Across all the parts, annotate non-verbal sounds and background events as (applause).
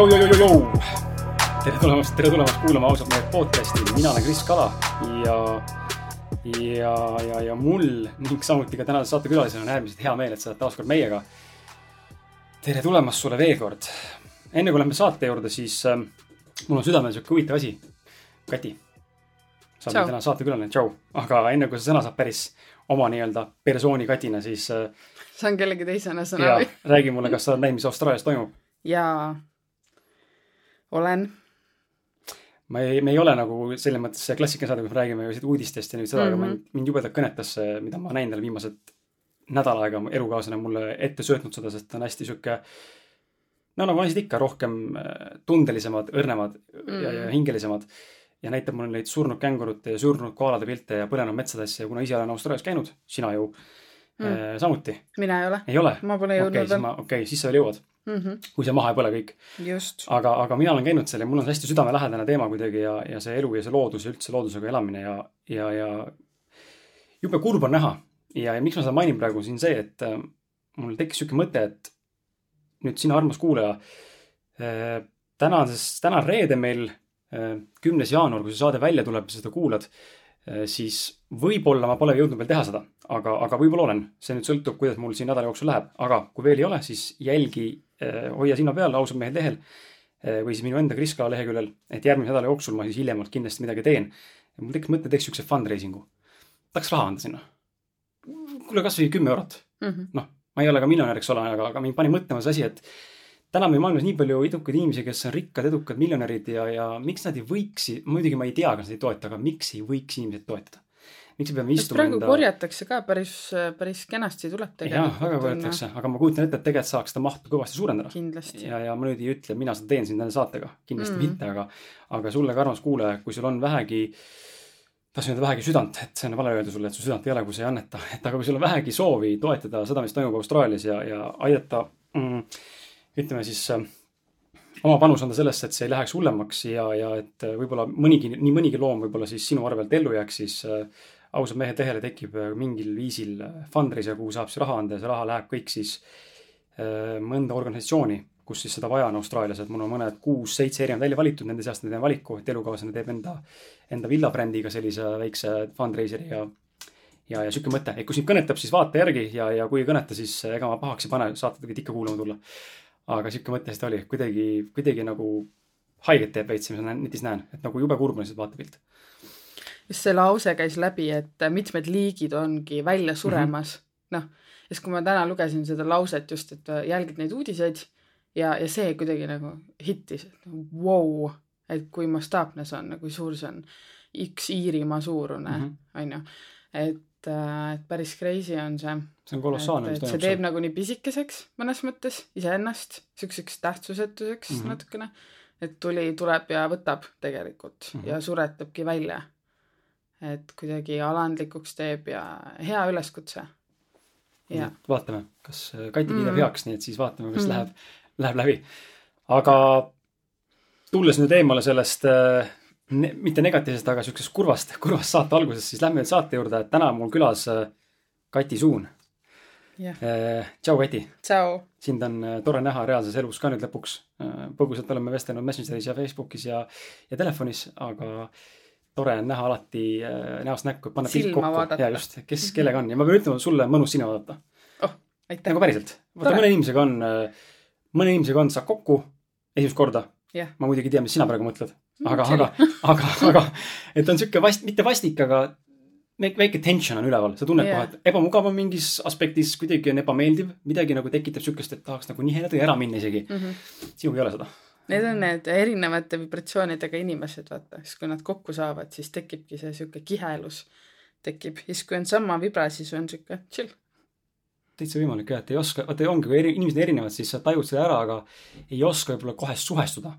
Jou-jou-jou-jou! tere tulemast, tere tulemast kuulama ausalt mehed podcasti, mina olen Kris Kala ja, ja, ja, ja mul ning samuti ka tänase saatekülalisel on äärmiselt hea meel, et sa oled taas kord meiega. tere tulemast sulle veel kord. enne kui lähme saate juurde, siis äh, mul on südamel sihuke huvitav asi. Kati, sa oled täna saatekülaline, tšau. aga enne kui sa sõna saad päris oma nii-öelda persooni Katina, siis äh,. saan kellegi teisena sõna või? räägi mulle, kas sa oled näinud, mis Austraalias toimub? jaa, olen. ma ei, me ei ole nagu selles mõttes see klassikaline saade, kus me räägime ju uudistest ja nüüd seda mm, -hmm. aga mind, mind jubedalt kõnetas see, mida ma näinud olen viimased nädal aega, elukaaslane mulle ette söötnud seda, sest ta on hästi sihuke no nagu naised ikka, rohkem äh, tundelisemad, õrnemad mm -hmm. ja, ja mhm. hingelisemad. ja näitab mulle neid surnud kängurute ja surnud koalade pilte ja põlenud metsadesse ja kuna ise olen Austraalias käinud, sina ju mm. -hmm. samuti. mina ei ole. ei ole? ma pole jõudnud veel. okei, okei, siis sa veel jõuad mm. -hmm. kui see maha ei põle kõik. aga, aga mina olen käinud seal ja mul on see hästi südamelähedane teema kuidagi ja, ja see elu ja see loodus ja üldse loodusega elamine ja, ja, ja jube kurb on näha. ja, ja miks ma seda mainin praegu, siin see, et äh, mul tekkis sihuke mõte, et nüüd sina, armas kuulaja äh,, tänases, täna on reede meil äh,, kümnes jaanuar, kui see saade välja tuleb ja seda kuulad äh,, siis võib-olla ma pole jõudnud veel teha seda, aga, aga võib-olla olen. see nüüd sõltub, kuidas mul siin nädala jooksul läheb, aga kui veel ei ole, siis jälgi hoia silma peal ausad mehed lehel eh, või siis minu enda Kris Kala leheküljel, et järgmise nädala jooksul ma siis hiljemalt kindlasti midagi teen. mul tekkis mõte, teeks siukse fundraising'u. tahaks raha anda sinna. kuule, kasvõi kümme eurot mm -hmm.. noh, ma ei ole ka miljonär, eks ole, aga, aga mind pani mõtlema see asi, et täna on meil maailmas nii palju edukaid inimesi, kes on rikkad, edukad miljonärid ja, ja miks nad ei võiks, muidugi ma ei tea, kas nad ei toeta, aga miks ei võiks inimesed toetada miks me peame istuma praegu enda... korjatakse ka päris, päris kenasti tuleb tegelikult. jah, väga korjatakse, aga ma kujutan ette, et tegelikult saaks seda mahtu kõvasti suurendada. ja, ja ma nüüd ei ütle, mina seda teen siin täna saatega, kindlasti mm mitte, aga, aga sulle ka armas kuulaja, kui sul on vähegi tahtsin öelda vähegi südant, et see on vale öelda sulle, et su südant ei ole, kui sa ei anneta, (laughs) et aga kui sul on vähegi soovi toetada seda, mis toimub Austraalias ja, ja aidata mm,, ütleme siis äh, oma panus anda sellesse, et see ei läheks hullemaks ja, ja et võib-olla mõnigi, nii mõnigi loom võib-olla siis sinu arvelt ellu jääks, siis äh, ausad mehed lehele tekib äh, mingil viisil äh, fundraiser, kuhu saab siis raha anda ja see raha läheb kõik siis äh, mõnda organisatsiooni, kus siis seda vaja on Austraalias, et mul on mõned kuus-seitse erinevat välja valitud, nende seast ma teen valiku, et elukaaslane teeb enda, enda villabrändiga sellise väikse fundraiseri ja ja, ja sihuke mõte, et kui sind kõnetab, siis vaata järgi ja, ja kui ei kõneta, siis ega ma pahaks ei pane, saate võite ikka kuulama tulla. aga sihuke mõte seda oli, kuidagi, kuidagi nagu haiget teeb veits, mis ma netis näen, et nagu jube kurb on lihtsalt vaatepilt just see lause käis läbi, et mitmed liigid ongi välja suremas mm -hmm.. noh, ja siis, kui ma täna lugesin seda lauset just, et jälgid neid uudiseid ja, ja see kuidagi nagu hittis, et vau, et kui mastaapne see on, kui suur see on. üks Iirimaa suurune mm, on -hmm. et, et päris crazy on see. see on kolossaalne, mis toimub. see teeb nagu nii pisikeseks mõnes mõttes iseennast, siukseks tähtsusetuseks mm -hmm. natukene. et tuli, tuleb ja võtab tegelikult mm -hmm. ja suretabki välja et kuidagi alandlikuks teeb ja hea üleskutse. vaatame, kas Kati kiidab mm. heaks, nii et siis vaatame, kas mm. läheb, läheb läbi. aga tulles nüüd eemale sellest äh, ne, mitte negatiivsest, aga siuksest kurvast, (laughs) kurvast saate algusest, siis lähme nüüd saate juurde, et täna on mul külas äh, Kati Suun. Äh, tšau, Kati. sind on tore näha reaalses elus ka nüüd lõpuks. põgusalt oleme vestelnud Messengeris ja Facebookis ja, ja telefonis, aga tore on näha alati äh, näost näkku, panna pilt kokku. ja just, kes kellega on ja ma pean ütlema, sulle on mõnus sina vaadata. oh, aitäh. nagu päriselt. vaata mõne inimesega on, äh, mõne inimesega on, saad kokku esimest korda yeah.. ma muidugi ei tea, mis sina praegu mõtled. aga, aga, aga, aga, et on sihuke vast-, mitte vastik, aga väike tension on üleval, sa tunned yeah. kohe, et ebamugav on mingis aspektis, kuidagi on ebameeldiv, midagi nagu tekitab sihukest, et tahaks nagu nihedada ja ära minna isegi mm. -hmm. sinuga ei ole seda Need on need erinevate vibratsioonidega inimesed, vaata, siis kui nad kokku saavad, siis tekibki see sihuke kihelus. Tekib, siis kui on sama vibra, siis on sihuke chill. täitsa võimalik jah, et ei oska, vaata ongi, kui eri, inimesed erinevad, siis sa tajud seda ära, aga ei oska võib-olla kohe suhestuda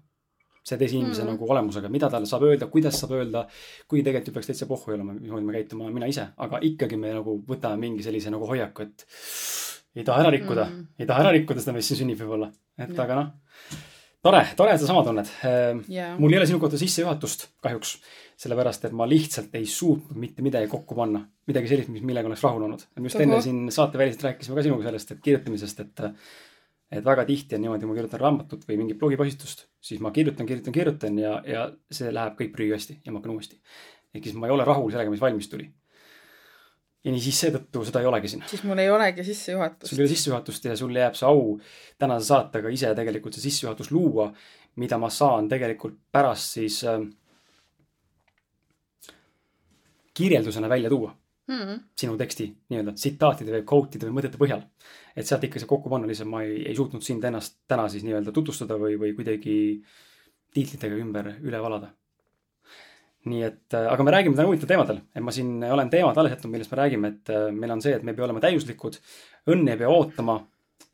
see teise inimese mm -hmm. nagu olemusega, mida talle saab öelda, kuidas saab öelda, kuigi tegelikult ju peaks täitsa pohhu olema, mismoodi me käitume, mina ise, aga ikkagi me nagu võtame mingi sellise nagu hoiaku, et ei taha ära rikkuda. Mm, -hmm. ei taha ära rikkuda seda, mis siin sünnib võib-olla, et ja. aga noh tore, tore, et sa sama tunned yeah.. mul ei ole sinu kohta sissejuhatust kahjuks, sellepärast et ma lihtsalt ei suutnud mitte midagi kokku panna, midagi sellist, mis, millega oleks rahul olnud. me just enne siin saateväliselt rääkisime ka sinuga sellest, et kirjutamisest, et, et väga tihti on niimoodi, ma kirjutan raamatut või mingit blogipostitust, siis ma kirjutan, kirjutan, kirjutan ja, ja see läheb kõik prügikasti ja ma hakkan uuesti. ehk siis ma ei ole rahul sellega, mis valmis tuli. Ja nii siis seetõttu seda ei olegi siin. siis mul ei olegi sissejuhatust. sul ei ole sissejuhatust ja sul jääb see au tänase saatega ise tegelikult see sissejuhatus luua, mida ma saan tegelikult pärast siis äh, kirjeldusena välja tuua mm. -hmm. sinu teksti nii-öelda tsitaatide või quote'ide või mõtete põhjal. et sealt ikka see kokku panna, lihtsalt ma ei, ei suutnud sind ennast täna siis nii-öelda tutvustada või, või kuidagi tiitlitega ümber üle valada. Nii et, äh, aga me räägime täna huvitavatel teemadel, et ma siin olen teemad alles jätnud, millest me räägime, et äh, meil on see, et me ei pea olema täiuslikud, õnne ei pea ootama,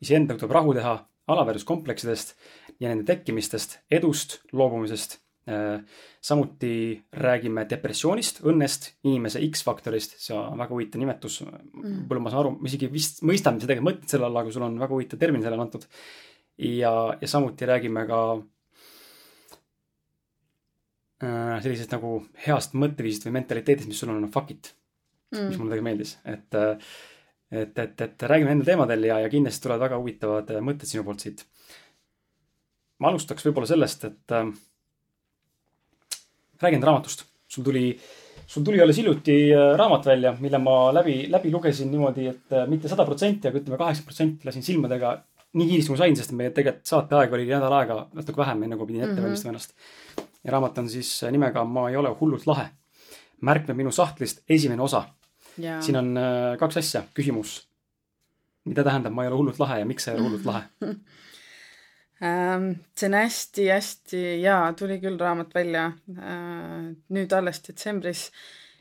iseendaga tuleb rahu teha, alaväärsuskompleksidest ja nende tekkimistest, edust loobumisest. Äh, samuti räägime depressioonist, õnnest, inimese X-faktorist, see on väga huvitav nimetus. Mm.. võib-olla ma saan aru, ma isegi vist mõistan, mis sa tegelikult mõtled selle all, aga sul on väga huvitav termin sellele antud. ja, ja samuti räägime ka sellisest nagu heast mõtteviisist või mentaliteedist, mis sul on, fuck it mm., mis mulle tegelikult meeldis, et äh, et, et, et räägime nendel teemadel ja, ja kindlasti tulevad väga huvitavad mõtted sinu poolt siit. ma alustaks võib-olla sellest, et äh, räägi enda raamatust. sul tuli, sul tuli alles hiljuti äh, raamat välja, mille ma läbi, läbi lugesin niimoodi, et äh, mitte sada protsenti, aga ütleme kaheksakümmend protsenti lasin silmadega nii kiiresti kui sain, sest meie tegelikult saateaeg oli nädal aega, natuke vähem, enne kui pidin ette mm -hmm. valmistama ennast. Ja raamat on siis äh, nimega Ma ei ole hullult lahe. märkmed minu sahtlist, esimene osa. siin on kaks asja, küsimus. mida tähendab Ma ei ole hullult lahe ja miks sa ei ole hullult lahe (laughs) Ähm, see on hästi-hästi, jaa, tuli küll raamat välja äh, nüüd alles detsembris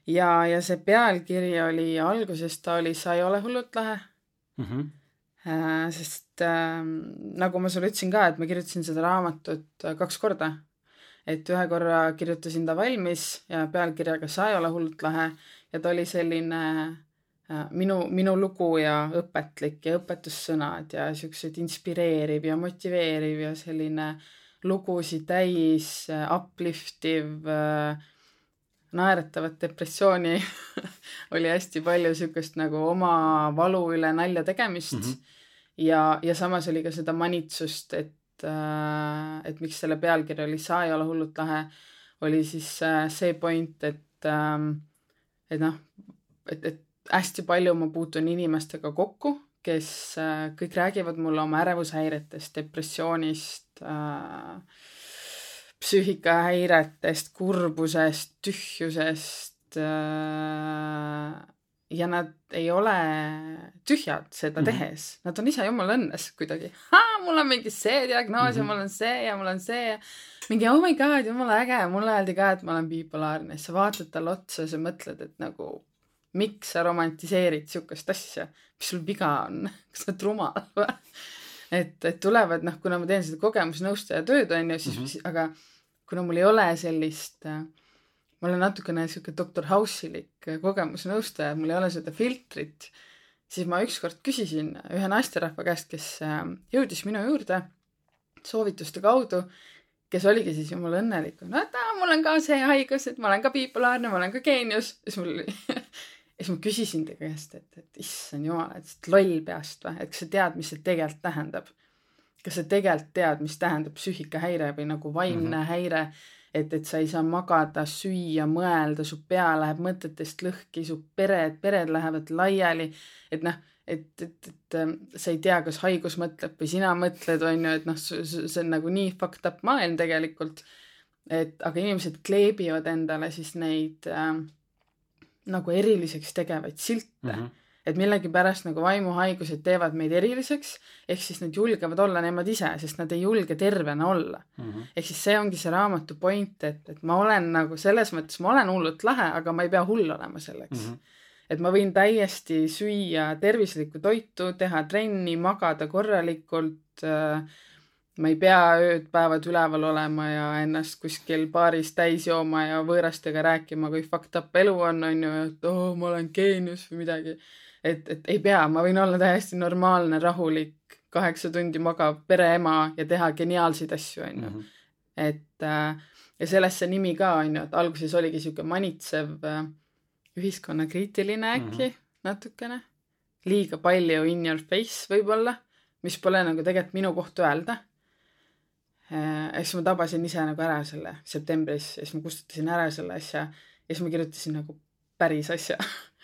ja, ja see pealkiri oli, alguses ta oli Sa ei ole hullult lahe mm. -hmm. sest äh, nagu ma sulle ütlesin ka, et ma kirjutasin seda raamatut äh, kaks korda. Et ühe korra kirjutasin ta valmis ja pealkirjaga Sa ei ole hullult lahe ja ta oli selline Äh, minu, minu lugu ja õpetlik ja õpetussõnad ja siuksed inspireeriv ja motiveeriv ja selline lugusid täis, äh, upliftiv, äh, naeratavat depressiooni (laughs) oli hästi palju siukest nagu oma valu üle nalja tegemist mm. -hmm. ja, ja samas oli ka seda manitsust, et, et miks selle pealkiri oli Sa ei ole hullult lahe, oli siis see point, et, ähm, et noh, et, et hästi palju ma puutun inimestega kokku, kes äh, kõik räägivad mulle oma ärevushäiretest, depressioonist äh,, psüühikahäiretest, kurbusest, tühjusest äh, ja nad ei ole tühjad seda mm -hmm. tehes, nad on ise jumala õnnes kuidagi. mul on mingi see diagnoos mm -hmm. ja mul on see ja mul on see ja mingi oh my god, jumala äge, mulle öeldi ka, et ma olen bipolaarne, siis sa vaatad talle otsa ja sa mõtled, et nagu miks sa romantiseerid sihukest asja, mis sul viga on (laughs) kas sa oled rumal või? et, et tulevad noh, kuna ma teen seda kogemusnõustaja tööd on ju, siis mm, -hmm. aga kuna mul ei ole sellist äh, ma olen natukene sihuke doktor House'ilik kogemusnõustaja, mul ei ole seda filtrit, siis ma ükskord küsisin ühe naisterahva käest, kes äh, jõudis minu juurde soovituste kaudu, kes oligi siis jumala õnnelik, no et aa, mul on ka see haigus, et ma olen ka bipolaarne, ma olen ka geenius, siis mul (laughs) ja siis ma küsisin ta käest, et, et issand jumal, et sa oled loll peast või, et kas sa tead, mis see tegelikult tähendab? kas sa tegelikult tead, mis tähendab psüühikahäire või nagu vaimne mm -hmm. häire, et, et sa ei saa magada, süüa, mõelda, su pea läheb mõtetest lõhki, su pered, pered lähevad laiali, et noh, et, et, et ähm, sa ei tea, kas haigus mõtleb või sina mõtled, on ju, et noh, see on nagu nii fucked up maailm tegelikult. et aga inimesed kleebivad endale siis neid äh, nagu eriliseks tegevaid silte mm. -hmm. Et millegipärast nagu vaimuhaigused teevad meid eriliseks, ehk siis nad julgevad olla nemad ise, sest nad ei julge tervena olla mm. -hmm. ehk siis see ongi see raamatu point, et, et ma olen nagu selles mõttes, ma olen hullult lahe, aga ma ei pea hull olema selleks mm. -hmm et ma võin täiesti süüa tervislikku toitu, teha trenni, magada korralikult äh, ma ei pea ööd-päevad üleval olema ja ennast kuskil baaris täis jooma ja võõrastega rääkima, kui fucked up elu on, on ju, et oo oh,, ma olen geenius või midagi. Et, et ei pea, ma võin olla täiesti normaalne, rahulik, kaheksa tundi magav pereema ja teha geniaalseid asju, on ju. Mhm. et äh, ja sellest see nimi ka, on ju, et alguses oligi sihuke manitsev äh,, ühiskonnakriitiline äkki mm -hmm. natukene, liiga palju in your face võib-olla mis pole nagu tegelikult minu koht öelda. ja siis ma tabasin ise nagu ära selle septembris ja siis ma kustutasin ära selle asja ja siis ma kirjutasin nagu päris asja (laughs)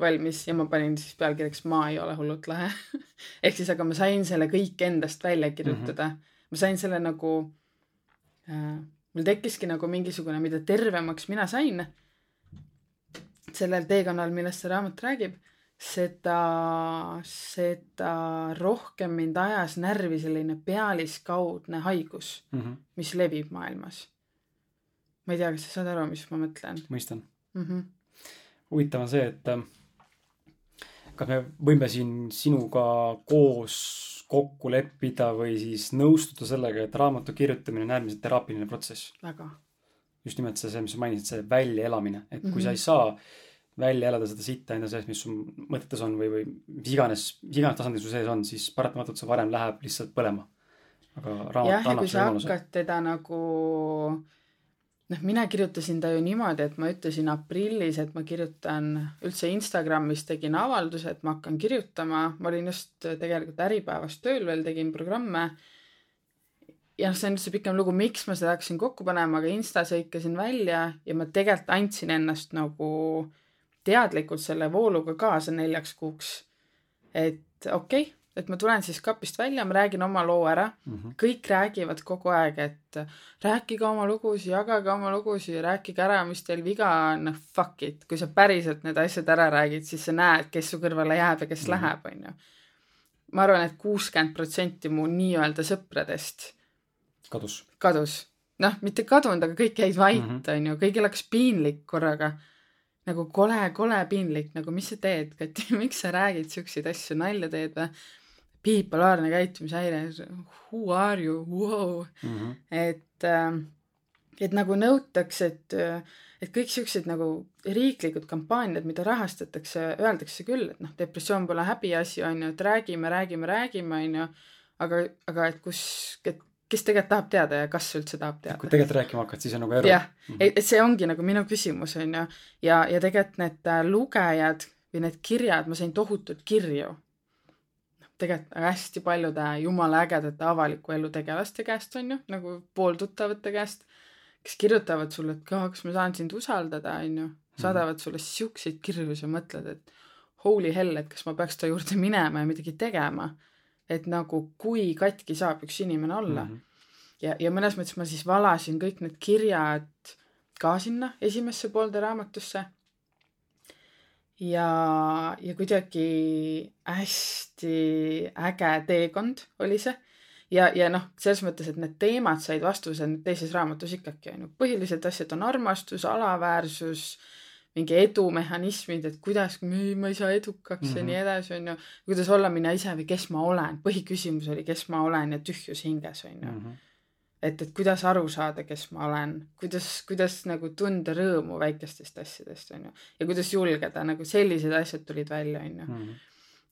valmis ja ma panin siis pealkirjaks Ma ei ole hullult lahe (laughs) ehk siis, aga ma sain selle kõik endast välja kirjutada mm. -hmm. ma sain selle nagu äh,, mul tekkiski nagu mingisugune, mida tervemaks mina sain sellel teekonnal, millest see raamat räägib, seda, seda rohkem mind ajas närvi selline pealiskaudne haigus mm, -hmm. mis levib maailmas. ma ei tea, kas sa saad aru, mis ma mõtlen? mõistan mm. -hmm huvitav on see, et äh, kas me võime siin sinuga koos kokku leppida või siis nõustuda sellega, et raamatu kirjutamine on äärmiselt teraapiline protsess. väga. just nimelt see, see, mis sa mainisid, see väljaelamine, et kui mm -hmm. sa ei saa välja elada seda sitta enda sees, mis su mõtetes on või, või mis iganes, mis iganes tasandil su sees on, siis paratamatult see varem läheb lihtsalt põlema. aga raamat annab selle võimaluse. hakkad teda nagu noh, mina kirjutasin ta ju niimoodi, et ma ütlesin aprillis, et ma kirjutan üldse Instagramis tegin avalduse, et ma hakkan kirjutama, ma olin just tegelikult Äripäevas tööl veel, tegin programme. ja noh, see on üldse pikem lugu, miks ma seda hakkasin kokku panema, aga Instas hõikasin välja ja ma tegelikult andsin ennast nagu teadlikult selle vooluga kaasa neljaks kuuks. et okei okay,, et ma tulen siis kapist välja, ma räägin oma loo ära mm, -hmm. kõik räägivad kogu aeg, et rääkige oma lugusid, jagage oma lugusid, rääkige ära, mis teil viga on, noh fuck it, kui sa päriselt need asjad ära räägid, siis sa näed, kes su kõrvale jääb ja kes mm -hmm. läheb, onju. ma arvan et, et kuuskümmend protsenti mu nii-öelda sõpradest kadus, kadus, noh, mitte kadunud, aga kõik jäid vait, mhm. onju, kõigil hakkas piinlik korraga nagu kole, kole piinlik, nagu mis sa teed, Kati, (laughs) miks sa räägid siukseid asju, nalja teed või? Bipolaarne käitumishäire, who are you, wow mm. -hmm. et, äh, et nagu nõutakse, et, et kõik siuksed nagu riiklikud kampaaniad, mida rahastatakse, öeldakse küll, et noh, depressioon pole häbiasi, on ju, et räägime, räägime, räägime, on ju, aga, aga et kus, et kes tegelikult tahab teada ja kas üldse tahab teada. kui tegelikult rääkima hakkad, siis on nagu ero. jah mm -hmm., et see ongi nagu minu küsimus, on ju, ja, ja tegelikult need äh, lugejad või need kirjad, ma sain tohutult kirju tegelikult hästi paljude jumala ägedate avaliku elu tegelaste käest, on ju, nagu pooltuttavate käest, kes kirjutavad sulle, et kas ma saan sind usaldada, on ju, saadavad sulle siukseid kirju, sa mõtled, et holy hell, et kas ma peaks ta juurde minema ja midagi tegema. et nagu, kui katki saab üks inimene olla mm. -hmm. ja, ja mõnes mõttes ma siis valasin kõik need kirjad ka sinna esimesse poolde raamatusse ja, ja kuidagi hästi äge teekond oli see. ja, ja noh, selles mõttes, et need teemad said vastuse teises raamatus ikkagi on ju, põhilised asjad on armastus, alaväärsus, mingi edumehhanismid, et kuidas, ma ei saa edukaks mm -hmm. ja nii mhm. edasi, on ju. kuidas olla mina ise või kes ma olen, põhiküsimus oli, kes ma olen ja tühjus hinges, on ju mm. -hmm et, et kuidas aru saada, kes ma olen, kuidas, kuidas nagu tunda rõõmu väikestest asjadest, on ju. ja kuidas julgeda, nagu sellised asjad tulid välja, on ju. Mhm.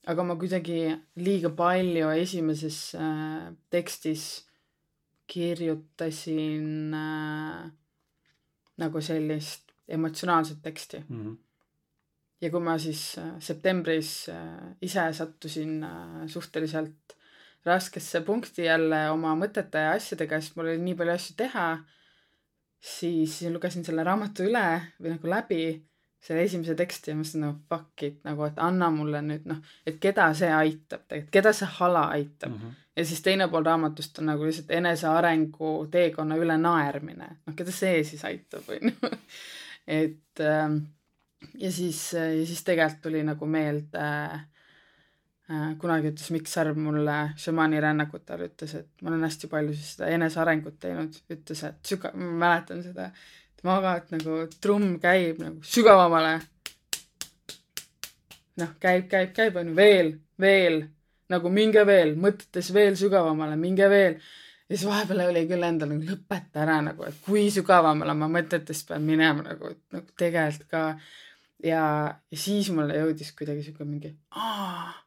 aga ma kuidagi liiga palju esimeses äh, tekstis kirjutasin äh, nagu sellist emotsionaalset teksti mm. -hmm. ja kui ma siis äh, septembris äh, ise sattusin äh, suhteliselt raskesse punkti jälle oma mõtete ja asjadega, sest mul oli nii palju asju teha, siis lugesin selle raamatu üle või nagu läbi, selle esimese teksti ja mõtlesin nagu fuck it, nagu et anna mulle nüüd noh, et keda see aitab tegelikult, keda see hala aitab mm. -hmm. ja siis teine pool raamatust on nagu lihtsalt enesearengu teekonna üle naermine, noh keda see siis aitab, on ju. (laughs) et ähm, ja siis, ja siis tegelikult tuli nagu meelde Äh, kunagi ütles Mikk Sarv mulle šamaani rännakutel, ütles, et ma olen hästi palju siis seda enesearengut teinud, ütles, et süga-, ma mäletan seda, et magad nagu trumm käib nagu sügavamale. noh, käib, käib, käib, on ju, veel, veel, nagu minge veel, mõtetes veel sügavamale, minge veel. ja siis vahepeal oli küll endal nagu lõpeta ära nagu, et kui sügavamale ma mõtetest pean minema nagu, et nagu tegelikult ka. ja, ja siis mulle jõudis kuidagi sihuke mingi, aa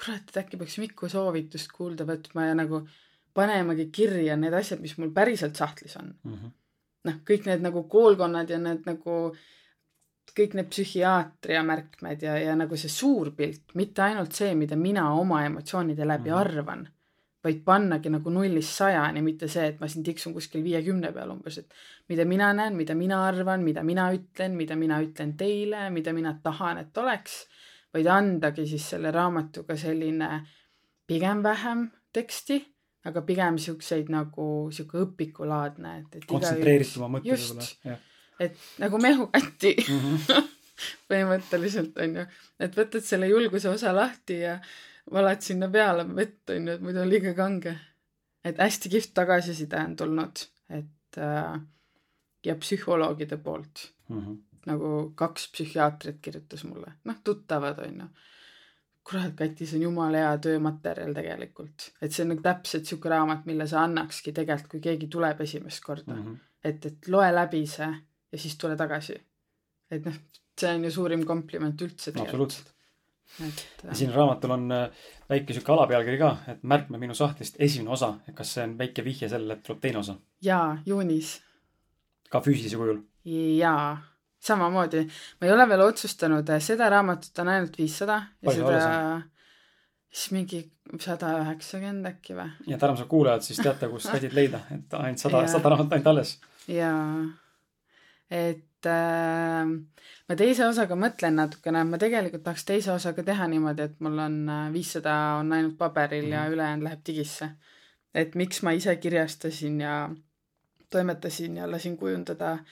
kurat, et äkki peaks Miku soovitust kuulda võtma ja nagu panemagi kirja need asjad, mis mul päriselt sahtlis on. Mm -hmm.. noh, kõik need nagu koolkonnad ja need nagu kõik need psühhiaatria märkmed ja, ja nagu see suur pilt, mitte ainult see, mida mina oma emotsioonide läbi mm. arvan, vaid pannagi nagu nullist sajani, mitte see, et ma siin tiksun kuskil viiekümne peal umbes, et mida mina näen, mida mina arvan, mida mina ütlen, mida mina ütlen teile, mida mina tahan, et oleks, vaid andagi siis selle raamatuga selline pigem vähem teksti aga pigem siukseid nagu sihuke õpikulaadne, et, et kontsentreerituma mõte võib-olla, jah. et nagu mehukatti mm -hmm. (laughs) põhimõtteliselt onju, et võtad selle julguse osa lahti ja valad sinna peale vett onju, et muidu on liiga kange. et hästi kihvt tagasiside on tulnud, et äh, ja psühholoogide poolt mm. -hmm. Nagu kaks psühhiaatrit kirjutas mulle, noh, tuttavad onju kurat, Kati, see on jumala hea töömaterjal tegelikult. et see on nagu täpselt sihuke raamat, mille sa annakski tegelikult, kui keegi tuleb esimest korda mm. -hmm. et, et loe läbi see ja siis tule tagasi. et noh, see on ju suurim kompliment üldse tegelikult. absoluutselt. et äh.... siin raamatul on äh, väike sihuke alapealkiri ka, et märkme minu sahtlist esimene osa, et kas see on väike vihje sellele, et tuleb teine osa? jaa, juunis. ka füüsilise kujul? jaa samamoodi, ma ei ole veel otsustanud, seda raamatut on ainult viissada ja seda siis mingi sada üheksakümmend äkki või. nii et armsad kuulajad, siis teate, kust (laughs) Kadit leida, et ainult sada, sada raamatut ainult alles. jaa, et äh, ma teise osaga mõtlen natukene, ma tegelikult tahaks teise osaga teha niimoodi, et mul on äh, viissada on ainult paberil mm ja mhm. ülejäänud läheb digisse. et miks ma ise kirjastasin ja toimetasin ja lasin kujundada äh,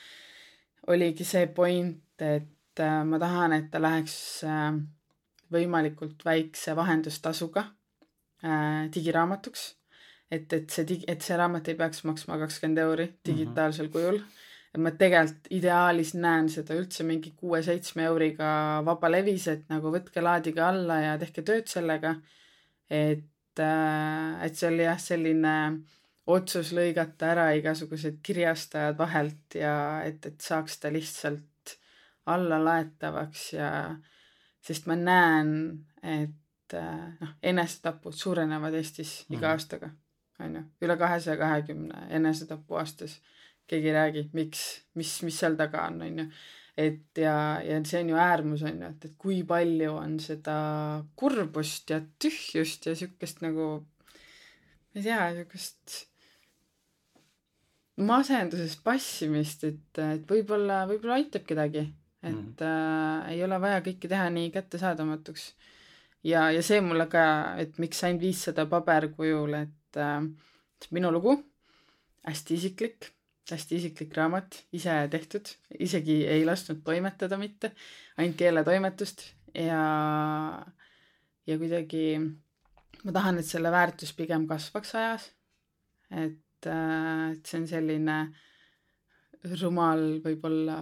oligi see point, et äh, ma tahan, et ta läheks äh, võimalikult väikse vahendustasuga äh, digiraamatuks. et, et see digi, et see raamat ei peaks maksma kakskümmend euri mhm. digitaalsel -hmm. kujul. et ma tegelikult ideaalis näen seda üldse mingi kuue-seitsme euriga vabalevis, et nagu võtke, laadige alla ja tehke tööd sellega. et, et see oli jah, selline äh, otsus lõigata ära igasugused kirjastajad vahelt ja et, et saaks ta lihtsalt allalaetavaks ja sest ma näen, et noh, enesetapud suurenevad Eestis mm. iga mhm. aastaga, on ju, üle kahesaja kahekümne enesetapu aastas. keegi ei räägi, miks, mis, mis seal taga on, on ju. et ja, ja see on ju äärmus, on ju, et, et kui palju on seda kurbust ja tühjust ja siukest nagu, ma ei tea, siukest masendusest passimist, et, et võib-olla, võib-olla aitab kedagi, et mm. äh, ei ole vaja kõike teha nii kättesaadamatuks. ja, ja see mulle ka, et miks ainult viissada paberkujul, et äh, minu lugu, hästi isiklik, hästi isiklik raamat, ise tehtud, isegi ei lasknud toimetada mitte, ainult keeletoimetust ja, ja kuidagi ma tahan, et selle väärtus pigem kasvaks ajas. et Äh, et see on selline rumal võib-olla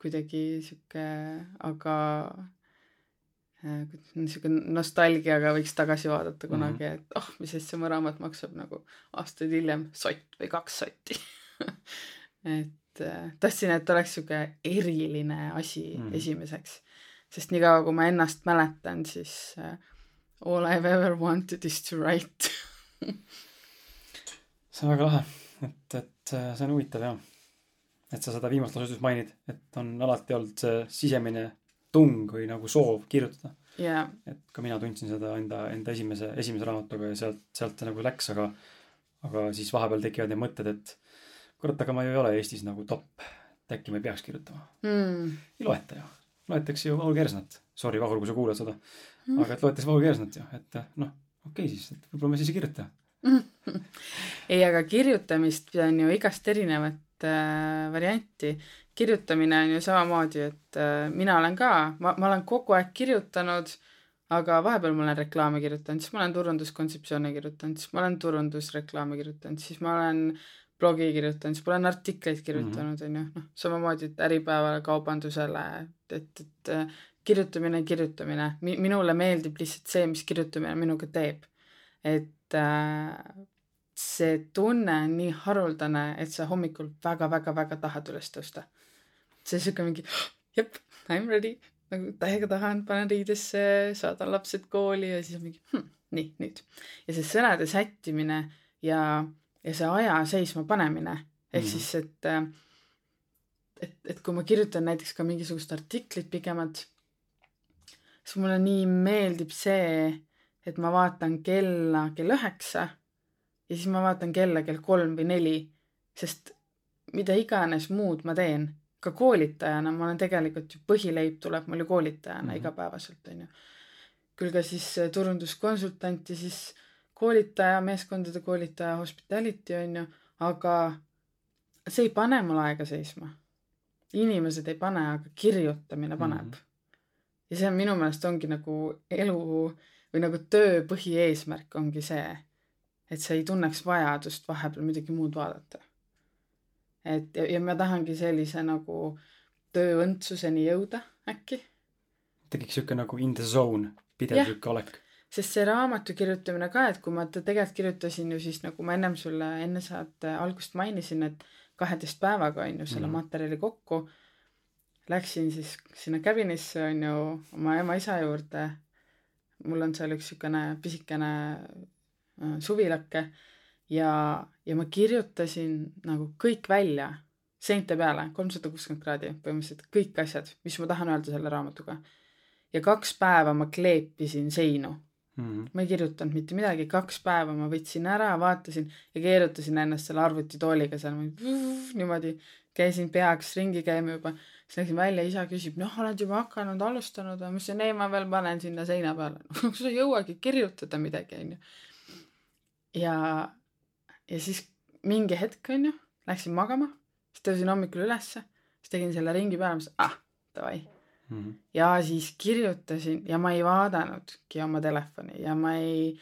kuidagi sihuke, aga äh, niisugune nostalgiaga võiks tagasi vaadata kunagi -hmm. et oh, mis see mu raamat maksab nagu aastaid hiljem sott või kaks sotti. (laughs) Et äh, tahtsin, et oleks sihuke eriline asi mm esimeseks, sest niikaua, kui ma ennast mäletan, siis all I have ever wanted is to write (laughs) see on väga lahe, et, et äh, see on huvitav jah. et sa seda viimast lauset just mainid, et on alati olnud see sisemine tung või nagu soov kirjutada. Yeah.. et ka mina tundsin seda enda, enda esimese, esimese raamatuga ja sealt, sealt see nagu läks, aga, aga siis vahepeal tekivad need mõtted, et kurat, aga ma ju ei ole Eestis nagu top. et äkki ma ei peaks kirjutama. Mm.. ei loeta ju, loetakse ju Vahur Kersnat. Sorry, Vahur, kui sa kuulad seda. Mm.. aga et loetakse Vahur Kersnat ju, et noh, okei okay, siis, et võib-olla ma siis ei kirjuta (laughs) ei, aga kirjutamist on ju igast erinevat äh, varianti. kirjutamine on ju samamoodi, et äh, mina olen ka, ma, ma olen kogu aeg kirjutanud, aga vahepeal ma olen reklaame kirjutanud, siis ma olen turunduskontseptsioone kirjutanud, siis ma olen turundusreklaame kirjutanud, siis ma olen blogi kirjutanud, siis ma olen artikleid kirjutanud, on ju, noh, samamoodi, et Äripäevale, kaubandusele, et, et, äh, kirjutamine, kirjutamine Mi, minule meeldib lihtsalt see, mis kirjutamine minuga teeb. et see tunne on nii haruldane, et sa hommikul väga-väga-väga tahad üles tõusta. see sihuke mingi, jep, I m ready, nagu täiega tahan, panen riidesse, saadan lapsed kooli ja siis on mingi hm, nii, nüüd. ja see sõnade sättimine ja, ja see aja seisma panemine ehk mm siis, et et, et kui ma kirjutan näiteks ka mingisugust artiklit pikemalt, siis mulle nii meeldib see, et ma vaatan kella kell üheksa ja siis ma vaatan kella kell kolm või neli, sest mida iganes muud ma teen, ka koolitajana ma olen tegelikult ju, põhileib tuleb mul ju koolitajana mm -hmm. igapäevaselt, on ju. küll ka siis äh, turunduskonsultant ja siis koolitaja, meeskondade koolitaja, hospitality, on ju, aga see ei pane mul aega seisma. inimesed ei pane, aga kirjutamine paneb mm. -hmm. ja see on minu meelest ongi nagu elu või nagu töö põhieesmärk ongi see, et sa ei tunneks vajadust vahepeal midagi muud vaadata et ja, ja ma tahangi sellise nagu tööõndsuseni jõuda äkki. tekiks sihuke nagu in the zone, pidev sihuke olek. sest see raamatu kirjutamine ka, et kui ma tegelikult kirjutasin ju siis nagu ma ennem sulle enne saate algust mainisin, et kaheteist päevaga on ju selle mm -hmm. materjali kokku. Läksin siis sinna cabin'isse on ju oma ema-isa juurde. Mul on seal üks siukene pisikene äh, suvilake ja, ja ma kirjutasin nagu kõik välja seinte peale, kolmsada kuuskümmend kraadi, põhimõtteliselt kõik asjad, mis ma tahan öelda selle raamatuga. ja kaks päeva ma kleepisin seinu mm. -hmm. ma ei kirjutanud mitte midagi, kaks päeva ma võtsin ära, vaatasin ja keerutasin ennast selle arvutitooliga seal niimoodi, käisin peaks ringi käima juba, siis läksin välja, isa küsib, noh, oled juba hakanud, alustanud või, ma ütlesin, ei, ma veel panen sinna seina peale (laughs) sa ei jõuagi kirjutada midagi, onju. ja ja siis mingi hetk, onju, läksin magama, siis tõusin hommikul ülesse, siis tegin selle ringi peale, mõtlesin, ah, davai mm. -hmm. ja siis kirjutasin ja ma ei vaadanudki oma telefoni ja ma ei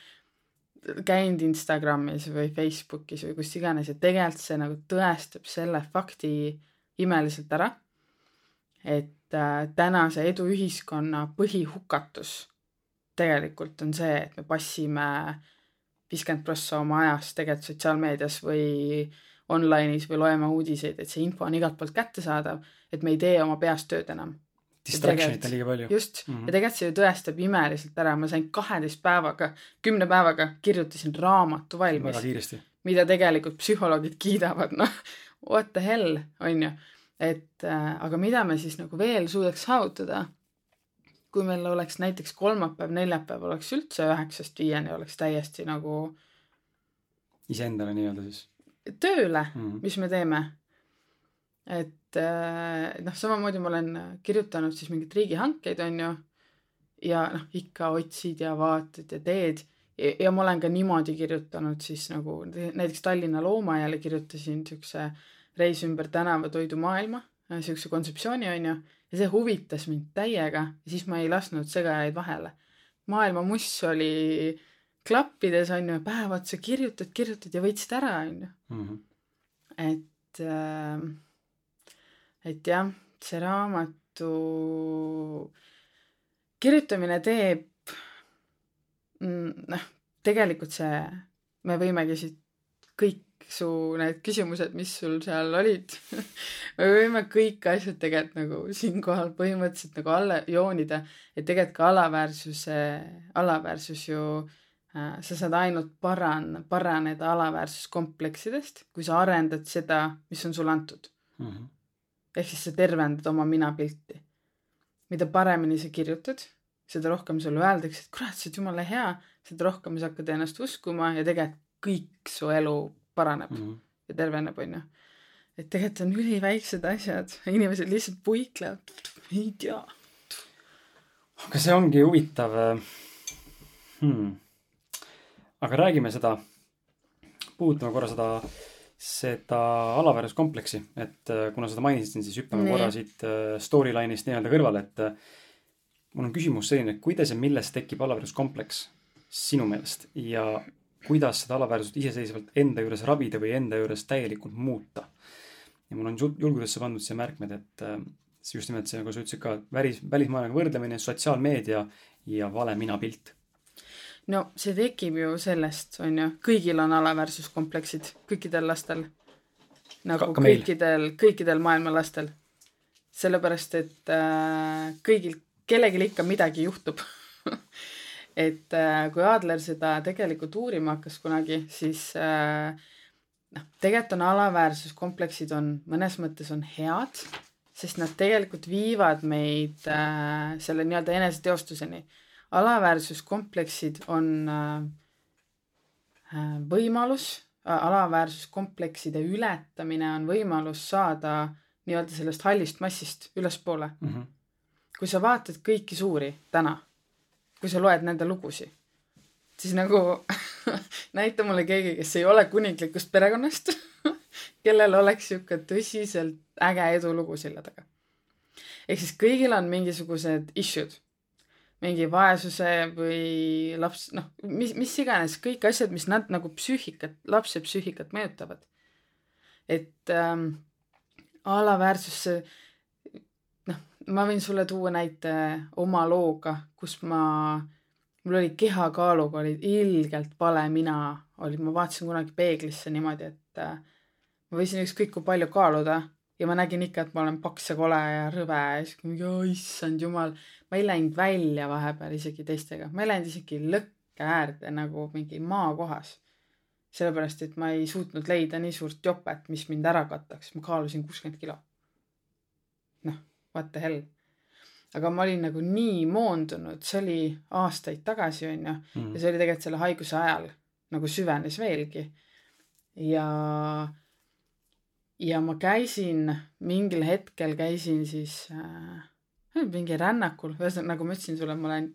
käinud Instagramis või Facebookis või kus iganes ja tegelikult see nagu tõestab selle fakti imeliselt ära, et äh, tänase eduühiskonna põhihukatus tegelikult on see, et me passime viiskümmend prossa oma ajast tegelikult sotsiaalmeedias või online'is või loeme uudiseid, et see info on igalt poolt kättesaadav, et me ei tee oma peas tööd enam. Distraction'it on liiga palju. just mm, -hmm. ja tegelikult see ju tõestab imeliselt ära, ma sain kaheteist päevaga, kümne päevaga kirjutasin raamatu valmis. väga kiiresti. mida tegelikult psühholoogid kiidavad, noh, what the hell, on ju. Et äh, aga mida me siis nagu veel suudaks saavutada kui meil oleks näiteks kolmapäev, neljapäev oleks üldse üheksast viieni oleks täiesti nagu. iseendale nii-öelda siis? tööle mm, -hmm. mis me teeme. et äh, noh, samamoodi ma olen kirjutanud siis mingeid riigihankeid, on ju. ja noh, ikka otsid ja vaatad ja teed ja, ja ma olen ka niimoodi kirjutanud siis nagu näiteks Tallinna Loomaaiale kirjutasin siukse Reis ümber tänava toidumaailma, siukse kontseptsiooni on ju ja see huvitas mind täiega ja siis ma ei lasknud segajaid vahele. maailma muss oli klappides onju, päev otsa kirjutad, kirjutad ja võtsid ära onju. Mhm. et äh,, et jah, see raamatu kirjutamine teeb, mm, noh, tegelikult see, me võimegi siit kõik su need küsimused, mis sul seal olid (laughs) me võime kõik asjad tegelikult nagu siinkohal põhimõtteliselt nagu alla joonida, et tegelikult ka alaväärsuse, alaväärsus ju äh, sa saad ainult paran-, paraneda alaväärsuskompleksidest, kui sa arendad seda, mis on sulle antud mm. -hmm. ehk siis sa tervendad oma minapilti. mida paremini sa kirjutad, seda rohkem sulle öeldakse, et kurat, sa oled jumala hea, seda rohkem sa hakkad ennast uskuma ja tegelikult kõik su elu paraneb mm -hmm. ja terveneb, onju. et tegelikult on üliväiksed asjad, inimesed lihtsalt puiklevad, ei tea. aga see ongi huvitav äh, hmm.. aga räägime seda, puudutame korra seda, seda alaväärsuskompleksi, et äh, kuna seda mainisid, siis hüppame nee. korra siit äh, storyline'ist nii-öelda kõrvale, et mul on küsimus selline, kuidas ja millest tekib alaväärsuskompleks sinu meelest ja kuidas seda alaväärsust iseseisvalt enda juures ravida või enda juures täielikult muuta. ja mul on julgusesse pandud siia märkmed, et äh, just nimelt see, nagu sa ütlesid ka, välis, välismaailmaga võrdlemine, sotsiaalmeedia ja vale minapilt. no see tekib ju sellest, on ju, kõigil on alaväärsuskompleksid, kõikidel lastel. nagu ka, ka kõikidel, kõikidel maailma lastel. sellepärast, et äh, kõigil, kellelgi ikka midagi juhtub (laughs) et äh, kui Aadler seda tegelikult uurima hakkas kunagi, siis äh, noh, tegelikult on alaväärsuskompleksid on mõnes mõttes on head, sest nad tegelikult viivad meid äh, selle nii-öelda eneseteostuseni. alaväärsuskompleksid on võimalus alaväärsuskomplekside ületamine on võimalus saada nii-öelda sellest hallist massist ülespoole mm. -hmm. kui sa vaatad kõiki suuri täna, kui sa loed nende lugusid, siis nagu (laughs) näita mulle keegi, kes ei ole kuninglikust perekonnast (laughs) kellel oleks sihuke tõsiselt äge edulugu selja taga. ehk siis kõigil on mingisugused issue'd, mingi vaesuse või laps, noh, mis, mis iganes, kõik asjad, mis nad nagu psüühikat, lapse psüühikat mõjutavad. et ähm, alaväärsus, noh, ma võin sulle tuua näite oma looga, kus ma, mul oli kehakaaluga olid ilgelt vale mina, oli, ma vaatasin kunagi peeglisse niimoodi, et äh, ma võisin ükskõik kui palju kaaluda. Ja ma nägin ikka, et ma olen paks ja kole ja rõve ja siis mingi issand jumal, ma ei läinud välja vahepeal isegi teistega, ma ei läinud isegi lõkke äärde nagu mingi maakohas. sellepärast, et ma ei suutnud leida nii suurt jopet, mis mind ära kataks, ma kaalusin kuuskümmend kilo. What the hell. aga ma olin nagu nii moondunud, see oli aastaid tagasi, onju, ja see oli tegelikult selle haiguse ajal nagu süvenes veelgi. ja ja ma käisin, mingil hetkel käisin siis äh, mingi rännakul, ühesõnaga nagu ma ütlesin sulle, ma olen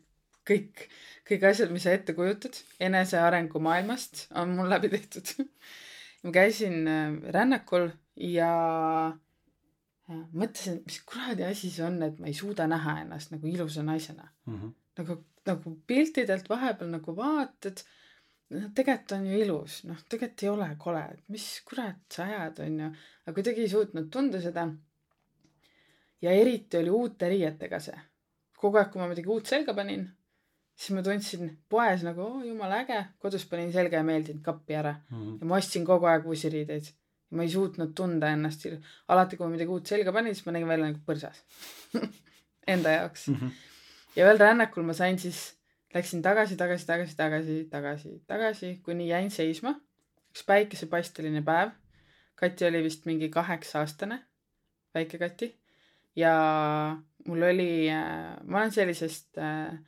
kõik, kõik asjad, mis sa ette kujutad enesearengu maailmast, on mul läbi tehtud (laughs) ma käisin äh, rännakul ja äh, mõtlesin, mis kuradi asi see on, et ma ei suuda näha ennast nagu ilusa naisena mm. -hmm. nagu, nagu piltidelt vahepeal nagu vaatad noh, tegelikult on ju ilus, noh, tegelikult ei ole kole, et mis kurat sa ajad, onju, aga kuidagi ei suutnud tunda seda. ja eriti oli uute riietega see. kogu aeg, kui ma midagi uut selga panin, siis ma tundsin poes nagu oh, jumala äge, kodus panin selga ja meeldinud kappi ära mm. -hmm. ja ma ostsin kogu aeg uusi riideid. Ma ei suutnud tunda ennast, alati kui ma midagi uut selga panin, siis ma nägin välja nagu põrsas (laughs) Enda jaoks mm. -hmm. ja veel rännakul ma sain siis Läksin tagasi, tagasi, tagasi, tagasi, tagasi, tagasi, kuni jäin seisma. üks päikesepaisteline päev. Kati oli vist mingi kaheksa-aastane, väike Kati. ja mul oli, äh, ma olen sellisest äh,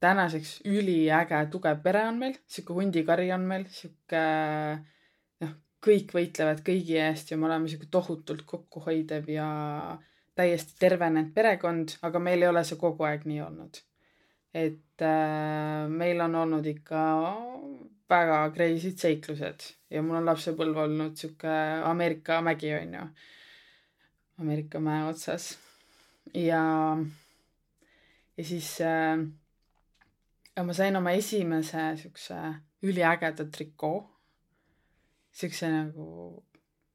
tänaseks üliäge tugev pere on meil, sihuke hundikari on meil, sihuke noh, kõik võitlevad kõigi eest ja me oleme sihuke tohutult kokkuhoidev ja täiesti tervenenud perekond, aga meil ei ole see kogu aeg nii olnud. Et äh, meil on olnud ikka väga crazy'd seiklused ja mul on lapsepõlv olnud sihuke Ameerika mägi onju, Ameerika mäe otsas. Ja, ja siis äh, ma sain oma esimese siukse üliägeda trikoo, siukse nagu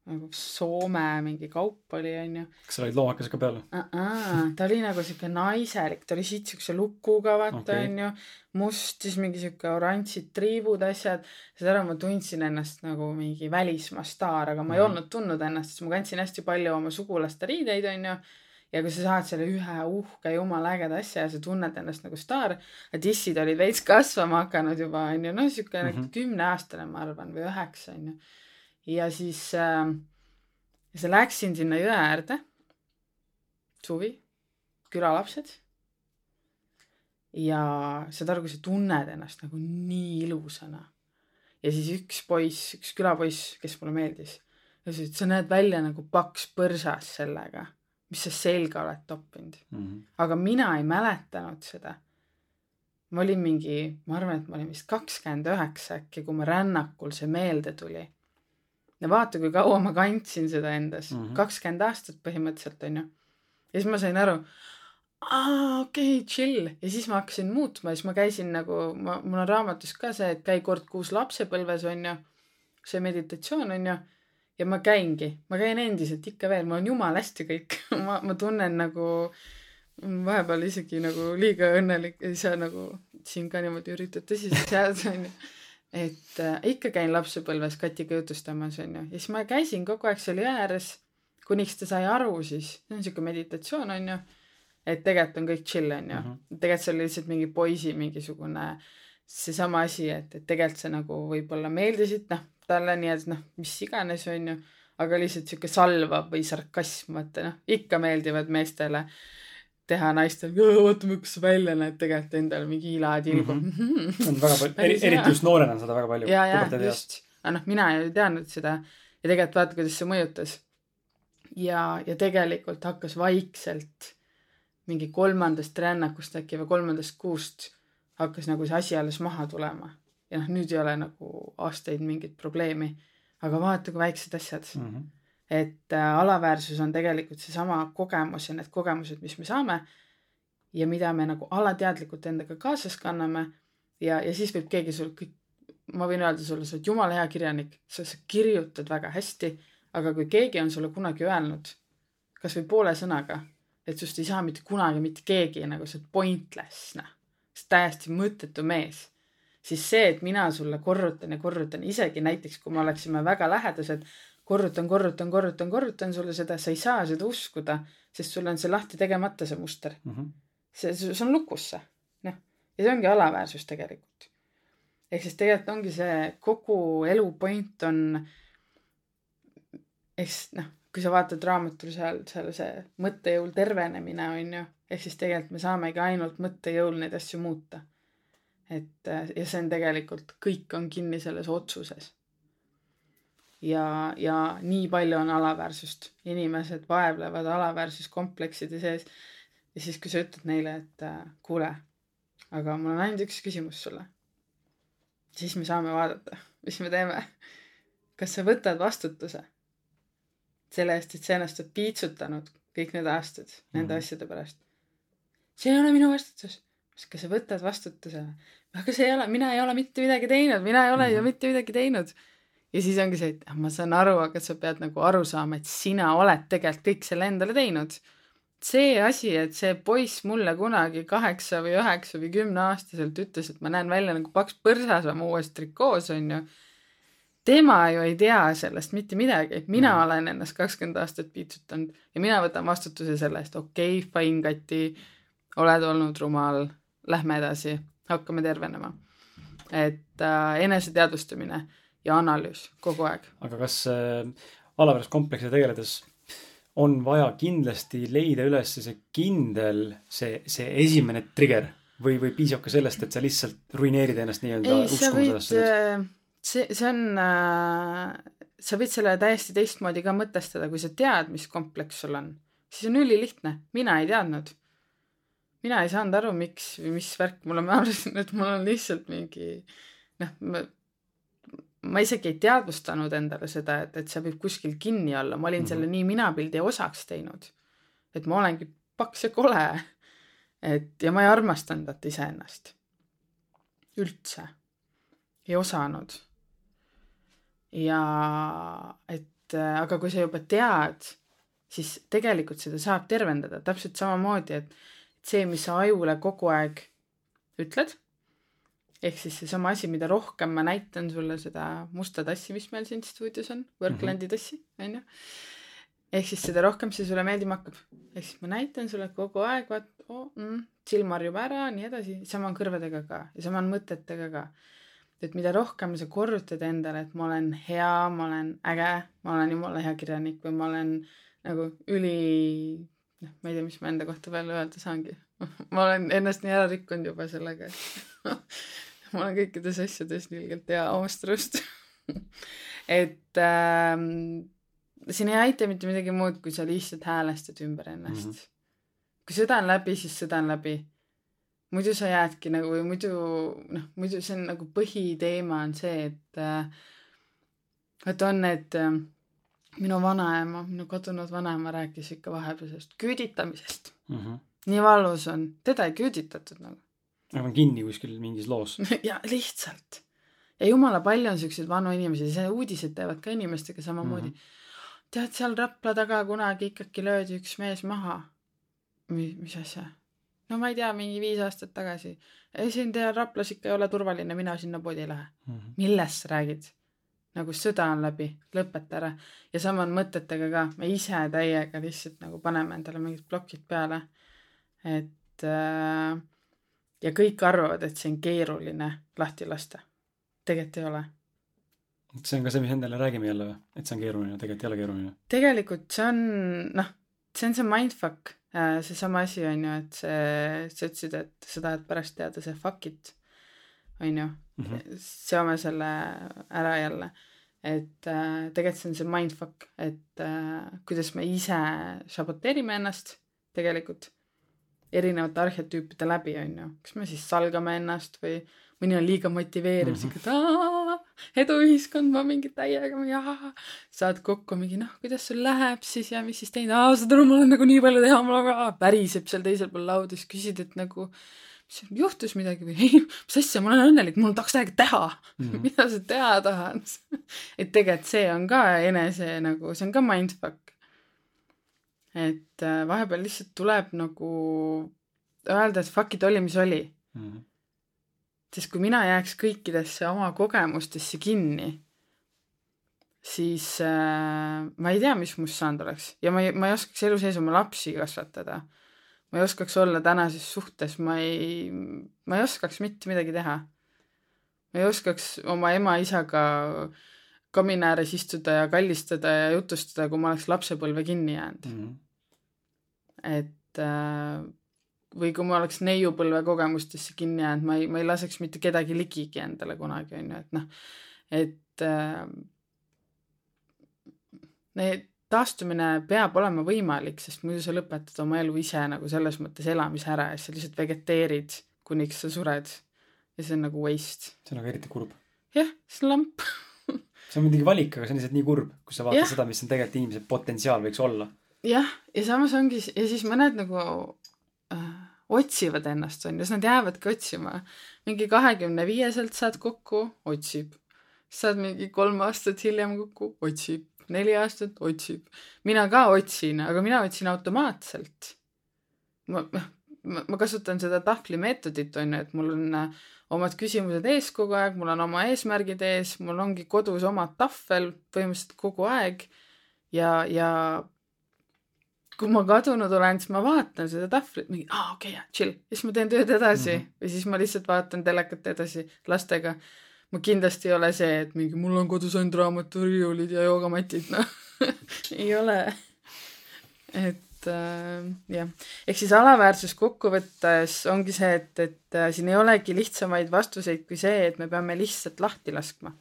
nagu Soome mingi kaup oli, onju. kas sa olid loomakese ka peal uh? -uh, ta oli nagu siuke naiselik, ta oli siit siukse lukuga, vaata okay., onju. must, siis mingi siuke oranžid triibud, asjad. saad aru, ma tundsin ennast nagu mingi välismaa staar, aga ma mm. ei mhm. olnud tundnud ennast, sest ma kandsin hästi palju oma sugulaste riideid, onju ja kui sa saad selle ühe uhke jumala ägeda asja ja sa tunned ennast nagu staar, dissid olid veits kasvama hakanud juba onju, noh siuke mm -hmm. kümneaastane, ma arvan, või üheksa onju ja siis äh, siis läksin sinna jõe äärde, suvi, külalapsed. ja saad aru, kui sa tunned ennast nagu nii ilusana. ja siis üks poiss, üks külapoiss, kes mulle meeldis, ütles, et sa näed välja nagu paks põrsas sellega, mis sa selga oled toppinud mm. -hmm. aga mina ei mäletanud seda ma olin mingi, ma arvan, et ma olin vist kakskümmend üheksa äkki, kui ma rännakul see meelde tuli ja vaata, kui kaua ma kandsin seda endas -hmm., kakskümmend aastat põhimõtteliselt onju. ja siis ma sain aru, aa okei okay,, chill ja siis ma hakkasin muutma ja siis ma käisin nagu, ma, mul on raamatus ka see, et käi kord kuus lapsepõlves onju, see meditatsioon onju ja ma käingi, ma käin endiselt ikka veel, mul on jumala hästi kõik. (laughs) Ma, ma tunnen nagu vahepeal isegi nagu liiga õnnelik, ei saa nagu siin ka niimoodi üritad tõsiselt (laughs) jääda onju. Et äh, ikka käin lapsepõlves Katiga jutustamas onju. Ja siis ma käisin kogu aeg seal jõe ääres, kuniks ta sai aru siis, see on siuke meditatsioon onju, et tegelikult on kõik chill onju. Mm -hmm., tegelikult see oli lihtsalt mingi poisi mingisugune seesama asi, et, et tegelikult sa nagu võib-olla meeldisid noh talle nii, et noh, mis iganes onju, aga lihtsalt sihuke salvav või sarkasm, vaata noh, ikka meeldivad meestele teha naistel, vaata kuidas sa välja näed, tegelikult endal mingi hiila tilgub mm. -hmm. (laughs) on väga palju, eriti just noorena on seda väga palju. ja, ja just, aga noh, mina ei teadnud seda ja tegelikult vaata, kuidas see mõjutas. ja, ja tegelikult hakkas vaikselt mingi kolmandast rännakust äkki või kolmandast kuust hakkas nagu see asi alles maha tulema. Ja noh, nüüd ei ole nagu aastaid mingit probleemi. aga vaata, kui väiksed asjad mm. -hmm et äh, alaväärsus on tegelikult seesama kogemus ja need kogemused, mis me saame ja mida me nagu alateadlikult endaga kaasas kanname ja, ja siis võib keegi sul kõik, ma võin öelda sulle, sa oled jumala hea kirjanik, sa, sa kirjutad väga hästi, aga kui keegi on sulle kunagi öelnud, kasvõi poole sõnaga, et sinust ei saa mitte kunagi mitte keegi nagu sa oled pointless, noh, sa oled täiesti mõttetu mees, siis see, et mina sulle korrutan ja korrutan, isegi näiteks kui me oleksime väga lähedased, korrutan, korrutan, korrutan, korrutan sulle seda, sa ei saa seda uskuda, sest sul on see lahti tegemata, see muster mm. -hmm. see, see on lukus see, noh. ja see ongi alaväärsus tegelikult. ehk siis tegelikult ongi see kogu elu point on, ehk siis noh, kui sa vaatad raamatul seal, seal see mõttejõul tervenemine on ju, ehk siis tegelikult me saamegi ainult mõttejõul neid asju muuta. Et ja see on tegelikult, kõik on kinni selles otsuses ja, ja nii palju on alaväärsust. inimesed vaevlevad alaväärsuskomplekside sees. ja siis, kui sa ütled neile, et äh, kuule, aga mul on ainult üks küsimus sulle. siis me saame vaadata, mis me teeme. kas sa võtad vastutuse selle eest, et sa ennast oled piitsutanud kõik need aastad mm -hmm. nende asjade pärast? see ei ole minu vastutus. kas sa võtad vastutuse? Aga see ei ole, mina ei ole mitte midagi teinud, mina ei ole mm -hmm. ju mitte midagi teinud ja siis ongi see, et ah, ma saan aru, aga sa pead nagu aru saama, et sina oled tegelikult kõik selle endale teinud. see asi, et see poiss mulle kunagi kaheksa või üheksa või kümneaastaselt ütles, et ma näen välja nagu paks põrsas oma uues trikoos, onju. tema ju ei tea sellest mitte midagi, mina mm. olen ennast kakskümmend aastat piitsutanud ja mina võtan vastutuse selle eest, okei okay,, fine, Kati, oled olnud rumal, lähme edasi, hakkame tervenema. et äh, eneseteadvustamine ja analüüs kogu aeg. aga kas äh, alaväärsuskompleksiga tegeledes on vaja kindlasti leida üles see kindel, see, see esimene trigger või, või piisab ka sellest, et sa lihtsalt ruineerid ennast nii-öelda uskuma sellesse? Äh, see, see on äh,, sa võid selle täiesti teistmoodi ka mõtestada, kui sa tead, mis kompleks sul on, siis on ülilihtne, mina ei teadnud. Mina ei saanud aru, miks või mis värk mul on, ma arvasin, et mul on lihtsalt mingi noh, ma isegi ei teadvustanud endale seda, et, et see võib kuskil kinni olla, ma olin mm -hmm. selle nii minapildi osaks teinud. et ma olengi paks ja kole. et ja ma ei armastanud vaata iseennast. üldse. ei osanud. ja et aga kui sa juba tead, siis tegelikult seda saab tervendada täpselt samamoodi, et see, mis sa ajule kogu aeg ütled ehk siis seesama asi, mida rohkem ma näitan sulle seda musta tassi, mis meil siin stuudios on, Worklandi mm -hmm. tassi, onju. ehk siis seda rohkem see sulle meeldima hakkab. ehk siis ma näitan sulle kogu aeg, vaat oh, mm, silm harjub ära, nii edasi, sama on kõrvadega ka ja sama on mõtetega ka. et mida rohkem sa korrutad endale, et ma olen hea, ma olen äge, ma olen jumala hea kirjanik või ma olen nagu üli, noh, ma ei tea, mis ma enda kohta veel öelda saangi (laughs) ma olen ennast nii ära rikkunud juba sellega, et (laughs) ma olen kõikides asjades ilgelt hea omast arust (laughs) et ähm, siin ei aita mitte midagi muud, kui sa lihtsalt häälestad ümber ennast mm. -hmm. kui sõda on läbi, siis sõda on läbi. muidu sa jäädki nagu või muidu noh, muidu see on nagu põhiteema on see, et äh, et on need äh, minu vanaema, minu kadunud vanaema rääkis ikka vahepeal sellest küüditamisest mm. -hmm. nii valus on, teda ei küüditatud nagu aga on kinni kuskil mingis loos. (laughs) ja lihtsalt. ja jumala palju on siukseid vanu inimesi, see uudised teevad ka inimestega samamoodi mm. -hmm. tead, seal Rapla taga kunagi ikkagi löödi üks mees maha. mis asja? no ma ei tea, mingi viis aastat tagasi. ei, siin teil Raplas ikka ei ole turvaline, mina sinna poodi ei lähe mm. -hmm. millest sa räägid? Nagu sõda on läbi, lõpeta ära. ja sama on mõtetega ka, me ise täiega lihtsalt nagu paneme endale mingid plokid peale. et äh, ja kõik arvavad, et see on keeruline lahti lasta. tegelikult ei ole. see on ka see, mis endale räägime jälle või? et see on keeruline, tegelikult ei ole keeruline. tegelikult see on, noh, see on see mindfuck, äh, seesama asi on ju, et see, sa ütlesid, et sa tahad pärast teada see fuck it, on ju mm. -hmm. seome selle ära jälle. et äh, tegelikult see on see mindfuck, et äh, kuidas me ise saboteerime ennast tegelikult erinevate arhetüüpide läbi, on ju. kas me siis salgame ennast või mõni on liiga motiveeriv mm, -hmm. siuke, et eduühiskond, ma mingi täiega, jaa. saad kokku mingi noh, kuidas sul läheb siis ja mis siis teinud, aa, saad aru, mul on nagu nii palju teha, mul on päriseb seal teisel pool lauda, siis küsid, et nagu mis juhtus midagi või (laughs) ei, mis asja, ma olen õnnelik, mul tahaks täiega teha mm. -hmm. (laughs) mida sa teha tahad (laughs) et tegelikult see on ka enese nagu, see on ka mindfuck et äh, vahepeal lihtsalt tuleb nagu öelda, et fuck it, oli mis oli mm. -hmm. sest kui mina jääks kõikidesse oma kogemustesse kinni, siis äh, ma ei tea, mis must saanud oleks ja ma ei, ma ei oskaks elu sees oma lapsi kasvatada. Ma ei oskaks olla tänases suhtes, ma ei, ma ei oskaks mitte midagi teha. ma ei oskaks oma ema-isaga kamina ääres istuda ja kallistada ja jutustada, kui ma oleks lapsepõlve kinni jäänud mm. -hmm et äh, või kui ma oleks neiupõlve kogemustesse kinni jäänud, ma ei, ma ei laseks mitte kedagi ligigi endale kunagi, on ju, et noh, et äh, need taastumine peab olema võimalik, sest muidu sa lõpetad oma elu ise nagu selles mõttes elamise ära ja sa lihtsalt vegeteerid, kuniks sa sured. ja see on nagu waste. see on aga eriti kurb. jah, see on lamp (laughs) see on muidugi valik, aga see on lihtsalt nii kurb, kui sa vaatad ja. seda, mis on tegelikult inimese potentsiaal võiks olla jah, ja samas ongi, ja siis mõned nagu äh, otsivad ennast, on ju, siis nad jäävadki otsima. mingi kahekümne viieselt saad kokku, otsib. saad mingi kolm aastat hiljem kokku, otsib. Neli aastat, otsib. mina ka otsin, aga mina otsin automaatselt. ma, ma, ma kasutan seda tahvlimeetodit, on ju, et mul on äh, omad küsimused ees kogu aeg, mul on oma eesmärgid ees, mul ongi kodus oma tahvel põhimõtteliselt kogu aeg ja, ja kui ma kadunud olen, siis ma vaatan seda tahvlit, mingi aa okei okay,, chill, siis ma teen tööd edasi mm -hmm. või siis ma lihtsalt vaatan telekat edasi lastega. Ma kindlasti ei ole see, et mingi mul on kodus ainult raamaturiiulid ja joogamatid, noh. (laughs) Ei ole. et äh, jah, ehk siis alaväärsus kokkuvõttes ongi see, et, et äh, siin ei olegi lihtsamaid vastuseid kui see, et me peame lihtsalt lahti laskma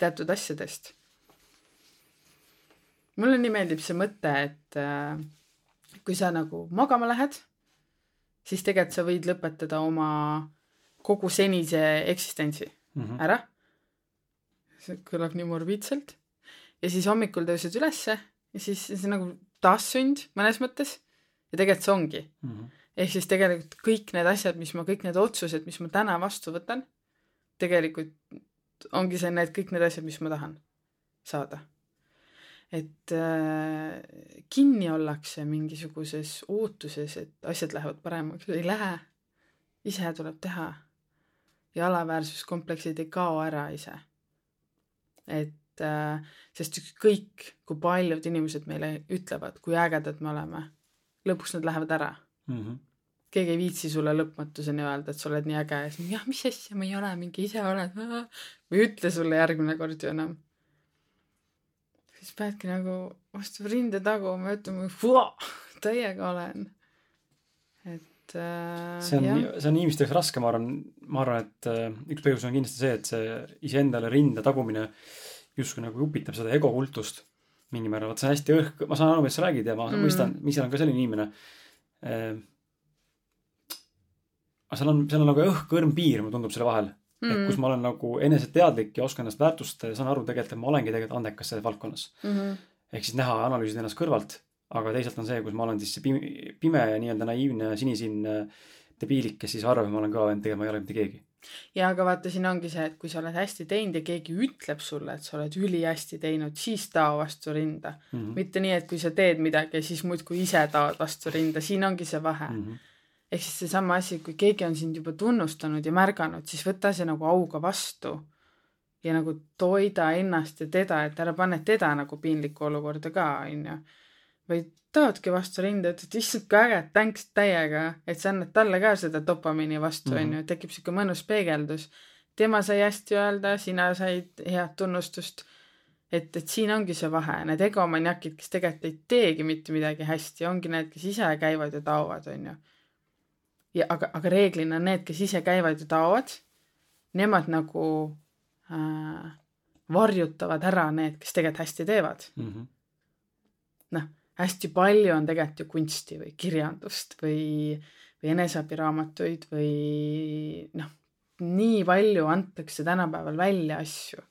teatud asjadest. Mulle nii meeldib see mõte, et äh, kui sa nagu magama lähed, siis tegelikult sa võid lõpetada oma kogu senise eksistentsi mm -hmm. ära. see kõlab nii morbiidselt. ja siis hommikul tõused ülesse ja siis see on nagu taassünd mõnes mõttes. ja tegelikult see ongi mm. -hmm. ehk siis tegelikult kõik need asjad, mis ma, kõik need otsused, mis ma täna vastu võtan, tegelikult ongi see, need kõik need asjad, mis ma tahan saada et äh, kinni ollakse mingisuguses ootuses, et asjad lähevad paremaks, ei lähe. ise tuleb teha. Ja alaväärsuskompleksid ei kao ära ise. et äh, sest ükskõik, kui paljud inimesed meile ütlevad, kui ägedad me oleme, lõpuks nad lähevad ära mm. -hmm. keegi ei viitsi sulle lõpmatuseni öelda, et sa oled nii äge ja siis jah, mis asja, ma ei ole mingi ise oled või ütle sulle järgmine kord ju enam siis peadki nagu vastu rinde taguma ja ütlema, täiega olen. et äh, see on, see on inimeste jaoks raske, ma arvan, ma arvan, et äh, üks põhjus on kindlasti see, et see iseendale rinde tagumine justkui nagu upitab seda egokultust mingil määral, vot see on hästi õhk, ma saan aru, millest sa räägid ja ma mm. mõistan, ma ise olen ka selline inimene äh,. aga seal on, seal on nagu õhk-õrn piir, mulle tundub selle vahel mm.. et kus ma olen nagu eneseteadlik ja oskan ennast väärtustada ja saan aru tegelikult, et ma olengi tegelikult andekas selles valdkonnas mm. -hmm. ehk siis näha ja analüüsida ennast kõrvalt, aga teisalt on see, kus ma olen siis see pime, pime ja nii-öelda naiivne ja sinisilmne debiilik, kes siis arvab, et ma olen kõva vend, tegelikult ma ei ole mitte keegi. ja aga vaata, siin ongi see, et kui sa oled hästi teinud ja keegi ütleb sulle, et sa oled ülihästi teinud, siis tao vastu rinda mm. -hmm. mitte nii, et kui sa teed midagi ja siis muudkui ise taod vastu rinda, siin ongi see vahe mm. -hmm ehk siis seesama asi, kui keegi on sind juba tunnustanud ja märganud, siis võta see nagu auga vastu ja nagu toida ennast ja teda, et ära pane teda nagu piinlikku olukorda ka, onju. Vaid taodki vastu rinda, ütled issand kui äge, thanks täiega, et sa annad talle ka seda dopamiini vastu, onju, tekib siuke mõnus peegeldus. tema sai hästi öelda, sina said head tunnustust. et, et siin ongi see vahe, need egomaniakid, kes tegelikult ei teegi mitte midagi hästi, ongi need, kes ise käivad ja taovad, onju. ja aga, aga reeglina need, kes ise käivad ja taovad, nemad nagu äh, varjutavad ära need, kes tegelikult hästi teevad mm -hmm.. noh, hästi palju on tegelikult ju kunsti või kirjandust või, või eneseabiraamatuid või noh, nii palju antakse tänapäeval välja asju.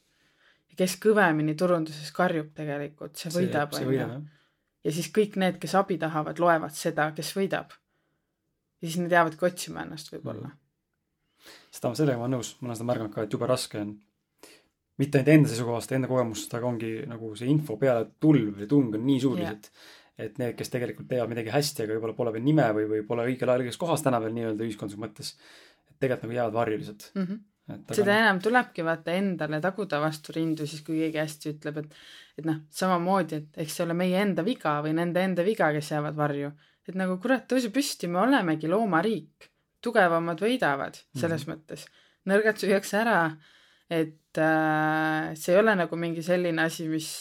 ja kes kõvemini turunduses karjub tegelikult, see võidab, onju. ja siis kõik need, kes abi tahavad, loevad seda, kes võidab. ja siis nad jäävadki otsima ennast võib-olla mm. seda, sellega ma olen nõus, ma olen seda märganud ka, et jube raske on mitte ainult enda seisukohast, enda kogemust, aga ongi nagu see info peale tulv või tung on nii suur lihtsalt yeah. et need, kes tegelikult teevad midagi hästi, aga võib-olla pole veel nime või, või pole õigel ajal õiges kohas täna veel nii-öelda ühiskondlikus mõttes, et tegelikult nagu jäävad varju lihtsalt mm. -hmm. Et, seda enam tulebki vaata endale taguda vastu rindu siis, kui keegi hästi ütleb, et, et noh, samamoodi, et eks see ole meie enda viga või nende enda viga, kes jäävad varju. et nagu kurat, tõuse püsti, me olemegi loomariik. tugevamad võidavad selles mm -hmm. mõttes. nõrgad süüakse ära et äh, see ei ole nagu mingi selline asi, mis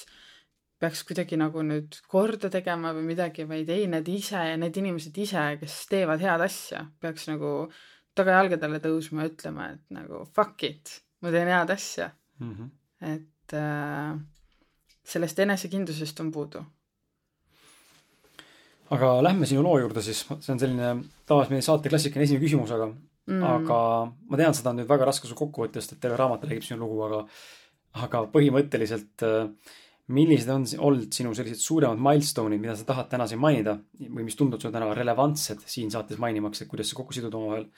peaks kuidagi nagu nüüd korda tegema või midagi, vaid ei, need ise, need inimesed ise, kes teevad head asja, peaks nagu tagajalgadele tõusma ja ütlema, et nagu fuck it, ma teen head asja mm. -hmm. et äh, sellest enesekindlusest on puudu. aga lähme sinu loo juurde siis, see on selline tavaliselt meie saate klassikaline esimene küsimus, aga mm.. aga ma tean, seda on nüüd väga raske su kokku võtta, sest et terve raamat räägib sinu lugu, aga, aga põhimõtteliselt äh, millised on olnud sinu sellised suuremad milstone'id, mida sa tahad täna siin mainida või mis tunduvad sulle täna relevantsed siin saates mainimaks, et kuidas sa kokku sidud omavahel.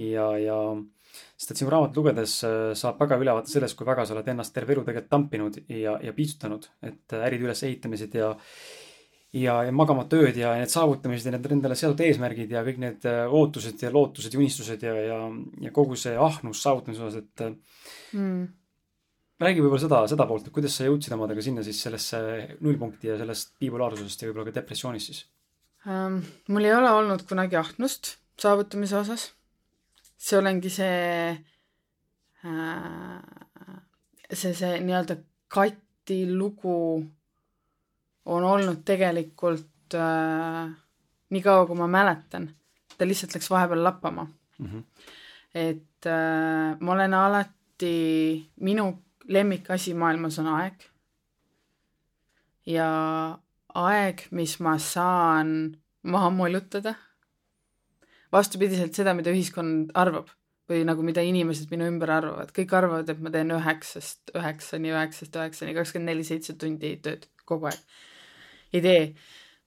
ja, ja sest et sinu raamatut lugedes äh, saab väga ülevaate sellest, kui väga sa oled ennast terve elu tegelikult tampinud ja, ja piitsutanud, et äride ülesehitamised ja ja, ja magamata ööd ja need saavutamised ja need endale seatud eesmärgid ja kõik need äh, ootused ja lootused ja unistused ja, ja, ja kogu see ahnus saavutamise osas, et äh, mm. räägi võib-olla seda, seda poolt, et kuidas sa jõudsid omadega sinna siis sellesse nullpunkti ja sellest bipolaarsusest ja võib-olla ka depressioonist siis um,? mul ei ole olnud kunagi ahnust saavutamise osas. see olengi see äh,, see, see nii-öelda kati lugu on olnud tegelikult äh, nii kaua, kui ma mäletan, ta lihtsalt läks vahepeal lappama mm. -hmm. et äh, ma olen alati, minu lemmikasi maailmas on aeg. ja aeg, mis ma saan maha mollutada, vastupidiselt seda, mida ühiskond arvab või nagu mida inimesed minu ümber arvavad, kõik arvavad, et ma teen üheksast üheksani, üheksast üheksani, kakskümmend neli, seitse tundi tööd kogu aeg ei tee.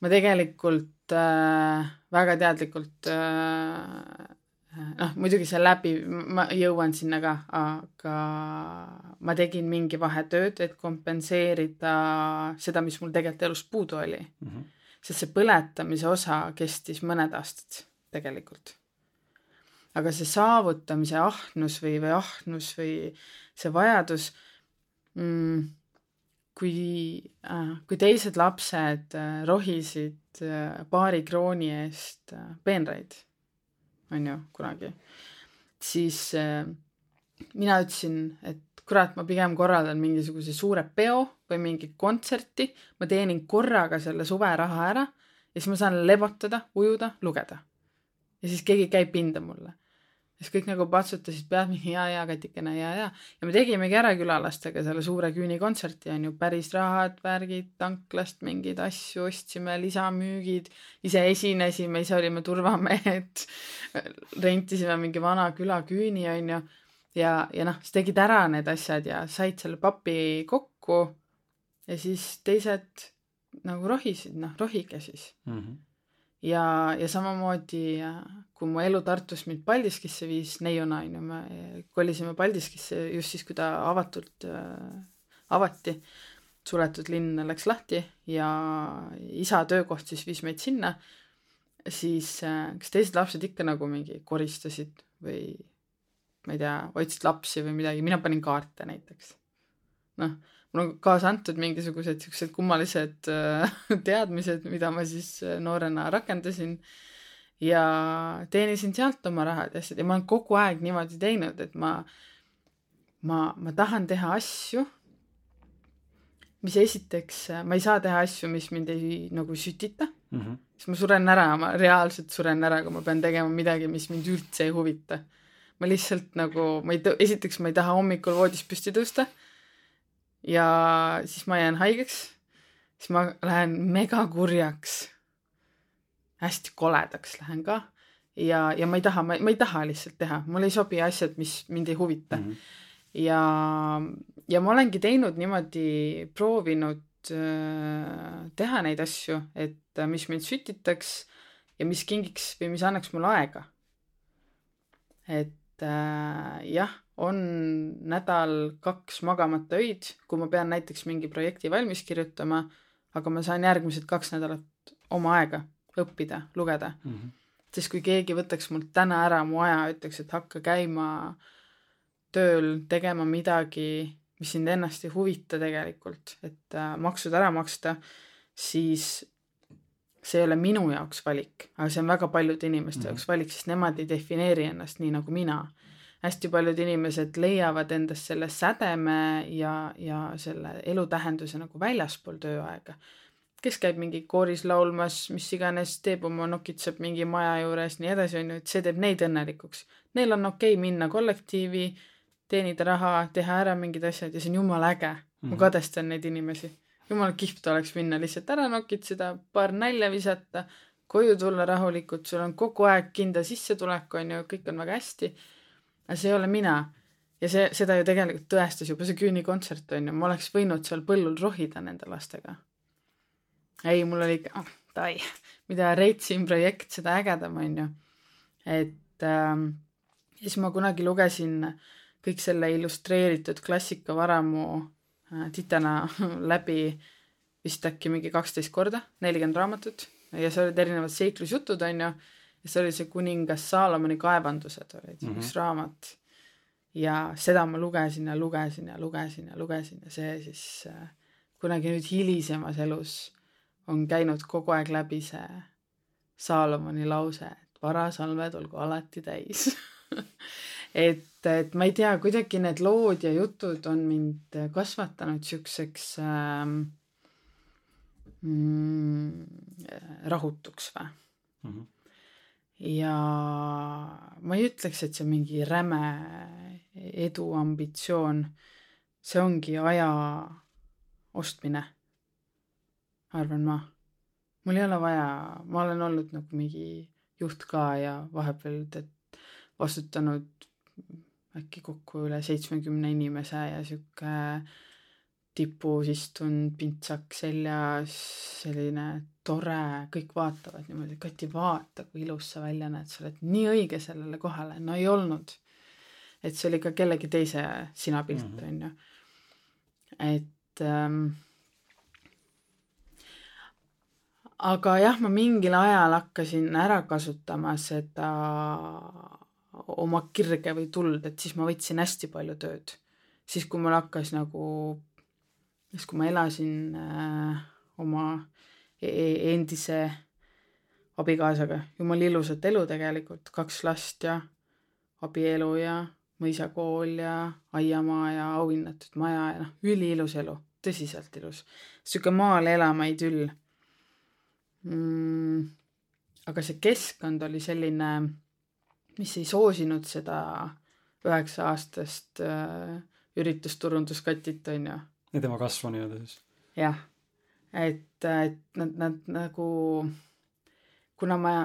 ma tegelikult äh, väga teadlikult äh, noh, muidugi see läbi, ma jõuan sinna ka, aga ma tegin mingi vahetööd, et kompenseerida seda, mis mul tegelikult elus puudu oli mm. -hmm. sest see põletamise osa kestis mõned aastad tegelikult. aga see saavutamise ahnus või, või ahnus või see vajadus mm, kui äh,, kui teised lapsed äh, rohisid äh, paari krooni eest peenraid, on ju, kunagi, siis mina ütlesin, et kurat, ma pigem korraldan mingisuguse suure peo või mingi kontserti, ma teenin korraga selle suveraha ära ja siis ma saan lebotada, ujuda, lugeda. ja siis keegi käib pinda mulle siis kõik nagu patsutasid pead, ja, ja katikene ja, ja. ja me tegimegi ära külalastega selle suure küünikontserti, on ju, päris rahad, värgid, tanklast mingeid asju ostsime, lisamüügid, ise esinesime, ise olime turvamehed rentisime mingi vana küla küüni, on ju. ja, ja noh, siis tegid ära need asjad ja said selle papi kokku ja siis teised nagu rohisid, noh, rohige siis mm. -hmm ja, ja samamoodi, kui mu elu Tartust mind Paldiskisse viis, neiuna on ju, me kolisime Paldiskisse just siis, kui ta avatult äh, avati, suletud linn läks lahti ja isa töökoht siis viis meid sinna, siis äh, kas teised lapsed ikka nagu mingi koristasid või ma ei tea, hoidsid lapsi või midagi, mina panin kaarte näiteks. noh mul on kaasa antud mingisugused siuksed kummalised äh, (laughs) teadmised, mida ma siis äh, noorena rakendasin ja teenisin sealt oma rahad ja asjad ja ma olen kogu aeg niimoodi teinud, et ma ma, ma tahan teha asju, mis esiteks, ma ei saa teha asju, mis mind ei nagu sütita mm, -hmm. siis ma suren ära, ma reaalselt suren ära, kui ma pean tegema midagi, mis mind üldse ei huvita. ma lihtsalt nagu, ma ei esiteks ma ei taha hommikul voodist püsti tõusta ja siis ma jään haigeks, siis ma lähen megakurjaks, hästi koledaks lähen ka. Ja, ja ma ei taha, ma ei taha lihtsalt teha, mulle ei sobi asjad, mis mind ei huvita. Mm. -hmm ja, ja ma olengi teinud niimoodi, proovinud äh, teha neid asju, et äh, mis mind sütitaks ja mis kingiks või mis annaks mulle aega. et äh, jah, on nädal kaks magamata öid, kui ma pean näiteks mingi projekti valmis kirjutama, aga ma saan järgmised kaks nädalat oma aega õppida, lugeda mm. -hmm. sest kui keegi võtaks mult täna ära mu aja, ütleks, et hakka käima tööl tegema midagi, mis sind ennast ei huvita tegelikult, et äh, maksud ära maksta, siis see ei ole minu jaoks valik, aga see on väga paljude inimeste mm -hmm. jaoks valik, sest nemad ei defineeri ennast nii nagu mina. Hästi paljud inimesed leiavad endas selle sädeme ja, ja selle elutähenduse nagu väljaspool tööaega. kes käib mingi kooris laulmas, mis iganes, teeb oma, nokitseb mingi maja juures, nii edasi, on ju, et see teeb neid õnnelikuks. Neil on okei okay minna kollektiivi teenida raha, teha ära mingid asjad ja see on jumala äge ma mhm. kadestan neid inimesi. jumala kihvt oleks minna lihtsalt ära nokitseda, paar nalja visata, koju tulla rahulikult, sul on kogu aeg kindel sissetulek, on ju, kõik on väga hästi. Aga see ei ole mina. ja see, seda ju tegelikult tõestas juba see küünikontsert, on ju, ma oleks võinud seal põllul rohida nende lastega. ei, mul oli ikka, ah, tai, mida reitsim projekt, seda ägedam, on ju. et ähm, siis ma kunagi lugesin kõik selle illustreeritud klassikavaramu äh, titana (laughs) läbi vist äkki mingi kaksteist korda, nelikümmend raamatut ja seal olid erinevad seiklusjutud, onju, ja see oli see kuningas Saalomoni kaevandused olid mm -hmm. üks raamat. ja seda ma lugesin ja lugesin ja lugesin ja lugesin ja see siis äh, kunagi nüüd hilisemas elus on käinud kogu aeg läbi see Saalomoni lause, et varasalved olgu alati täis (laughs) et, et ma ei tea, kuidagi need lood ja jutud on mind kasvatanud siukseks ähm, mm, rahutuks või mm. -hmm. Ja ma ei ütleks, et see mingi räme eduambitsioon. see ongi aja ostmine, arvan ma. mul ei ole vaja, ma olen olnud nagu mingi juht ka ja vahepeal tead vastutanud äkki kokku üle seitsmekümne inimese ja sihuke tipus istunud pintsak seljas, selline tore, kõik vaatavad niimoodi, Kati, vaata, kui ilus sa välja näed, sa oled nii õige sellele kohale, no ei olnud. et see oli ka kellegi teise sinapilt mm, on -hmm. ju. et ähm, aga jah, ma mingil ajal hakkasin ära kasutama seda oma kirge või tuld, et siis ma võtsin hästi palju tööd. siis, kui mul hakkas nagu, siis kui ma elasin äh, oma e, e endise abikaasaga, jumala ilusat elu tegelikult, kaks last ja abielu ja mõisakool ja aiamaa ja auhinnatud maja ja noh, üliilus elu, tõsiselt ilus. sihuke maal elama idüll mm,. aga see keskkond oli selline mis ei soosinud seda üheksa aastast äh, üritusturunduskatit, on ju. Ja tema kasvu nii-öelda siis. jah, et, et nad, nad nagu, kuna ma,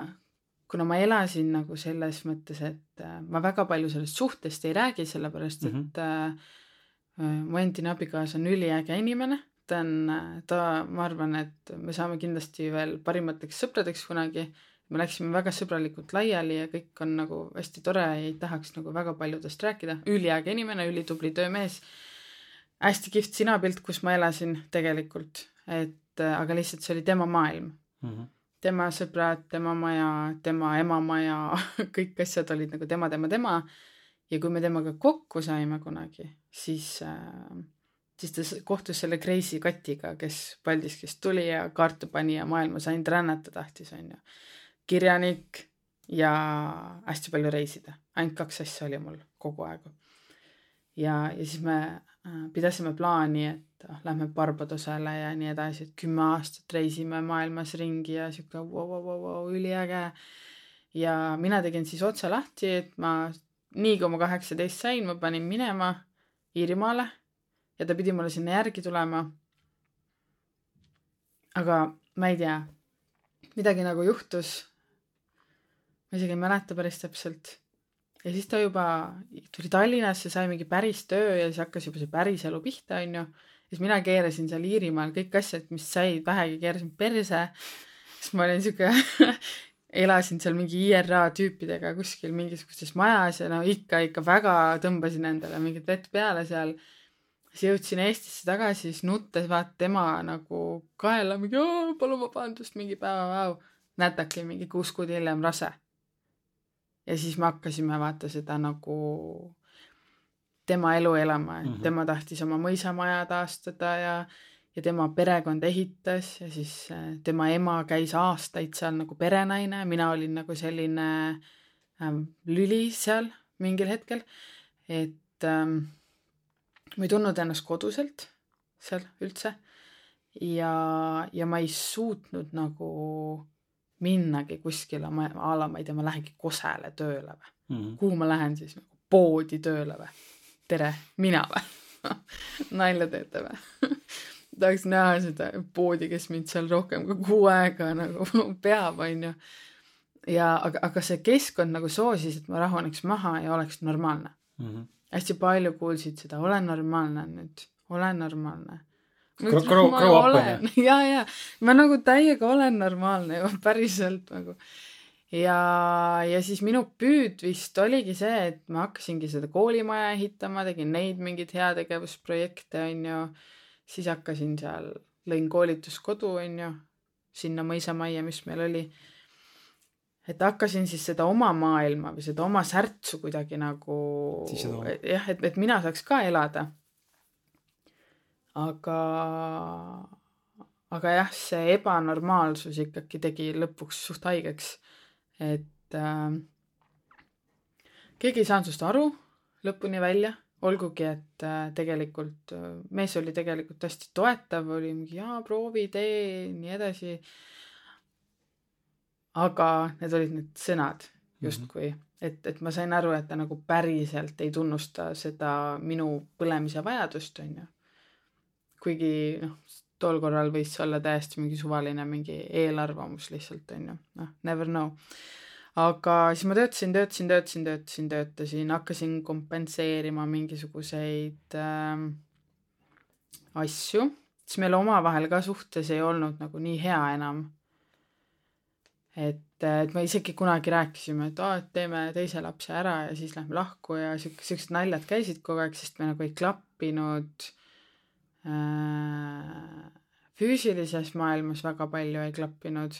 kuna ma elasin nagu selles mõttes, et äh, ma väga palju sellest suhtest ei räägi, sellepärast mm -hmm. et äh, äh, mu endine abikaasa on üliäge inimene, ta on, ta, ma arvan, et me saame kindlasti veel parimateks sõpradeks kunagi me läksime väga sõbralikult laiali ja kõik on nagu hästi tore ja ei tahaks nagu väga paljudest rääkida. üliäge inimene, ülitubli töömees. Hästi kihvt sinapilt, kus ma elasin tegelikult, et äh, aga lihtsalt see oli tema maailm mm. -hmm. tema sõbrad, tema maja, tema emamaja (laughs) kõik asjad olid nagu tema, tema, tema. ja kui me temaga kokku saime kunagi, siis äh, siis ta kohtus selle Kreisi Katiga, kes Paldiskist tuli ja kaarte pani ja maailmas ainult rännata tahtis, onju kirjanik ja hästi palju reisida. ainult kaks asja oli mul kogu aeg. ja, ja siis me pidasime plaani, et äh, lähme Barbadosele ja nii edasi, et kümme aastat reisime maailmas ringi ja sihuke vau, vau, vau, vau, üliäge. ja mina tegin siis otsa lahti, et ma nii kui ma kaheksateist sain, ma panin minema Iirimaale ja ta pidi mulle sinna järgi tulema. aga ma ei tea, midagi nagu juhtus. ma isegi ei mäleta päris täpselt. Ja siis ta juba tuli Tallinnasse, sai mingi päris töö ja siis hakkas juba see päris elu pihta, onju. siis mina keerasin seal Iirimaal kõik asjad, mis said vähegi, keerasin perse. siis ma olin siuke (laughs) elasin seal mingi IRA tüüpidega kuskil mingisugustes majas ja no ikka, ikka väga tõmbasin endale mingit vett peale seal. siis jõudsin Eestisse tagasi, siis nuttes vaata tema nagu kaela mingi palun vabandust, mingi päeva-päev. nätake mingi kuus kuud hiljem rase. Ja siis me hakkasime vaata seda nagu tema elu elama, et mm -hmm. tema tahtis oma mõisamaja taastada ja ja tema perekond ehitas ja siis äh, tema ema käis aastaid seal nagu perenaine, mina olin nagu selline ähm, lüli seal mingil hetkel, et ähm, ma ei tundnud ennast koduselt seal üldse. Ja, ja ma ei suutnud nagu minnagi kuskile, ma a la ma ei tea, ma lähengi Kosele tööle või mm -hmm. kuhu ma lähen siis nagu poodi tööle või? tere, mina või (laughs) nalja teete või (laughs) tahaks näha seda poodi, kes mind seal rohkem kui kuu aega nagu (laughs) peab, onju. ja aga, aga see keskkond nagu soosis, et ma rahuneks maha ja oleks normaalne mm. -hmm. hästi palju kuulsid seda, ole normaalne nüüd, ole normaalne. Grow, grow, grow up onju. (laughs) ja, ja ma nagu täiega olen normaalne ju (laughs) päriselt nagu ja, ja siis minu püüd vist oligi see, et ma hakkasingi seda koolimaja ehitama, tegin neid mingeid heategevusprojekte, onju siis hakkasin seal, lõin koolituskodu, onju, sinna mõisamajja, mis meil oli. et hakkasin siis seda oma maailma või seda oma särtsu kuidagi nagu jah, et, et mina saaks ka elada. Aga, aga jah, see ebanormaalsus ikkagi tegi lõpuks suht haigeks, et äh, keegi ei saanud sinust aru lõpuni välja olgugi, et äh, tegelikult äh, mees oli tegelikult hästi toetav, oli mingi jaa, proovi, tee, nii edasi. aga need olid need sõnad mhm. justkui mm, -hmm. et, et ma sain aru, et ta nagu päriselt ei tunnusta seda minu põlemise vajadust, onju. Kuigi noh, tol korral võis olla täiesti mingi suvaline mingi eelarvamus lihtsalt, onju, noh, never know. Aga siis ma töötasin, töötasin, töötasin, töötasin, töötasin, hakkasin kompenseerima mingisuguseid äh, asju, siis meil omavahel ka suhtes ei olnud nagu nii hea enam. et, et me isegi kunagi rääkisime, et aa, et teeme teise lapse ära ja siis lähme lahku. Ja siuke, siuksed naljad käisid kogu aeg, sest me nagu ei klappinud füüsilises maailmas väga palju ei klappinud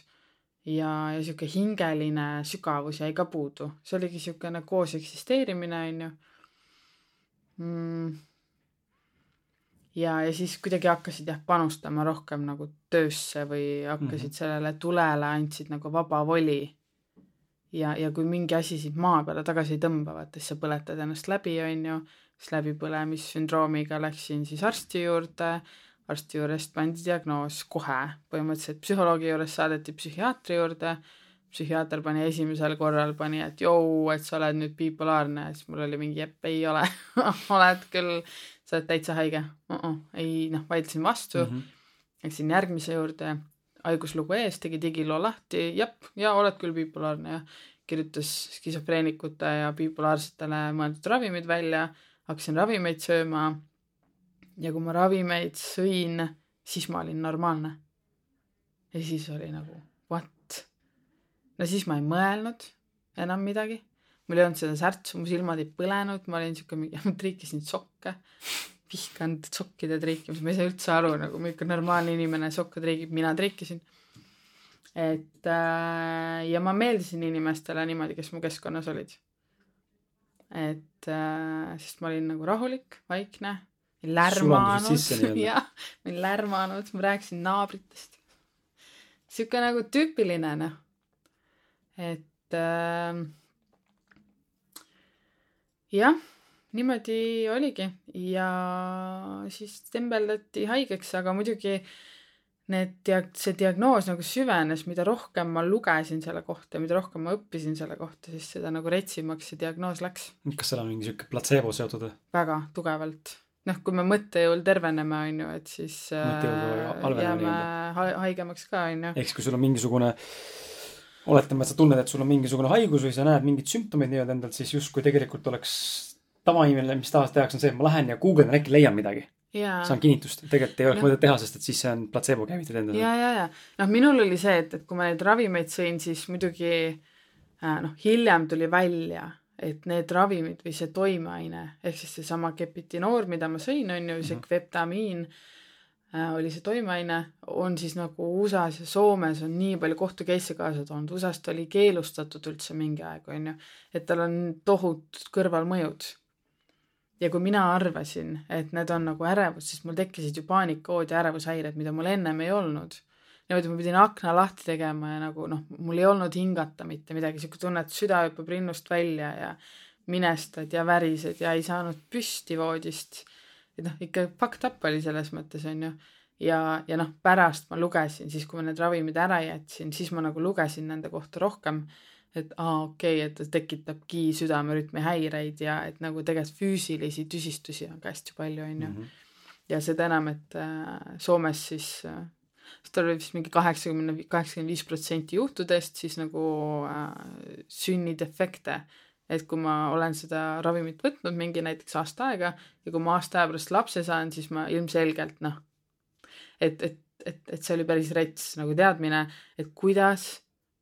ja, ja sihuke hingeline sügavus jäi ka puudu, see oligi siukene koos eksisteerimine, onju mm.. ja, ja siis kuidagi hakkasid jah panustama rohkem nagu töösse või hakkasid mm -hmm. sellele tulele, andsid nagu vaba voli. ja, ja kui mingi asi sind maa peale tagasi ei tõmba, vaata siis sa põletad ennast läbi, onju, siis läbipõlemissündroomiga läksin siis arsti juurde. Arsti juurest pandi diagnoos kohe, põhimõtteliselt psühholoogi juurest saadeti psühhiaatri juurde, psühhiaater pani esimesel korral, pani, et jõu, et sa oled nüüd bipolaarne, siis mul oli mingi, jep, ei ole. (laughs) Oled küll, sa oled täitsa haige. Uh. -uh. ei noh, vaidlesin vastu. Mm, -hmm. läksin järgmise juurde, haiguslugu ees, tegi digiloo lahti, jep, ja oled küll bipolaarne. Ja kirjutas skisofreenikute ja bipolaarsetele mõeldud ravimid välja, hakkasin ravimeid sööma ja kui ma ravimeid sõin, siis ma olin normaalne. ja siis oli nagu what? no siis ma ei mõelnud enam midagi. mul ei olnud seda särtsu, mu silmad ei põlenud, ma olin siuke mingi, (laughs) ma triikisin sokke. vihkan sokkide triikimist, ma ei saa üldse aru nagu milline normaalne inimene sokke triigib, mina triikisin. et äh, ja ma meeldisin inimestele niimoodi, kes mu keskkonnas olid. Et äh, sest ma olin nagu rahulik, vaikne lärmanud, (laughs) jah, ma olin lärmanud, ma rääkisin naabritest. sihuke nagu tüüpiline noh, et äh, jah, niimoodi oligi. Ja siis tembeldati haigeks, aga muidugi need diag-, see diagnoos nagu süvenes, mida rohkem ma lugesin selle kohta, mida rohkem ma õppisin selle kohta, siis seda nagu retsimaks see diagnoos läks. kas seal on mingi sihuke platseebo seotud või? väga tugevalt. noh, kui me mõttejõul terveneme, on ju, et siis äh, jääme ha haigemaks ka, on ju. ehk siis, kui sul on mingisugune oletame, et sa tunned, et sul on mingisugune haigus või sa näed mingeid sümptomeid nii-öelda endalt, siis justkui tegelikult oleks tavainimene, mis tavaliselt tehakse, on see, et ma lähen ja guugeldan, äkki leian midagi saan kinnitust, tegelikult ei oleks no. mõtet teha, sest et siis see on platseebo käivitud endale. ja, ja, ja noh, minul oli see, et, et kui ma neid ravimeid sõin, siis muidugi äh, noh, hiljem tuli välja, et need ravimid või see toimeaine ehk siis seesama kepitinoor, mida ma sõin, on ju, see mm -hmm. kveptamiin äh, oli see toimeaine, on siis nagu USA-s ja Soomes on nii palju kohtu case'e kaasa toonud, USA-s ta oli keelustatud üldse mingi aeg, on ju, et tal on tohutud kõrvalmõjud ja kui mina arvasin, et need on nagu ärevus, siis mul tekkisid ju paanikaood ja ärevushäired, mida mul ennem ei olnud. niimoodi ma pidin akna lahti tegema ja nagu noh, mul ei olnud hingata mitte midagi, sihuke tunne, et süda hüppab rinnust välja ja minestad ja värised ja ei saanud püsti voodist. et noh, ikka fucked up oli selles mõttes, on ju. ja, ja noh, pärast ma lugesin, siis kui ma need ravimid ära jätsin, siis ma nagu lugesin nende kohta rohkem et aa okei okay,, et ta tekitabki südamerütmi häireid ja et nagu tegelikult füüsilisi tüsistusi on ka hästi palju, on ju. Mhm. ja seda enam, et äh, Soomes siis äh,, seda oli vist mingi kaheksakümne, kaheksakümmend viis protsenti juhtudest siis nagu äh, sünnidefekte. et kui ma olen seda ravimit võtnud mingi näiteks aasta aega ja kui ma aasta aja pärast lapse saan, siis ma ilmselgelt noh, et, et, et, et see oli päris rets nagu teadmine, et kuidas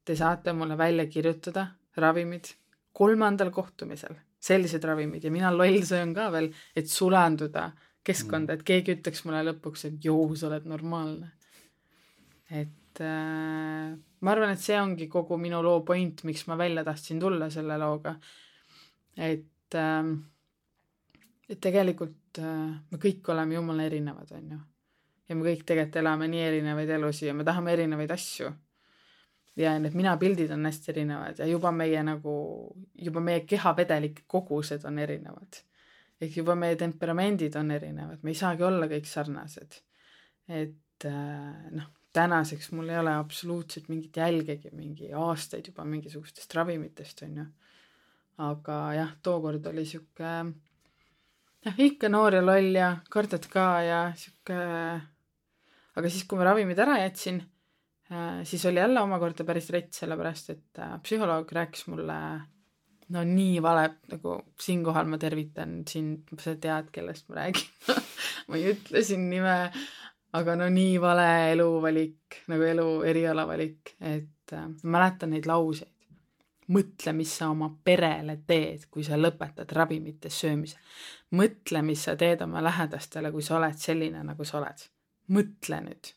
te saate mulle välja kirjutada ravimid kolmandal kohtumisel, sellised ravimid ja mina loll söön ka veel, et sulanduda keskkonda, et keegi ütleks mulle lõpuks, et joo, sa oled normaalne. et äh, ma arvan, et see ongi kogu minu loo point, miks ma välja tahtsin tulla selle looga. et äh,, et tegelikult äh, me kõik oleme jumala erinevad, on ju. ja me kõik tegelikult elame nii erinevaid elusid ja me tahame erinevaid asju ja need minapildid on hästi erinevad ja juba meie nagu, juba meie kehavedelike kogused on erinevad. ehk juba meie temperamendid on erinevad, me ei saagi olla kõik sarnased. et äh, noh, tänaseks mul ei ole absoluutselt mingit jälgegi mingi aastaid juba mingisugustest ravimitest, on ju. aga jah, tookord oli sihuke jah, ikka noor ja loll ja kardad ka ja sihuke, aga siis, kui ma ravimid ära jätsin siis oli jälle omakorda päris rets, sellepärast et äh, psühholoog rääkis mulle no nii vale, nagu siinkohal ma tervitan sind, sa tead, kellest ma räägin (laughs) ma ei ütle siin nime, aga no nii vale eluvalik, nagu elu erialavalik, et äh, mäletan neid lauseid. mõtle, mis sa oma perele teed, kui sa lõpetad ravimite söömise. mõtle, mis sa teed oma lähedastele, kui sa oled selline, nagu sa oled. mõtle nüüd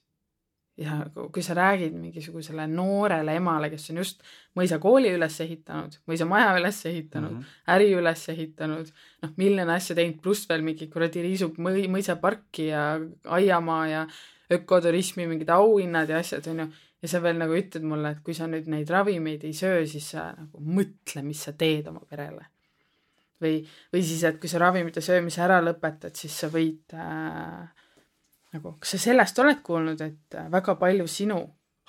ja kui sa räägid mingisugusele noorele emale, kes on just mõisakooli üles ehitanud, mõisamaja üles ehitanud mm, -hmm. äri üles ehitanud, noh, miljon asja teinud, pluss veel mingi kuradi riisub mõi-, mõisaparki ja aiamaa ja ökoturismi mingid auhinnad ja asjad, on ju, ja sa veel nagu ütled mulle, et kui sa nüüd neid ravimeid ei söö, siis sa nagu mõtle, mis sa teed oma perele. või, või siis, et kui sa ravimite söömise ära lõpetad, siis sa võid äh, nagu, kas sa sellest oled kuulnud, et äh, väga palju sinu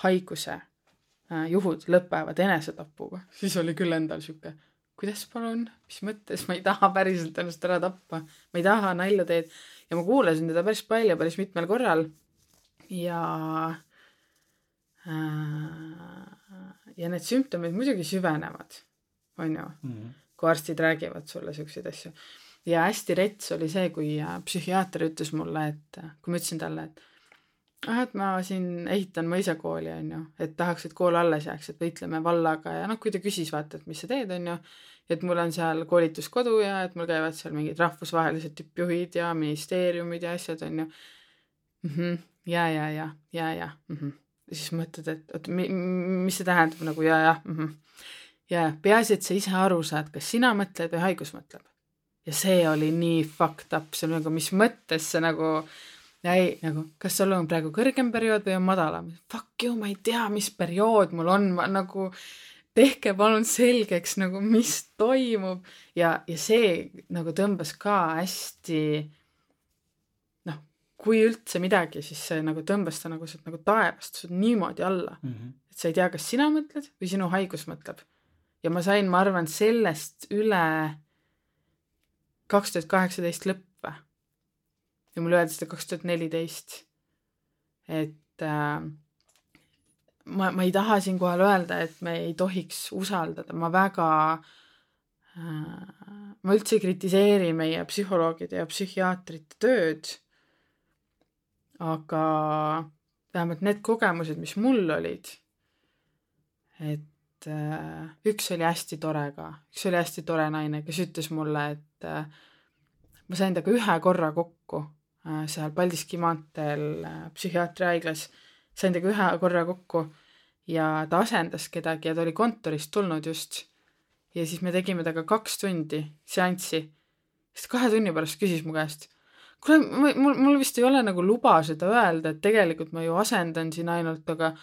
haiguse äh, juhud lõpevad enesetapuga, siis oli küll endal sihuke, kuidas palun, mis mõttes, ma ei taha päriselt ennast ära tappa, ma ei taha nalja teed. Ja ma kuulasin teda päris palju, päris mitmel korral. Ja äh, ja need sümptomid muidugi süvenevad, on ju. Mm, -hmm. kui arstid räägivad sulle siukseid asju ja hästi rets oli see, kui äh, psühhiaater ütles mulle, et äh, kui ma ütlesin talle, et ah, et ma siin ehitan mõisakooli, on ju, et tahaks, et kool alles jääks, et võitleme vallaga ja noh, kui ta küsis, vaata, et mis sa teed, on ju, et mul on seal koolituskodu ja et mul käivad seal mingid rahvusvahelised tippjuhid ja ministeeriumid ja asjad, on ju mm. -hmm, ja, ja, ja, ja, ja mm. -hmm. siis mõtled, et oot, mis see tähendab nagu ja, ja mm. -hmm. ja peaasi, et sa ise aru saad, kas sina mõtled või haigus mõtleb ja see oli nii fucked up, see on nagu, mis mõttes see nagu jäi nagu, kas sul on praegu kõrgem periood või on madalam? Fuck you, ma ei tea, mis periood mul on, ma nagu tehke palun selgeks nagu, mis toimub ja, ja see nagu tõmbas ka hästi noh, kui üldse midagi, siis see nagu tõmbas ta nagu sealt nagu taevast niimoodi alla mm, -hmm. et sa ei tea, kas sina mõtled või sinu haigus mõtleb. ja ma sain, ma arvan, sellest üle kaks tuhat kaheksateist lõpp või. ja mulle öeldi seda kaks tuhat neliteist. et äh, ma, ma ei taha siinkohal öelda, et me ei tohiks usaldada, ma väga äh,, ma üldse ei kritiseeri meie psühholoogide ja psühhiaatrite tööd, aga vähemalt need kogemused, mis mul olid, et äh, üks oli hästi tore ka, üks oli hästi tore naine, kes ütles mulle, et äh, ma sain temaga ühe korra kokku äh, seal Paldiski maanteel äh, psühhiaatriahaiglas sain temaga ühe korra kokku ja ta asendas kedagi ja ta oli kontorist tulnud just. ja siis me tegime temaga kaks tundi seanssi. siis ta kahe tunni pärast küsis mu käest, kuule, mul, mul vist ei ole nagu luba seda öelda, et tegelikult ma ju asendan siin ainult, aga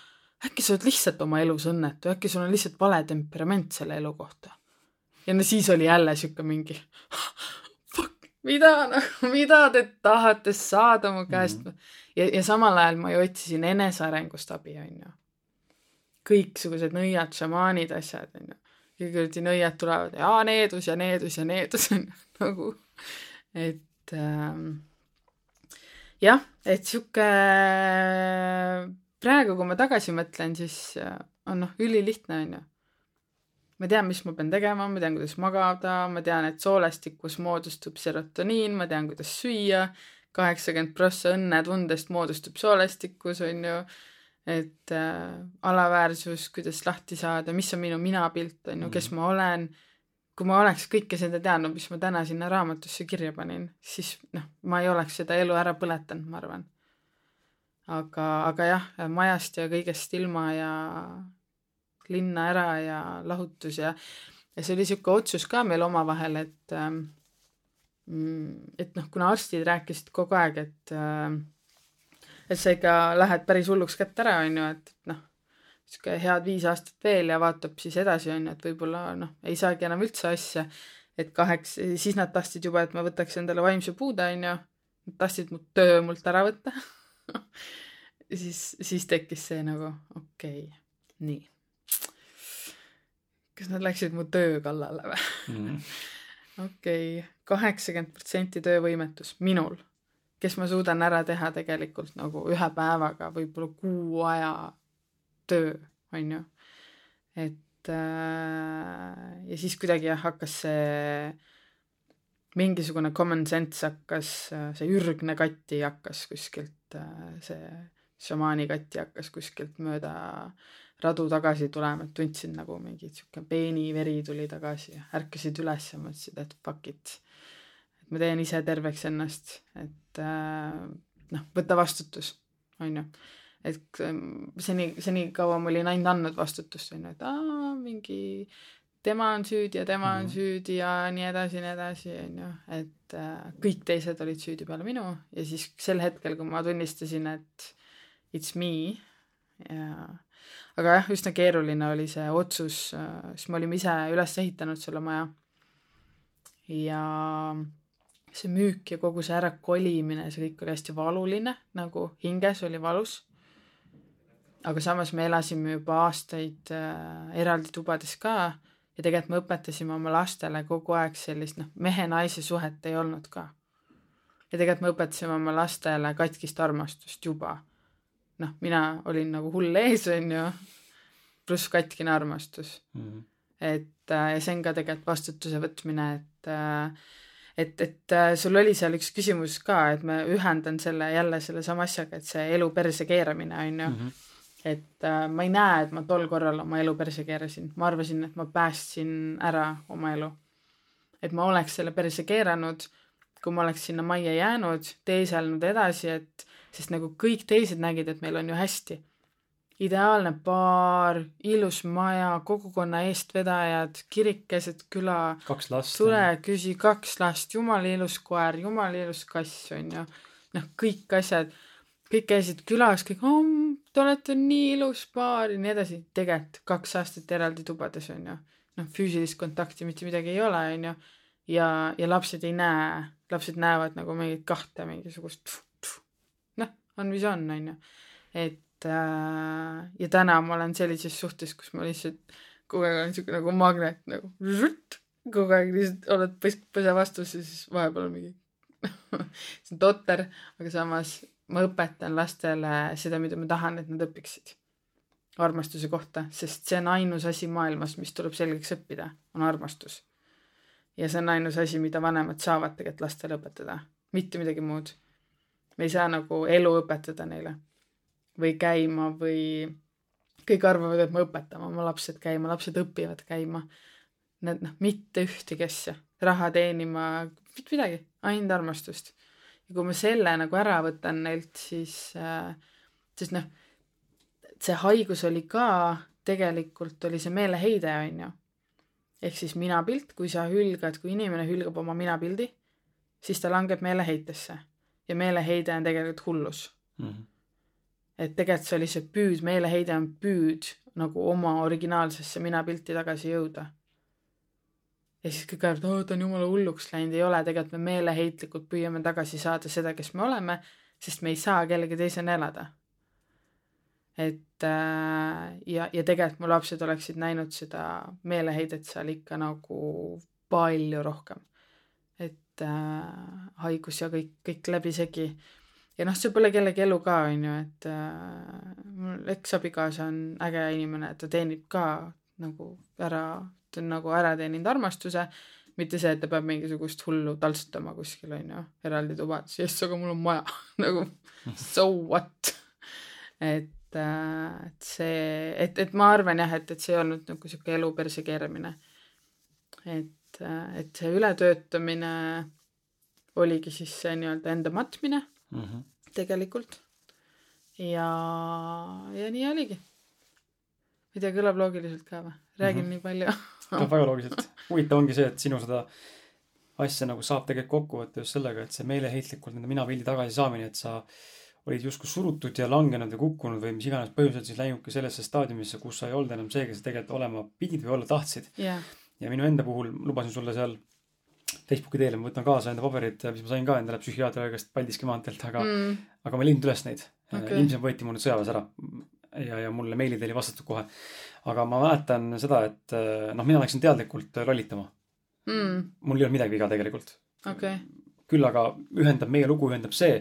äkki sa oled lihtsalt oma elus õnnetu, äkki sul on lihtsalt vale temperament selle elu kohta. Ja no siis oli jälle sihuke mingi fuck, mida nagu, mida te tahate saada mu käest mm. -hmm ja, ja samal ajal ma ju otsisin enesearengust abi, onju. kõiksugused nõiad, šamaanid, asjad, onju. ja kuradi nõiad tulevad ja needus ja needus ja needus, (laughs) onju, nagu, et ähm, jah, et sihuke praegu, kui ma tagasi mõtlen, siis äh, on noh, ülilihtne, onju ma tean, mis ma pean tegema, ma tean, kuidas magada, ma tean, et soolestikus moodustub serotoniin, ma tean, kuidas süüa, kaheksakümmend prossa õnnetundest moodustub soolestikus, on ju, et äh, alaväärsus, kuidas lahti saada, mis on minu minapilt, on ju, kes mhm. ma olen, kui ma oleks kõike seda teadnud, mis ma täna sinna raamatusse kirja panin, siis noh, ma ei oleks seda elu ära põletanud, ma arvan. aga, aga jah, majast ja kõigest ilma ja linna ära ja lahutus ja, ja see oli niisugune otsus ka meil omavahel, et ähm, Mm, et noh, kuna arstid rääkisid kogu aeg, et äh, et sa ikka lähed päris hulluks kätte ära, on ju, et noh, sihuke head viis aastat veel ja vaatab siis edasi, on ju, et võib-olla noh, ei saagi enam üldse asja. et kaheks, siis nad tahtsid juba, et ma võtaks endale vaimse puude, on ju. Nad tahtsid mu töö mult ära võtta (laughs) siis, siis tekkis see nagu okei okay,, nii. Kas nad läksid mu töö kallale või mm (laughs) okei kaheksakümmend protsenti töövõimetus minul, kes ma suudan ära teha tegelikult nagu ühe päevaga võib-olla kuu aja töö, on ju. et äh, ja siis kuidagi jah, hakkas see mingisugune common sense hakkas, see ürgne kati hakkas kuskilt, äh, see šamaani kati hakkas kuskilt mööda radu tagasi tulema, et tundsin nagu mingi sihuke peeniveri tuli tagasi ja ärkasid üles ja mõtlesid, et fuck it ma teen ise terveks ennast, et äh, noh, võta vastutus, on ju. et ähm, seni, senikaua ma olin ainult andnud vastutust, on ju, et aa, mingi tema on süüdi ja tema on mm. süüdi ja nii edasi nii edasi, on ju, et äh, kõik teised olid süüdi peale minu ja siis sel hetkel, kui ma tunnistasin, et it's me ja aga jah, üsna keeruline oli see otsus, äh, sest me olime ise üles ehitanud selle maja ja see müük ja kogu see ärakolimine, see kõik oli hästi valuline, nagu hinges oli valus. aga samas me elasime juba aastaid äh, eraldi tubades ka ja tegelikult me õpetasime oma lastele kogu aeg sellist noh, mehe-naise suhet ei olnud ka. ja tegelikult me õpetasime oma lastele katkist armastust juba. Noh, mina olin nagu hull ees, onju, pluss katkine armastus mm. -hmm. et äh, ja see on ka tegelikult vastutuse võtmine, et äh, et, et äh, sul oli seal üks küsimus ka, et ma ühendan selle jälle sellesama asjaga, et see elu perse keeramine on ju mm. -hmm. et ma ei näe, et ma tol korral oma elu perse keerasin, ma arvasin, et ma päästsin ära oma elu. et ma oleks selle perse keeranud, kui ma oleks sinna majja jäänud, teeselnud edasi, et sest nagu kõik teised nägid, et meil on ju hästi ideaalne baar, ilus maja, kogukonna eestvedajad, kirik keset küla. kaks last. tule, küsi kaks last, jumala ilus koer, jumala ilus kass, on ju. noh, kõik asjad. kõik käisid külas, kõik oh,, te olete nii ilus paar ja nii edasi. tegelikult kaks aastat eraldi tubades on ju. noh, füüsilist kontakti mitte midagi ei ole, on ju. ja, ja lapsed ei näe, lapsed näevad nagu mingit kahte mingisugust. On mis on, on ju. et äh, ja täna ma olen sellises suhtes, kus ma lihtsalt kogu aeg olen siuke nagu magnet nagu žutt, kogu aeg lihtsalt oled pes-, pese vastus ja siis vahepeal mingi (laughs) see on totter, aga samas ma õpetan lastele seda, mida ma tahan, et nad õpiksid. armastuse kohta, sest see on ainus asi maailmas, mis tuleb selgeks õppida, on armastus. ja see on ainus asi, mida vanemad saavad tegelikult lastele õpetada, mitte midagi muud. Me ei saa nagu elu õpetada neile või käima või kõik arvavad, et me õpetame oma lapsed käima, lapsed õpivad käima. Need noh, mitte ühtegi asja, raha teenima, mitte midagi, ainult armastust ja kui ma selle nagu ära võtan neilt, siis äh,, sest noh, see haigus oli ka, tegelikult oli see meeleheide, on ju. ehk siis minapilt, kui sa hülgad, kui inimene hülgab oma minapildi, siis ta langeb meeleheitesse. Ja meeleheide on tegelikult hullus mm. -hmm. et tegelikult see oli see püüd, meeleheide on püüd nagu oma originaalsesse minapilti tagasi jõuda ja siis kõik arvavad, oo, ta on jumala hulluks läinud, ei ole, tegelikult me meeleheitlikult püüame tagasi saada seda, kes me oleme, sest me ei saa kellegi teisena elada. et äh, ja, ja tegelikult mu lapsed oleksid näinud seda meeleheidet seal ikka nagu palju rohkem. Et äh, haigus ja kõik, kõik läbisegi. ja noh, see pole kellegi elu ka, on ju, et äh, mul eksabikaasa on äge inimene, ta teenib ka nagu ära ta on nagu ära teeninud armastuse, mitte see, et ta peab mingisugust hullu taltsutama kuskil, on ju, eraldi tubades, jess, aga mul on maja (laughs) nagu so what et, äh, et see, et, et ma arvan jah, et, et see ei olnud nagu sihuke elu perse keeramine. et, äh, et see ületöötamine oligi siis see nii-öelda enda matmine mm -hmm. tegelikult. ja, ja nii oligi. ma ei tea, kõlab loogiliselt ka või? räägin mm -hmm. nii palju kõlab väga loogiliselt. huvitav ongi see, et sinu seda asja nagu saab tegelikult kokku võtta just sellega, et see meeleheitlikult nende minapildi tagasisaamine, et sa olid justkui surutud ja langenud ja kukkunud või mis iganes põhjusel siis läinudki sellesse staadiumisse, kus sa ei olnud enam see, kes sa tegelikult olema pidid või olla tahtsid yeah.. Ja minu enda puhul lubasin sulle seal Facebooki teel, ma võtan kaasa enda paberid, mis ma sain ka endale psühhiaatri käest Paldiski maanteelt, aga mm., aga ma ei leidnud üles neid. Okay.. ilmselt võeti mul nüüd sõjaväes ära. Ja, ja mulle meili teel ei vastatud kohe. aga ma mäletan seda, et eh, noh, mina läksin teadlikult lollitama. Mm.. mul ei olnud midagi viga tegelikult. Okay.. küll aga ühendab, meie lugu ühendab see,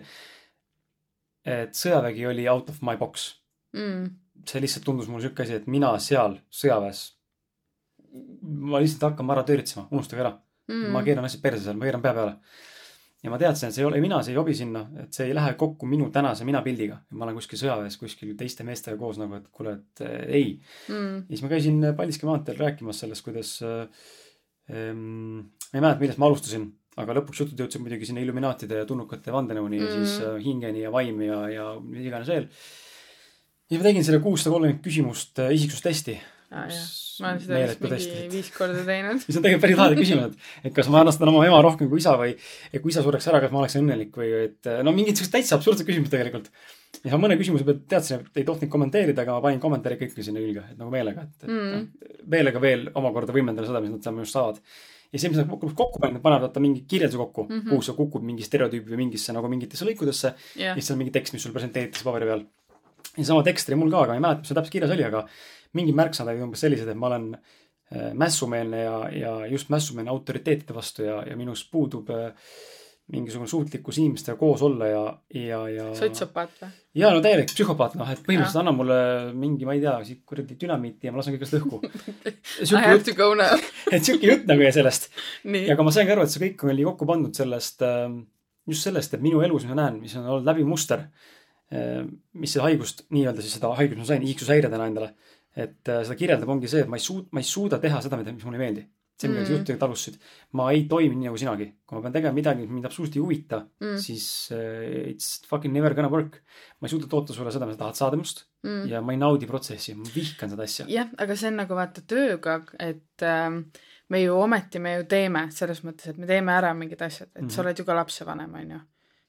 et sõjavägi oli out of my box. Mm.. see lihtsalt tundus mulle sihuke asi, et mina seal sõjaväes, ma lihtsalt hakkan ära tööritsema, unustage ära mm.. ma keeran asjad perse seal, ma keeran pea peale ja ma teadsin, et see ei ole, mina, see ei jobi sinna, et see ei lähe kokku minu tänase minapildiga. ma olen kuskil sõjaväes kuskil teiste meestega koos nagu, et kuule, et äh, ei mm.. ja siis ma käisin Paldiski maanteel rääkimas sellest, kuidas äh, ähm,, ma ei mäleta, millest ma alustasin, aga lõpuks jutud jõudsid muidugi sinna Illuminaatide ja tulnukate vandenõuni mm. ja siis äh, hingeni ja vaimi ja, ja mis iganes veel. ja ma tegin selle kuussada kolmkümmend küsimust äh, isiksustesti jah, ma olen seda vist mingi viis korda teinud. (laughs) see on tegelikult päris lahe küsimus, et, et kas ma armastan oma ema rohkem kui isa või, et kui isa sureks ära, kas ma oleksin õnnelik või, et no mingid siuksed täitsa absurdsed küsimused tegelikult. ja mõne küsimuse pealt teadsin, et ei tohtinud kommenteerida, aga ma panin kommentaari kõike sinna külge, et nagu meelega, et, et mm. noh, meelega veel omakorda võimendada seda, mis nad seal minust saavad ja see, mis nad kokku, panevad, nad panevad vaata mingi kirjelduse kokku mm, -hmm. kuhu sa kukud mingi stereotüübi või mingisse nagu mingitesse lõikudesse yeah.. ja siis on mingi tekst, mis sul presenteeritakse paberi peal. ja sama tekst oli mul ka, aga ma ei mäleta, mis seal täpselt kirjas oli, aga mingid märksõnad olid umbes sellised, et ma olen äh, mässumeelne ja, ja just mässumeelne autoriteetide vastu ja, ja minus puudub äh, mingisugune suutlikkus inimestega koos olla ja, ja, ja. sotsiopaat või? jaa, no täielik psühhopaat, noh, et põhimõtteliselt anna mulle mingi, ma ei tea, siit kuradi dünamiiti ja ma lasen kõigest õhku (laughs) I have to go now (laughs) et sihuke jutt nagu jäi sellest. ja aga ma saingi aru, et see kõik oli kokku pandud sellest, ähm, just sellest, et minu elus, ma näen, mis on olnud läbi muster, äh, mis seda haigust, nii-öelda siis seda haigust ma sain, iiksushäiredena endale et äh, seda kirjeldab, ongi see, et ma ei suut-, ma ei suuda teha seda, mida, mis mulle ei meeldi. see, millega mm. sa jutt tegelikult alustasid. ma ei toimi nii nagu sinagi. kui ma pean tegema midagi, mis mind absoluutselt ei huvita mm., siis uh, it's fucking never gonna work. ma ei suuda toota sulle seda, mida sa tahad saada minust mm. ja ma ei naudi protsessi, ma vihkan seda asja. jah, aga see on nagu vaata tööga, et äh, me ju ometi, me ju teeme selles mõttes, et me teeme ära mingid asjad, et mm -hmm. sa oled ju ka lapsevanem, on ju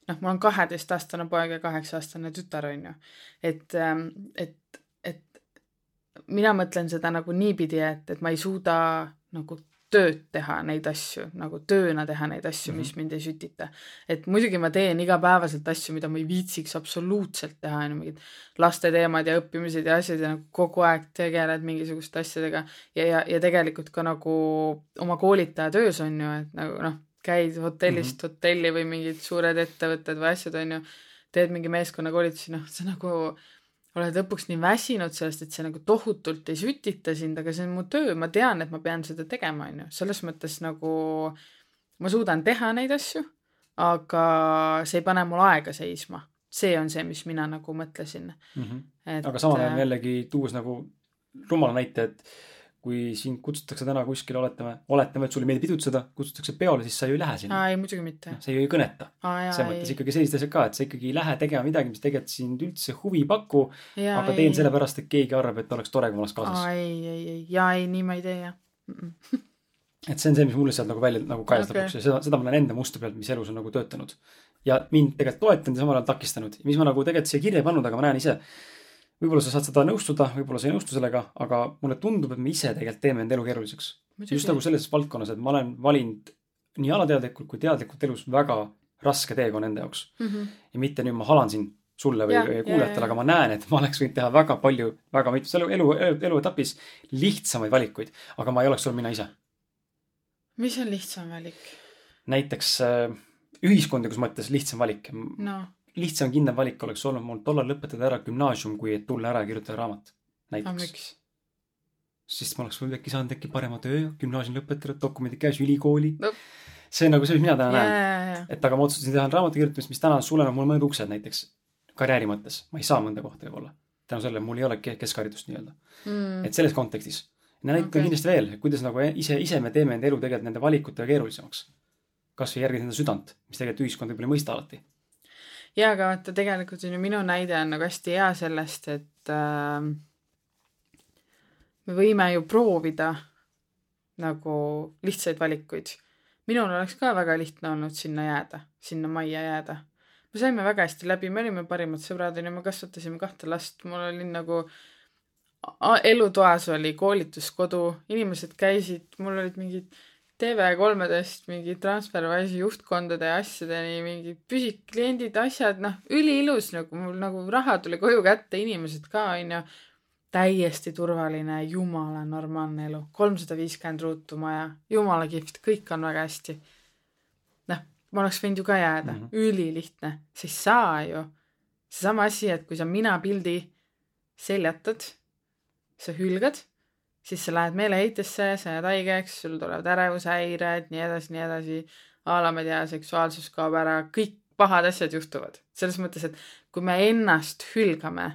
noh, mul on kaheteistaastane poeg ja kaheksa-aastane tütar, on ju. et, ähm, et, et mina mõtlen seda nagu niipidi, et, et ma ei suuda nagu tööd teha neid asju, nagu tööna teha neid asju mm, -hmm. mis mhm. mind ei sütita. et muidugi ma teen igapäevaselt asju, mida ma ei viitsiks absoluutselt teha, on ju, mingid laste teemad ja õppimised ja asjad ja nagu kogu aeg tegeled mingisuguste asjadega ja, ja, ja tegelikult ka nagu oma koolitaja töös on ju, et nagu noh, käid hotellist mm -hmm. hotelli või mingid suured ettevõtted või asjad on ju, teed mingi meeskonnakoolitusi, noh, see nagu oled lõpuks nii väsinud sellest, et see nagu tohutult ei sütita sind, aga see on mu töö, ma tean, et ma pean seda tegema, on ju, selles mõttes nagu ma suudan teha neid asju, aga see ei pane mul aega seisma. see on see, mis mina nagu mõtlesin mm. -hmm. Et, aga samal ajal äh, jällegi tuues nagu rumala näite, et kui sind kutsutakse täna kuskile, oletame, oletame, et sulle meeldib pidutseda, kutsutakse peole, siis sa ju ei lähe sinna. aa, ei muidugi mitte. see ju ei kõneta. selles mõttes ikkagi sellised asjad ka, et sa ikkagi ei lähe tegema midagi, mis tegelikult sind üldse huvi ei paku, aga teen ei. sellepärast, et keegi arvab, et oleks tore, kui ma oleks kaasas. aa, ei, ei, ei, jaa, ei, nii ma ei tee, jah (laughs) et see on see, mis mulle sealt nagu välja nagu kajas okay. lõpuks ja seda, seda ma näen enda mustri pealt, mis elus on nagu töötanud. ja mind tegelikult toetanud ja samal ajal takistanud, mis ma nagu tegelikult siia kirja ei pannud, aga ma näen ise võib-olla sa saad seda nõustuda, võib-olla sa ei nõustu sellega, aga mulle tundub, et me ise tegelikult teeme enda elu keeruliseks. just nagu selles valdkonnas, et ma olen valinud nii alateadlikult kui teadlikult elus väga raske teekonna enda jaoks mm. -hmm. ja mitte nüüd ma halan siin sulle või, või kuulajatele, aga ma näen, et ma oleks võinud teha väga palju, väga mitmes elu, elu, eluetapis lihtsamaid valikuid, aga ma ei oleks olnud mina ise. mis on lihtsam valik? näiteks äh, ühiskondlikus mõttes lihtsam valik no lihtsam, kindlam valik oleks olnud mul tollal lõpetada ära gümnaasium, kui et tulla ära ja kirjutada raamat. näiteks. sest ma oleks võib-olla äkki saanud äkki parema töö, gümnaasiumi lõpetada, dokumendid käes, ülikooli no.. see on nagu see, mis mina täna yeah, näen yeah.. et aga ma otsustasin teha raamatu kirjutamist, mis täna sulenud mulle mõned uksed näiteks karjääri mõttes. ma ei saa mõnda kohta võib-olla. tänu sellele mul ei ole keskharidust nii-öelda mm.. et selles kontekstis. näitan okay. kindlasti veel, kuidas nagu ise, ise me teeme enda elu tegelikult nende valikutega keerulisemaks. kasvõi järgides enda südant, mis tegelikult ühiskond võib-olla ei mõista alati jaa, aga vaata, tegelikult on ju minu näide on nagu hästi hea sellest, et äh, me võime ju proovida nagu lihtsaid valikuid. minul oleks ka väga lihtne olnud sinna jääda, sinna majja jääda. me saime väga hästi läbi, me olime parimad sõbrad, onju, me kasvatasime kahte last, mul oli nagu elutoas oli koolituskodu, inimesed käisid, mul olid mingid TV3-dest mingi Transferwise'i juhtkondade asjadeni, mingid püsikliendid, asjad, noh, üliilus nagu mul nagu raha tuli koju kätte, inimesed ka onju. täiesti turvaline, jumala normaalne elu, kolmsada viiskümmend ruutu maja, jumala kihvt, kõik on väga hästi. noh, ma oleks võinud ju ka jääda mm, -hmm. ülilihtne, sa ei saa ju. seesama asi, et kui sa mina pildi seljatad, sa hülgad siis sa lähed meeleheitesse, sa jääd haigeks, sul tulevad ärevushäired, nii edasi, nii edasi. a la ma ei tea, seksuaalsus kaob ära, kõik pahad asjad juhtuvad. selles mõttes, et kui me ennast hülgame,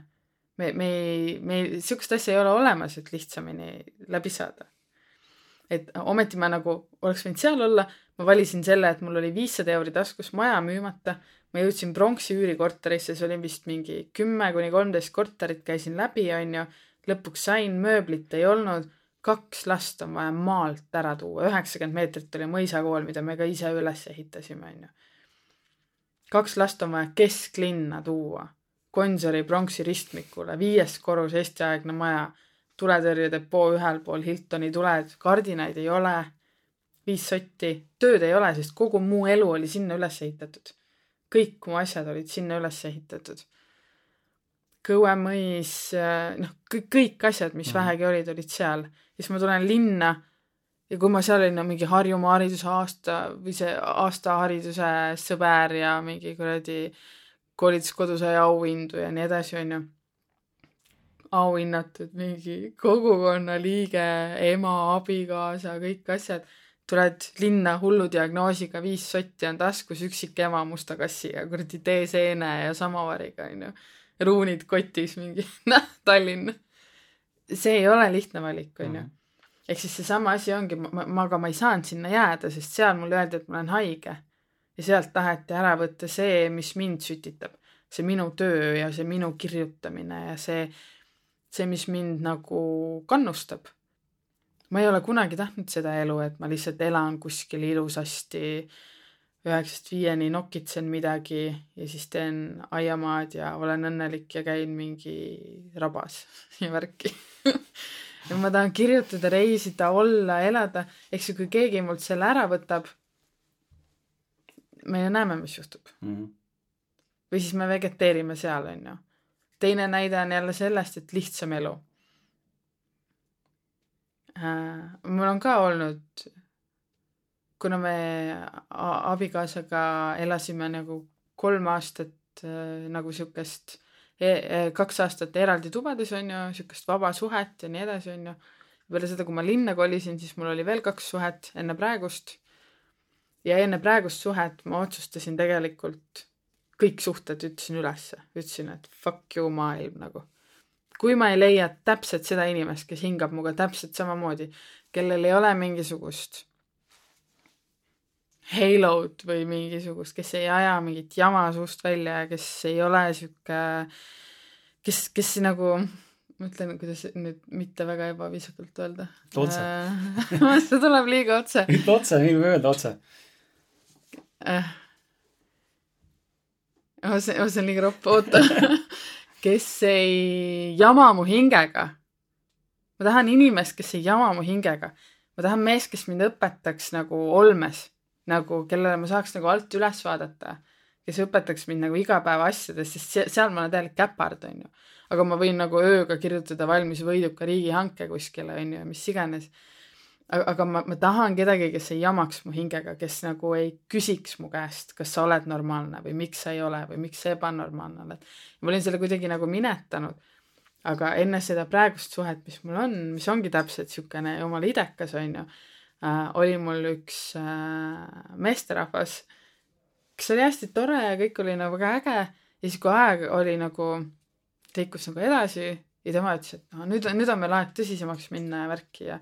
me, me ei, me ei, sihukest asja ei ole olemas, et lihtsamini läbi saada. et ometi ma nagu oleks võinud seal olla, ma valisin selle, et mul oli viissada euri taskus, maja müümata, ma jõudsin pronksi üürikorterisse, see oli vist mingi kümme kuni kolmteist korterit, käisin läbi, onju lõpuks sain, mööblit ei olnud, kaks last on vaja maalt ära tuua, üheksakümmend meetrit oli mõisakool, mida me ka ise üles ehitasime, onju. kaks last on vaja kesklinna tuua, Gonsiori pronksi ristmikule, viies korrus Eesti-aegne maja, tuletõrjedepoo ühel pool, Hiltoni tuled, kardinaid ei ole, viis sotti, tööd ei ole, sest kogu muu elu oli sinna üles ehitatud. kõik mu asjad olid sinna üles ehitatud Kõuemõis, äh, noh, kõik, kõik asjad, mis mm. vähegi olid, olid seal. siis ma tulen linna ja kui ma seal olin no, mingi Harjumaa hariduse aasta või see aastahariduse sõber ja mingi kuradi koolituskodu sai auhindu ja nii edasi, onju. auhinnatud mingi kogukonna liige, ema, abikaasa, kõik asjad. tuled linna hullu diagnoosiga, viis sotti on taskus, üksik ema musta kassiga, kuradi teeseene ja samavariga, onju ruunid kotis mingi, (laughs) noh, Tallinn. see ei ole lihtne valik, onju. Mhm. ehk siis seesama asi ongi, ma, ma, aga ma ei saanud sinna jääda, sest seal mulle öeldi, et ma olen haige. ja sealt taheti ära võtta see, mis mind sütitab. see minu töö ja see minu kirjutamine ja see, see, mis mind nagu kannustab. ma ei ole kunagi tahtnud seda elu, et ma lihtsalt elan kuskil ilusasti üheksast viieni nokitsen midagi ja siis teen aiamaad ja olen õnnelik ja käin mingi rabas (laughs) ja värki (laughs) ja ma tahan kirjutada, reisida, olla, elada, eks ju, kui keegi mult selle ära võtab, me näeme, mis juhtub mm. -hmm. või siis me vegeteerime seal, onju. teine näide on jälle sellest, et lihtsam elu äh,. mul on ka olnud kuna me abikaasaga elasime nagu kolm aastat äh, nagu siukest e, e, kaks aastat eraldi tubades onju, siukest vaba suhet ja nii edasi onju. peale seda, kui ma linna kolisin, siis mul oli veel kaks suhet enne praegust. ja enne praegust suhet ma otsustasin tegelikult kõik suhted ütlesin ülesse, ütlesin, et fuck you maailm nagu. kui ma ei leia täpselt seda inimest, kes hingab minuga täpselt samamoodi, kellel ei ole mingisugust Halo't või mingisugust, kes ei aja mingit jama suust välja ja kes ei ole sihuke, kes, kes nagu, ma ütlen, kuidas nüüd mitte väga ebaviisakalt öelda. otse äh, (laughs) see tuleb liiga otse. (laughs) ütle otse, nii võib öelda otse äh.. oh, see, oh, see on liiga ropp, oota (laughs) kes ei jama mu hingega. ma tahan inimest, kes ei jama mu hingega. ma tahan meest, kes mind õpetaks nagu olmes nagu, kellele ma saaks nagu alt üles vaadata, kes õpetaks mind nagu igapäevaasjades, sest seal ma olen täielik käpard, onju. aga ma võin nagu ööga kirjutada valmis võiduka riigihanke kuskile, onju, mis iganes. aga, ma, ma tahan kedagi, kes ei jamaks mu hingega, kes nagu ei küsiks mu käest, kas sa oled normaalne või miks sa ei ole või miks sa ebanormaalne oled. ma olin selle kuidagi nagu minetanud. aga enne seda praegust suhet, mis mul on, mis ongi täpselt siukene jumala idekas, onju oli mul üks äh, meesterahvas, kes oli hästi tore ja kõik oli nagu väga äge ja siis, kui aeg oli nagu, liikus nagu edasi ja tema ütles, et noh, nüüd nüüd on meil aeg tõsisemaks minna ja värki ja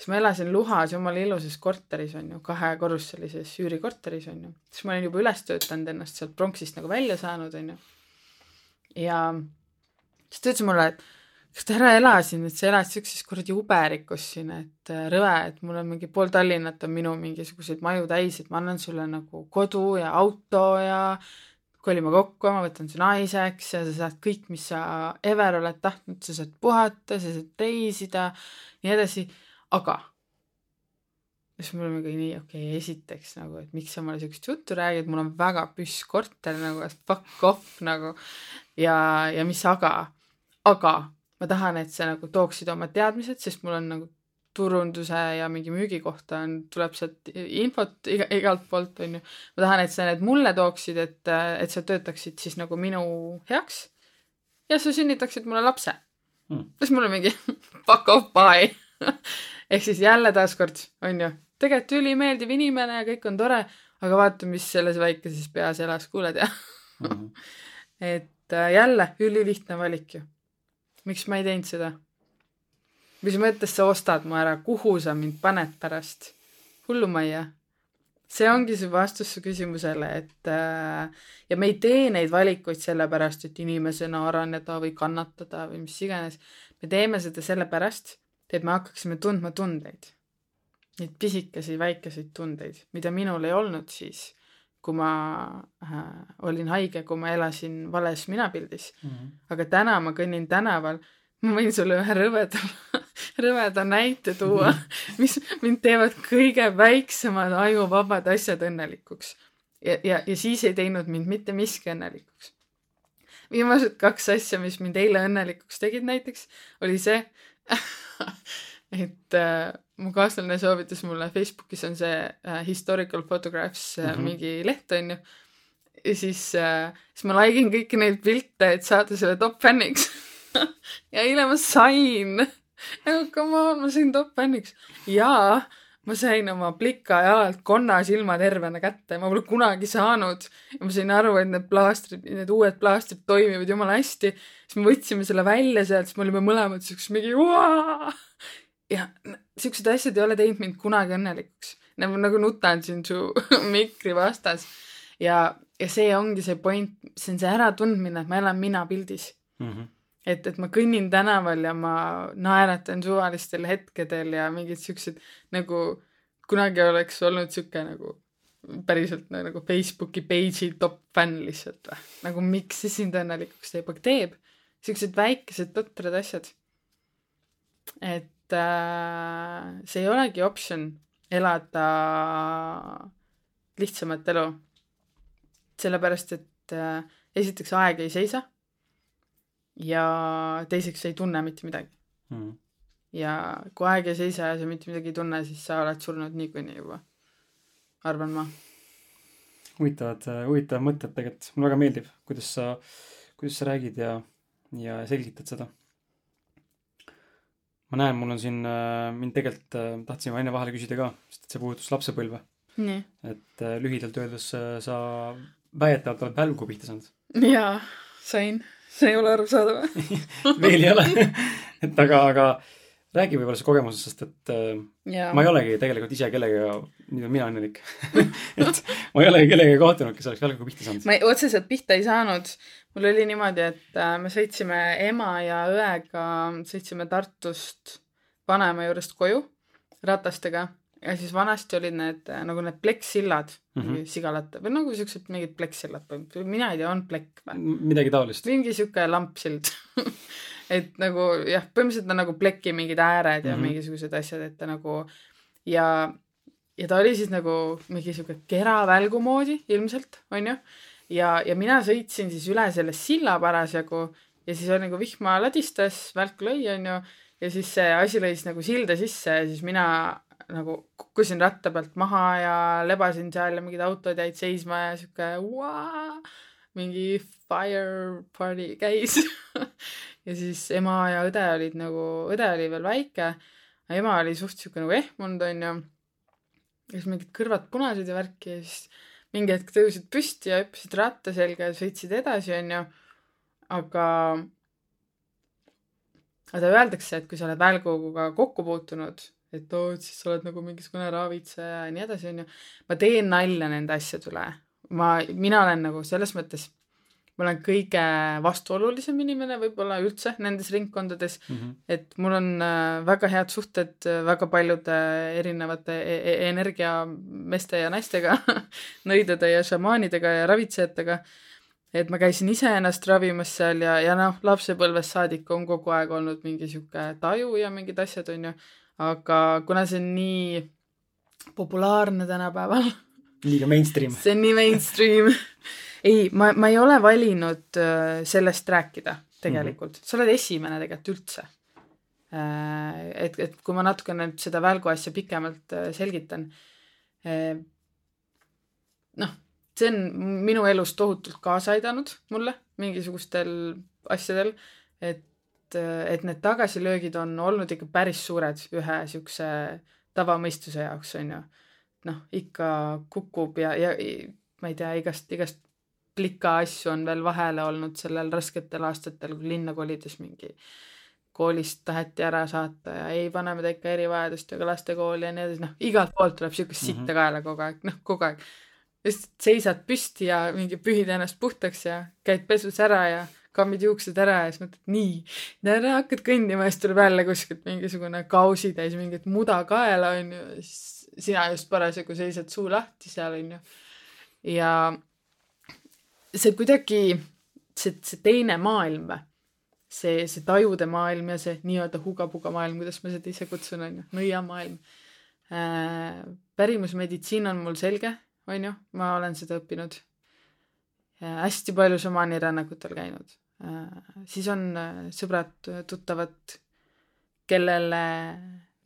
siis ma elasin Luhas jumala ilusas korteris on ju, kahekorruselises üürikorteris on ju, siis ma olin juba üles töötanud ennast sealt pronksist nagu välja saanud on ju. ja siis ta ütles mulle, et kas ta ära ela siin, et sa elad siukses kuradi uberikus siin, et äh, rõve, et mul on mingi pool Tallinnat on minu mingisuguseid maju täis, et ma annan sulle nagu kodu ja auto ja kolime kokku, ma võtan su naiseks ja sa saad kõik, mis sa ever oled tahtnud, sa saad puhata, sa saad reisida, nii edasi, aga siis mul on mingi nii, okei okay,, esiteks nagu, et miks sa mulle siukest juttu räägid, mul on väga püss korter nagu, fuck off nagu. Ja, ja mis aga, aga ma tahan, et sa nagu tooksid oma teadmised, sest mul on nagu turunduse ja mingi müügi kohta on, tuleb sealt infot iga, igalt poolt, on ju. ma tahan, et sa need mulle tooksid, et, et sa töötaksid siis nagu minu heaks ja sa sünnitaksid mulle lapse. Hmm.. siis mul on mingi (laughs) fuck off, bye. (laughs) Ehk siis jälle taaskord, on ju, tegelikult ülimeeldiv inimene ja kõik on tore, aga vaata, mis selles väikeses peas elas, kuuled jah? Hmm. (laughs) et äh, jälle ülilihtne valik ju miks ma ei teinud seda? mis mõttes sa ostad mu ära, kuhu sa mind paned pärast? hullumajja. see ongi see vastus su küsimusele, et äh, ja me ei tee neid valikuid sellepärast, et inimesena areneda või kannatada või mis iganes. me teeme seda sellepärast, et me hakkaksime tundma tundeid. Neid pisikesi väikeseid tundeid, mida minul ei olnud siis kui ma äh, olin haige, kui ma elasin vales minapildis mm. -hmm. aga täna ma kõnnin tänaval, ma võin sulle ühe rõveda (laughs) rõveda näite tuua, mis mind teevad kõige väiksemad ajuvabad asjad õnnelikuks. ja, ja, ja siis ei teinud mind mitte miski õnnelikuks. viimased kaks asja, mis mind eile õnnelikuks tegid näiteks, oli see (laughs) et äh, mu kaaslane soovitas mulle, Facebookis on see äh, historical photographs äh, mm -hmm. mingi leht onju. ja siis äh,, siis ma like in kõiki neid pilte, et saada selle top fänniks (laughs) ja eile ma sain nagu come on, ma sain top fänniks ja ma sain oma plika jalalt konnasilma tervena kätte, ma pole kunagi saanud. ja ma sain aru, et need plaastrid, need uued plaastrid toimivad jumala hästi. siis me võtsime selle välja sealt, siis me olime mõlemad siuksed mingi ja siuksed asjad ei ole teinud mind kunagi õnnelikuks. nagu, nagu nutan siin su (laughs) mikri vastas. ja, ja see ongi see point, see on see äratundmine, et ma elan mina pildis mm. -hmm. et, et ma kõnnin tänaval ja ma naeratan suvalistel hetkedel ja mingid siuksed nagu kunagi oleks olnud sihuke nagu päriselt nagu Facebooki page'i top fänn lihtsalt või? nagu miks see sind õnnelikuks teeb, aga teeb. siuksed väikesed totrad asjad. et see ei olegi optsioon elada lihtsamat elu. sellepärast, et äh, esiteks aeg ei seisa ja teiseks ei tunne mitte midagi mm. ja kui aeg ei seisa ja sa mitte midagi ei tunne, siis sa oled surnud niikuinii juba, arvan ma. huvitavad, huvitavad mõtted tegelikult, mulle väga meeldib, kuidas sa, kuidas sa räägid ja, ja selgitad seda. Ma näen, mul on siin, äh, mind tegelikult äh, tahtsin enne vahele küsida ka, sest et see puudutas lapsepõlve. et äh, lühidalt öeldes sa väidetavalt oled välgu pihta saanud. jaa, sain see ei ole arusaadav (laughs) veel ei ole (laughs) et aga, aga räägi võib-olla sellest kogemusest, sest et äh, ja. ma ei olegi tegelikult ise kellegagi, nüüd olen mina õnnelik (laughs) et ma ei olegi kellegagi kohtunud, kes oleks jalgaga pihta saanud. ma ei, otseselt pihta ei saanud. mul oli niimoodi, et äh, me sõitsime ema ja õega, sõitsime Tartust vanaema juurest koju ratastega ja siis vanasti olid need äh, nagu need plekksillad mm -hmm. sigalate või nagu siuksed mingid plekksillad põhimõtteliselt, mina ei tea, on plekk või? midagi taolist. mingi sihuke lampsild (laughs) et nagu jah, põhimõtteliselt on nagu pleki mingid ääred ja mm -hmm. mingisugused asjad, et ta nagu ja, ja ta oli siis nagu mingi sihuke keravälgu moodi ilmselt, onju. ja, ja mina sõitsin siis üle selle silla parasjagu ja siis oli nagu vihma ladistas, välk lõi, onju. ja siis see asi lõi siis nagu silda sisse ja siis mina nagu kukkusin ratta pealt maha ja lebasin seal ja mingid autod jäid seisma ja sihuke mingi fire party käis (laughs) ja siis ema ja õde olid nagu, õde oli veel väike, ema oli suht sihuke nagu ehmunud onju. ja siis mingid kõrvad punased ja värki ja siis mingi hetk tõusid püsti ja hüppasid ratta selga ja sõitsid edasi onju. aga aga öeldakse, et kui sa oled välguga kokku puutunud et oo, et siis sa oled nagu mingisugune raavitseja ja nii edasi, onju. ma teen nalja nende asjade üle. Ma, mina olen nagu selles mõttes, ma olen kõige vastuolulisem inimene võib-olla üldse nendes ringkondades. Mm, -hmm. et mul on äh, väga head suhted äh, väga paljude erinevate e e energiameeste ja naistega (laughs) nõidade ja šamaanidega ja ravitsejatega. Et ma käisin ise ennast ravimas seal ja, ja noh, lapsepõlvest saadik on kogu aeg olnud mingi sihuke taju ja mingid asjad, onju aga kuna see on nii populaarne tänapäeval (laughs) liiga mainstream. see on nii mainstream (laughs) ei, ma, ma ei ole valinud äh, sellest rääkida tegelikult mm, -hmm. sa oled esimene tegelikult üldse. Äh, et, et kui ma natukene nüüd seda välgu asja pikemalt äh, selgitan. noh, see on minu elus tohutult kaasa aidanud mulle mingisugustel asjadel, et et need tagasilöögid on olnud ikka päris suured ühe siukse tavamõistuse jaoks, on ju. Noh, ikka kukub ja, ja ma ei tea, igast, igast plika asju on veel vahele olnud sellel rasketel aastatel, kui linna kolides mingi koolist taheti ära saata ja ei, paneme ta ikka erivajadustega lastekooli ja nii edasi, noh, igalt poolt tuleb siukest sitta mm -hmm. kaela kogu aeg, noh, kogu aeg. lihtsalt seisad püsti ja mingi pühid ennast puhtaks ja käid pesus ära ja kammid juuksed ära ja siis mõtled nii, hakkad kõndima ja siis tuleb jälle kuskilt mingisugune kausitäis mingit muda kaela onju, siis sina just parasjagu seisad suu lahti seal onju. ja see kuidagi, see, see teine maailm see, see tajude maailm ja see nii-öelda hugapuga maailm, kuidas ma seda ise kutsun onju, nõiamaailm äh,. pärimusmeditsiin on mul selge, onju, ma olen seda õppinud hästi palju šamaanirännakutel käinud. Äh, siis on äh, sõbrad-tuttavad, kellele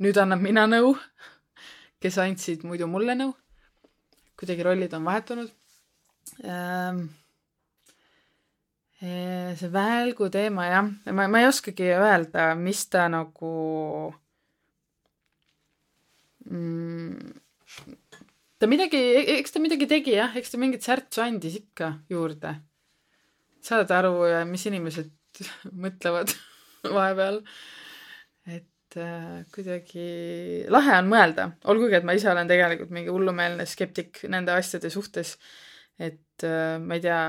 nüüd annan mina nõu, (laughs) kes andsid muidu mulle nõu. kuidagi rollid on vahetunud. Ähm, äh, see välgu teema jah, ma, ma ei oskagi öelda, mis ta nagu mm, ta midagi, e-, eks ta midagi tegi jah, eks ta mingit särtsu andis ikka juurde. saad aru, mis inimesed (laughs) mõtlevad (laughs) vahepeal. et äh, kuidagi lahe on mõelda, olgugi et ma ise olen tegelikult mingi hullumeelne skeptik nende asjade suhtes. et äh, ma ei tea,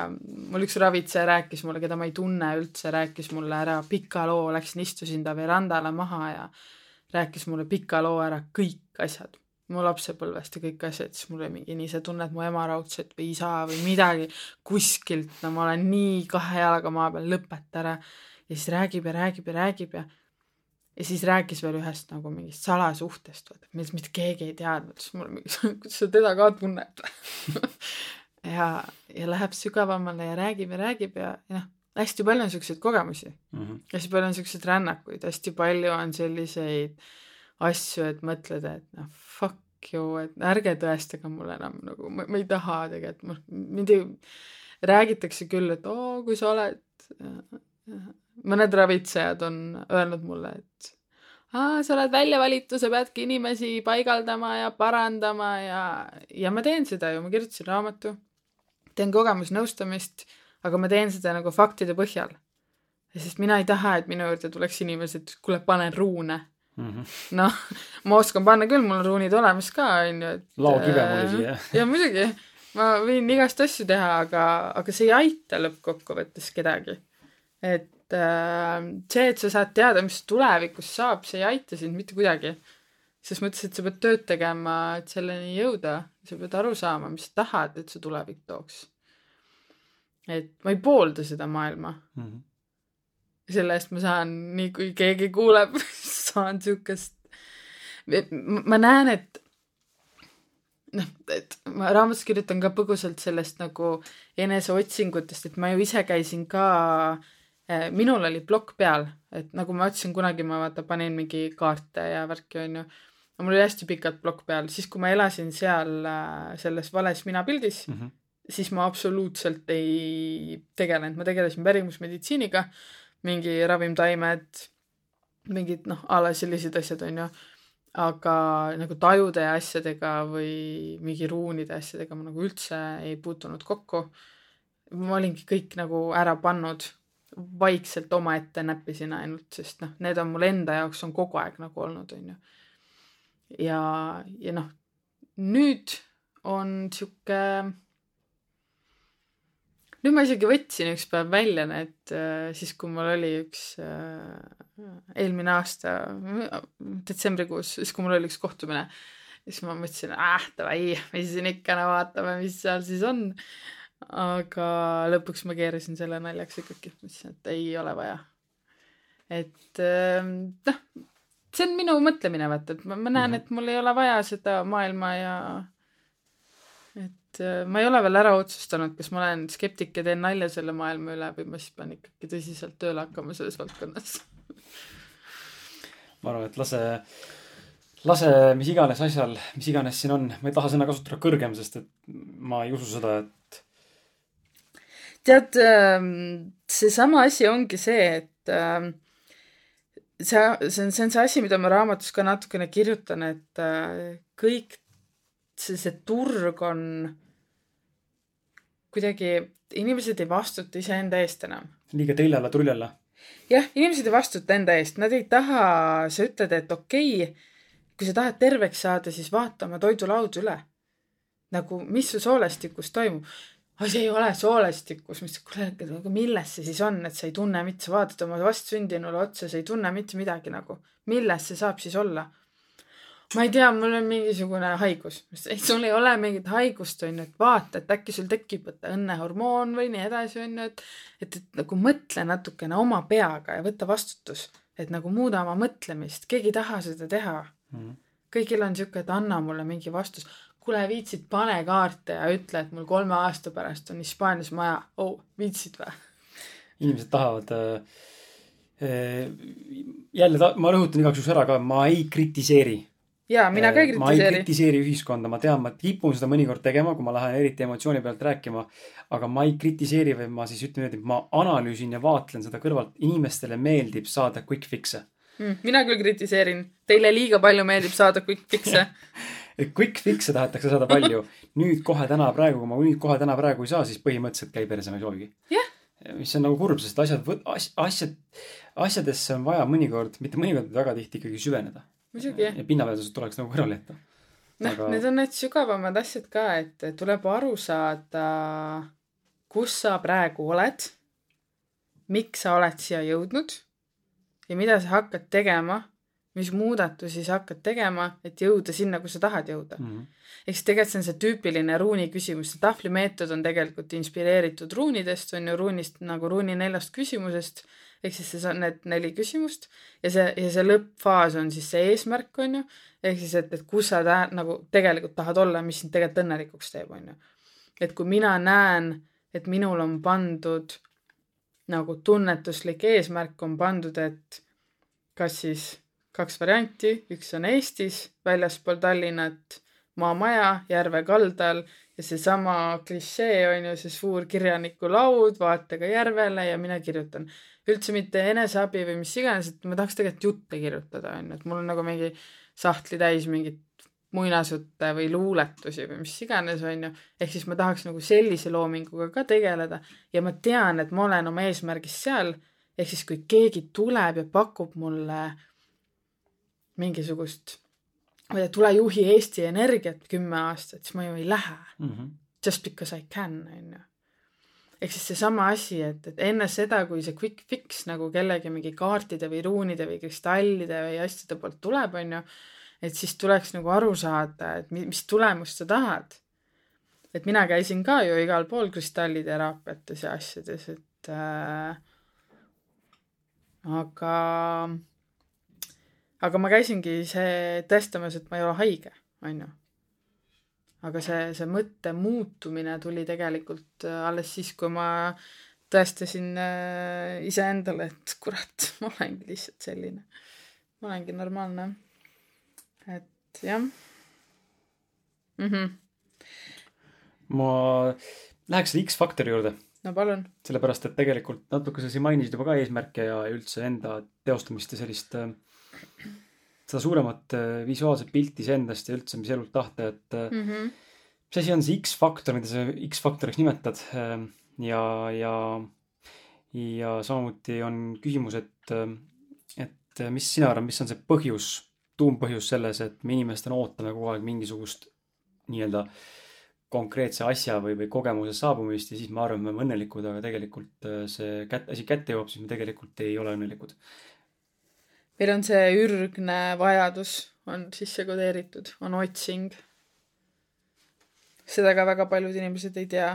mul üks ravitseja rääkis mulle, keda ma ei tunne üldse, rääkis mulle ära pika loo, läksin istusin ta verandale maha ja rääkis mulle pika loo ära kõik asjad mu lapsepõlvest ja kõik asjad, siis mul oli mingi nii, sa tunned mu ema raudselt või isa või midagi kuskilt, no ma olen nii kahe jalaga maa peal, lõpeta ära. ja siis räägib ja räägib ja räägib ja ja siis rääkis veel ühest nagu mingist salasuhtest, vaata, millest mitte keegi ei teadnud, siis mul mingi, (laughs) kuidas sa teda ka tunned (laughs) ja, ja läheb sügavamale ja räägib ja räägib ja, ja noh, hästi palju on siukseid kogemusi mm. -hmm. hästi palju on siukseid rännakuid, hästi palju on selliseid asju, et mõtled, et noh, fuck you, et ärge tõestage mulle enam nagu, ma, ei taha tegelikult, mind ei, räägitakse küll, et oo, kui sa oled mõned ravitsejad on öelnud mulle, et aa, sa oled välja valitud, sa peadki inimesi paigaldama ja parandama ja, ja ma teen seda ju, ma kirjutasin raamatu, teen kogemusnõustamist, aga ma teen seda nagu faktide põhjal. sest mina ei taha, et minu juurde tuleks inimesed, kuule, panen ruune mm -hmm.. noh, ma oskan panna küll, mul on ruunid olemas ka, onju, et laokive mulle siia. ja muidugi, ma võin igast asju teha, aga, aga see ei aita lõppkokkuvõttes kedagi. et et äh, see, et sa saad teada, mis tulevikus saab, see ei aita sind mitte kuidagi. ses mõttes, et sa pead tööd tegema, et selleni jõuda, sa pead aru saama, mis sa tahad, et see tulevik tooks. et ma ei poolda seda maailma mm. -hmm. selle eest ma saan, nii kui keegi kuuleb (laughs) saan siukest, ma näen, et noh, et ma raamatus kirjutan ka põgusalt sellest nagu eneseotsingutest, et ma ju ise käisin ka Äh, minul oli plokk peal, et nagu ma ütlesin, kunagi ma vaata panin mingi kaarte ja värki onju. mul oli hästi pikalt plokk peal, siis kui ma elasin seal äh, selles vales minapildis mm, -hmm. siis ma absoluutselt ei tegelenud, ma tegelesin pärimusmeditsiiniga, mingi ravimtaimed, mingid noh, a la sellised asjad onju. aga nagu tajude ja asjadega või mingi ruunide asjadega ma nagu üldse ei puutunud kokku. ma olingi kõik nagu ära pannud vaikselt omaette näppisin ainult, sest noh, need on mul enda jaoks on kogu aeg nagu olnud, onju. ja, ja noh, nüüd on sihuke, nüüd ma isegi võtsin üks päev välja need äh, siis, kui mul oli üks äh, eelmine aasta detsembrikuus, siis kui mul oli üks kohtumine, siis ma mõtlesin, ah davai, mis siin ikka, no vaatame, mis seal siis on aga lõpuks ma keerasin selle naljaks ikkagi, mõtlesin, et ei ole vaja. et ähm, noh, see on minu mõtlemine, vaata, et ma, ma näen, mhm. et mul ei ole vaja seda maailma ja et äh, ma ei ole veel ära otsustanud, kas ma olen skeptik ja teen nalja selle maailma üle või ma siis pean ikkagi tõsiselt tööle hakkama selles valdkonnas ma arvan, et lase, lase mis iganes asjal, mis iganes siin on, ma ei taha sõna kasutada kõrgem, sest et ma ei usu seda, et tead, ähm, seesama asi ongi see, et ähm, see, see on, see on see asi, mida ma raamatus ka natukene kirjutan, et äh, kõik see, see turg on kuidagi, inimesed ei vastuta iseenda eest enam. liiga teljala truljala. jah, inimesed ei vastuta enda eest, nad ei taha, sa ütled, et okei okay,, kui sa tahad terveks saada, siis vaata oma toidulaud üle. nagu, mis su soolestikus toimub see ei ole soolestikus, ütlesin, kuule, aga milles see siis on, et sa ei tunne mitte, sa vaatad oma vastsündinule otsa, sa ei tunne mitte midagi nagu. milles see saab siis olla? ma ei tea, mul on mingisugune haigus. ei, sul ei ole mingit haigust, on ju, et vaata, et äkki sul tekib, võta õnnehormoon või nii edasi, on ju, et et, et nagu mõtle natukene oma peaga ja võta vastutus. et nagu muuda oma mõtlemist, keegi ei taha seda teha mm. -hmm. kõigil on sihuke, et anna mulle mingi vastus kuule, viitsid, pane kaarte ja ütle, et mul kolme aasta pärast on Hispaanias maja. oh, viitsid või? inimesed tahavad äh, äh, jälle ta, ma rõhutan igaks juhuks ära ka, ma ei kritiseeri. jaa, mina ka ei kritiseeri. ma ei kritiseeri ühiskonda, ma tean, ma kipun seda mõnikord tegema, kui ma lähen eriti emotsiooni pealt rääkima. aga ma ei kritiseeri, vaid ma siis ütlen niimoodi, et ma analüüsin ja vaatlen seda kõrvalt. inimestele meeldib saada quick fix'e mm,. mina küll kritiseerin, teile liiga palju meeldib saada quick fix'e (laughs) et quick fix'e tahetakse saada palju. (laughs) nüüd kohe täna praegu, kui ma nüüd kohe täna praegu ei saa, siis põhimõtteliselt käi perse, ma ei soovigi yeah.. mis on nagu kurb, sest asjad, asjad, asjadesse on vaja mõnikord, mitte mõnikord, väga tihti ikkagi süveneda. ja pinnapealsused tuleks nagu kõrvale jätta. noh Aga..., need on need sügavamad asjad ka, et tuleb aru saada, kus sa praegu oled, miks sa oled siia jõudnud ja mida sa hakkad tegema mis muudatusi sa hakkad tegema, et jõuda sinna, kus sa tahad jõuda mm. -hmm. ehk siis tegelikult see on see tüüpiline ruuni küsimus, see tahvlimeetod on tegelikult inspireeritud ruunidest, on ju, ruunist nagu ruuni neljast küsimusest, ehk siis see on need neli küsimust ja see, ja see lõppfaas on siis see eesmärk, on ju, ehk siis, et, et kus sa tä-, nagu tegelikult tahad olla, mis sind tegelikult õnnelikuks teeb, on ju. et kui mina näen, et minul on pandud nagu tunnetuslik eesmärk on pandud, et kas siis kaks varianti, üks on Eestis, väljaspool Tallinnat, maamaja järve kaldal ja seesama klišee on ju see suur kirjaniku laud vaatega järvele ja mina kirjutan. üldse mitte eneseabi või mis iganes, et ma tahaks tegelikult jutte kirjutada, on ju, et mul on nagu mingi sahtli täis mingit muinasjutte või luuletusi või mis iganes, on ju. ehk siis ma tahaks nagu sellise loominguga ka tegeleda ja ma tean, et ma olen oma eesmärgis seal. ehk siis, kui keegi tuleb ja pakub mulle mingisugust, ma ei tea, tule juhi Eesti Energiat kümme aastat, siis ma ju ei lähe mm. -hmm. Just because I can, on ju. ehk siis seesama asi, et, et enne seda, kui see quick fix nagu kellegi mingi kaartide või ruunide või kristallide või asjade poolt tuleb, on ju, et siis tuleks nagu aru saada, et mis, tulemust sa tahad. et mina käisin ka ju igal pool kristalliteraapiates ja asjades, et äh, aga aga ma käisingi see tõestamas, et ma ei ole haige, on ju. aga see, see mõtte muutumine tuli tegelikult äh, alles siis, kui ma tõestasin äh, iseendale, et kurat, (laughs) ma olengi lihtsalt selline. ma olengi normaalne. et jah mm. -hmm. ma läheks selle X-faktori juurde. no palun. sellepärast, et tegelikult natuke sa siin mainisid juba ka eesmärke ja üldse enda teostamist ja sellist äh, seda suuremat äh, visuaalset pilti iseendast ja üldse, mis elult tahta, et mm -hmm. mis asi on see X-faktor, mida sa X-faktoriks nimetad ähm, ja, ja, ja samuti on küsimus, et, äh, et mis sina arvad, mis on see põhjus, tuumpõhjus selles, et me inimestena ootame kogu aeg mingisugust nii-öelda konkreetse asja või, või kogemuse saabumist ja siis me arvame, me oleme õnnelikud, aga tegelikult see kätt, asi kätte jõuab, siis me tegelikult ei ole õnnelikud meil on see ürgne vajadus on sisse kodeeritud, on otsing. seda ka väga paljud inimesed ei tea,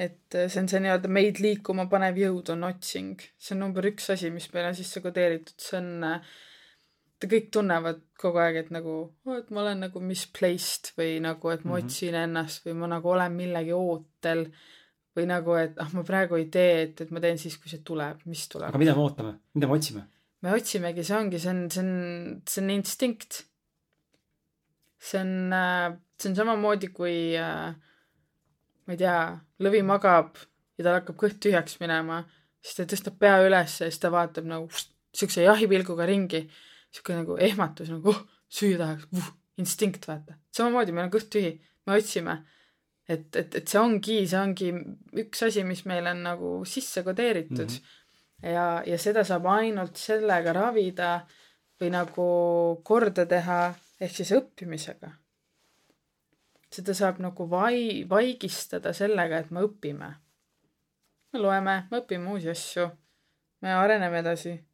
et see on see nii-öelda meid liikuma panev jõud on otsing, see on number üks asi, mis meil on sisse kodeeritud, see on te kõik tunnevad kogu aeg, et nagu et ma olen nagu misplaced või nagu, et ma mm -hmm. otsin ennast või ma nagu olen millegi ootel või nagu, et ah, ma praegu ei tee, et, et ma teen siis, kui see tuleb, mis tuleb. aga mida me ootame, mida me otsime? Me otsimegi, see ongi, see on, see on, see on instinkt. see on, äh, see on samamoodi, kui äh, ma ei tea, lõvi magab ja tal hakkab kõht tühjaks minema, siis ta tõstab pea üles ja siis ta vaatab nagu siukse jahipilguga ringi, siuke nagu ehmatus nagu oh, süüa tahaks uh,, instinkt vaata. samamoodi meil on kõht tühi, me otsime. et, et, et see ongi, see ongi üks asi, mis meil on nagu sisse kodeeritud mm. -hmm ja, ja seda saab ainult sellega ravida või nagu korda teha, ehk siis õppimisega. seda saab nagu vai-, vaigistada sellega, et me õpime. me loeme, me õpime uusi asju, me areneme edasi.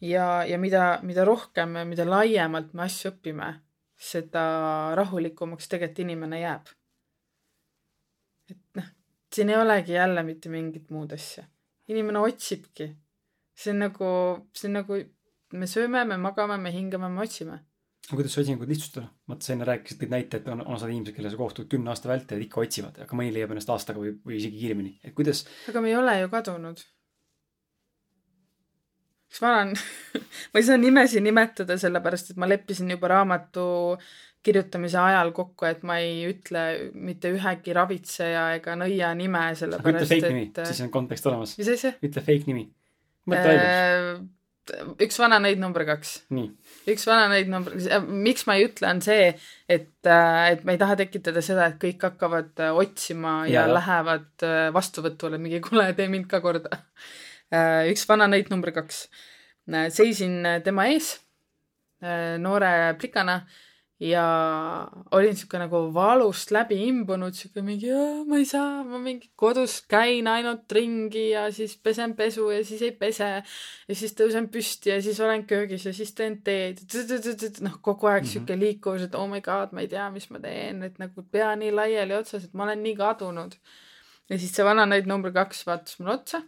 ja, ja mida, mida rohkem mida laiemalt me asju õpime, seda rahulikumaks tegelikult inimene jääb. et noh, siin ei olegi jälle mitte mingit muud asja inimene otsibki. see on nagu, see on nagu, me sööme, me magame, me hingame, me otsime. aga kuidas otsingut lihtsustada? vaata, sa enne rääkisid neid näiteid, on, on osad inimesed, kellega sa kohtud kümne aasta vältel, ikka otsivad, aga mõni leiab ennast aastaga või, või isegi kiiremini, et kuidas. aga me ei ole ju kadunud. kas ma olen (laughs) ma ei saa nimesi nimetada, sellepärast et ma leppisin juba raamatu kirjutamise ajal kokku, et ma ei ütle mitte ühegi ravitseja ega nõia nime, sellepärast ütle fake nimi, siis on kontekst olemas. mis asja? ütle fake nimi. mõtle välja äh, üks vana nõid number kaks. üks vana nõid number, miks ma ei ütle, on see, et, äh, et ma ei taha tekitada seda, et kõik hakkavad äh, otsima ja, ja lähevad vastuvõtule, mingi kuule, tee mind ka korda. üks vana nõid number kaks. seisin tema ees noore plikana ja olin sihuke nagu valust läbi imbunud, sihuke mingi, ma ei saa, ma mingi kodus käin ainult ringi ja siis pesen pesu ja siis ei pese. ja siis tõusen püsti ja siis olen köögis ja siis teen teed. noh, kogu aeg mm -hmm. sihuke liikuvus, et oh my god, ma ei tea, mis ma teen, et nagu pea nii laiali otsas, et ma olen nii kadunud. ja siis see vana näid number kaks vaatas mulle otsa,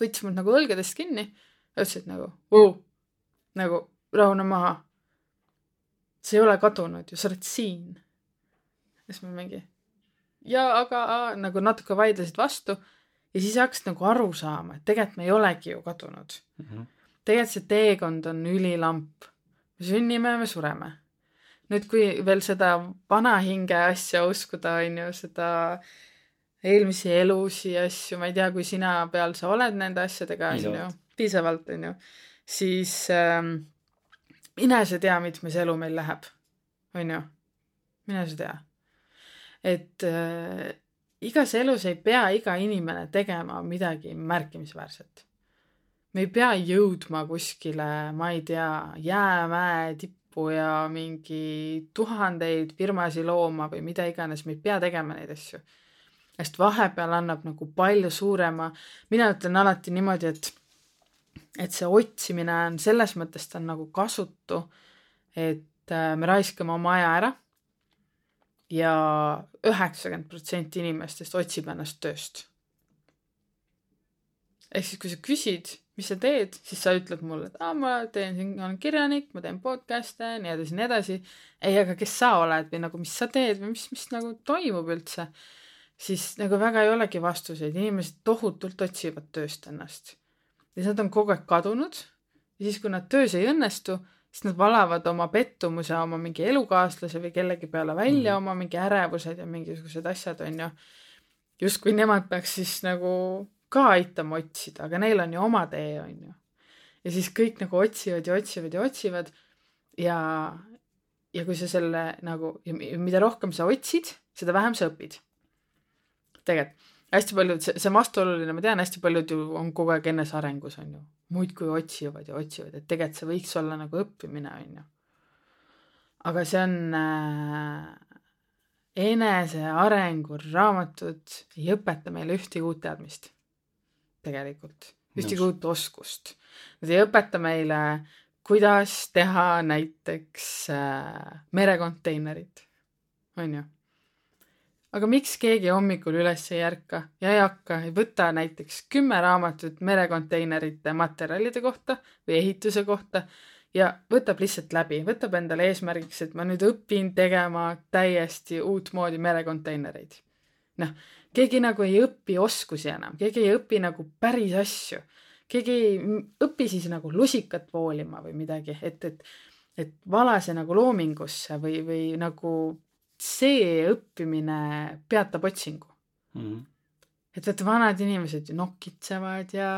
võttis mul nagu õlgadest kinni, ütles, et nagu nagu rahune maha see ei ole kadunud ju, sa oled siin. siis ma mingi, ja aga nagu natuke vaidlesid vastu ja siis hakkasid nagu aru saama, et tegelikult me ei olegi ju kadunud mm. -hmm. tegelikult see teekond on ülilamp. me sünnime ja me sureme. nüüd, kui veel seda vana hinge asja uskuda, on ju, seda eelmisi elusi asju, ma ei tea, kui sina peal sa oled nende asjadega, on ju, piisavalt, on ju, siis ähm, mine sa tea, mitmes elu meil läheb, on ju, mine sa tea. et äh, igas elus ei pea iga inimene tegema midagi märkimisväärset. me ei pea jõudma kuskile, ma ei tea, jäämäe tippu ja mingi tuhandeid firmasid looma või mida iganes, me ei pea tegema neid asju. sest vahepeal annab nagu palju suurema, mina ütlen alati niimoodi, et et see otsimine on selles mõttes, ta on nagu kasutu, et äh, me raiskame oma aja ära ja üheksakümmend protsenti inimestest otsib ennast tööst. ehk siis, kui sa küsid, mis sa teed, siis sa ütled mulle, et aa, ma teen olen kirjanik, ma teen podcast'e, nii edasi, nii edasi. ei, aga kes sa oled või nagu, mis sa teed või mis, mis nagu toimub üldse, siis nagu väga ei olegi vastuseid, inimesed tohutult otsivad tööst ennast ja nad on kogu aeg kadunud ja siis, kui nad töös ei õnnestu, siis nad valavad oma pettumuse oma mingi elukaaslase või kellegi peale välja mm, -hmm. oma mingi ärevused ja mingisugused asjad, on ju. justkui nemad peaks siis nagu ka aitama otsida, aga neil on ju oma tee, on ju. ja siis kõik nagu otsivad ja otsivad ja otsivad ja, ja kui sa selle nagu, mida rohkem sa otsid, seda vähem sa õpid. tegelikult hästi paljud, see, see on vastuoluline, ma tean, hästi paljud ju on kogu aeg enesearengus, on ju. muudkui otsivad ja otsivad, et tegelikult see võiks olla nagu õppimine, on ju. aga see on äh, enesearengu raamatud ei õpeta meile ühtegi uut teadmist. tegelikult, ühtegi uut oskust. Nad ei õpeta meile, kuidas teha näiteks äh, merekonteinerit, on ju aga miks keegi hommikul üles ei ärka ja ei hakka, ei võta näiteks kümme raamatut merekonteinerite materjalide kohta või ehituse kohta ja võtab lihtsalt läbi, võtab endale eesmärgiks, et ma nüüd õpin tegema täiesti uutmoodi merekonteinereid. noh, keegi nagu ei õpi oskusi enam, keegi ei õpi nagu päris asju, keegi ei õpi siis nagu lusikat voolima või midagi, et, et et vala see nagu loomingusse või, või nagu see õppimine peatab otsingu mm. -hmm. et vaata, vanad inimesed ju nokitsevad ja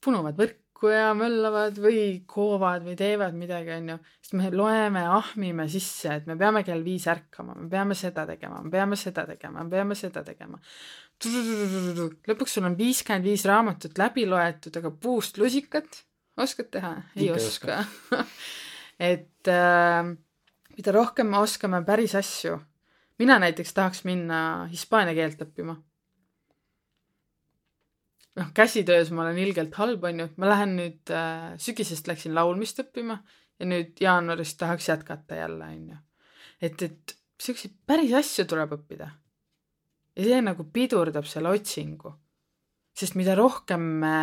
punuvad võrku ja möllavad või koovad või teevad midagi, onju. siis me loeme, ahmime sisse, et me peame kell viis ärkama, me peame seda tegema, me peame seda tegema, me peame seda tegema. lõpuks sul on viiskümmend viis raamatut läbi loetud, aga puust lusikat oskad teha? ei Ikka oska, oska. (laughs) et äh, mida rohkem me oskame päris asju mina näiteks tahaks minna hispaania keelt õppima. noh, käsitöös ma olen ilgelt halb, onju, ma lähen nüüd äh,, sügisest läksin laulmist õppima ja nüüd jaanuarist tahaks jätkata jälle, onju. et, et siukseid päris asju tuleb õppida. ja see nagu pidurdab selle otsingu. sest mida rohkem me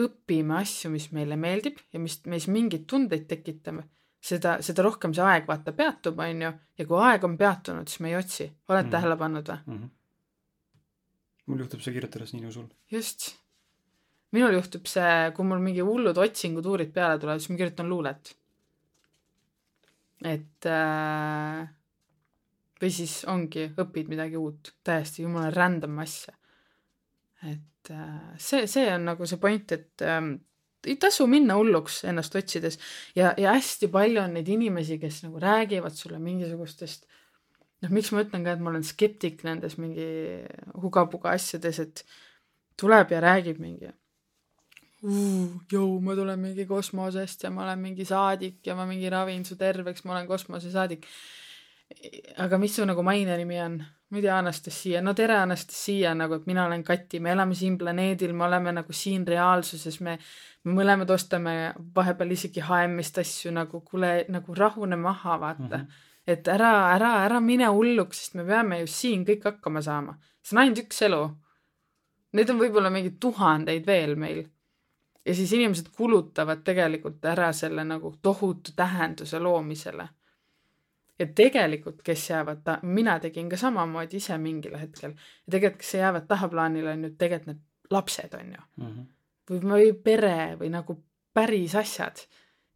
õpime asju, mis meile meeldib ja mis meis mingeid tundeid tekitame seda, seda rohkem see aeg vaata peatub, on ju, ja kui aeg on peatunud, siis me ei otsi. oled mm -hmm. tähele pannud või mm? -hmm. mul juhtub see kirjutades nii nagu sul. just. minul juhtub see, kui mul mingi hullud otsingutuurid peale tulevad, siis ma kirjutan luulet. et äh, või siis ongi, õpid midagi uut, täiesti jumala random asja. et äh, see, see on nagu see point, et ähm, ei tasu minna hulluks ennast otsides ja, ja hästi palju on neid inimesi, kes nagu räägivad sulle mingisugustest noh, miks ma ütlen ka, et ma olen skeptik nendes mingi hugapuga asjades, et tuleb ja räägib mingi jõu, ma tulen mingi kosmosest ja ma olen mingi saadik ja ma mingi ravin su terveks, ma olen kosmosesaadik. aga mis su nagu maine nimi on? Ma ei tea, Anastasia, no tere, Anastasia, nagu, et mina olen Kati, me elame siin planeedil, me oleme nagu siin reaalsuses, me, me mõlemad ostame vahepeal isegi HM-ist asju nagu, kuule, nagu rahune maha, vaata mm. -hmm. et ära, ära, ära mine hulluks, sest me peame ju siin kõik hakkama saama. see on ainult üks elu. Neid on võib-olla mingi tuhandeid veel meil ja siis inimesed kulutavad tegelikult ära selle nagu tohutu tähenduse loomisele. Ja tegelikult, kes jäävad ta-, mina tegin ka samamoodi ise mingil hetkel ja tegelikult, kes jäävad tahaplaanile, on ju tegelikult need lapsed, on ju mm. -hmm. või, või pere või nagu päris asjad.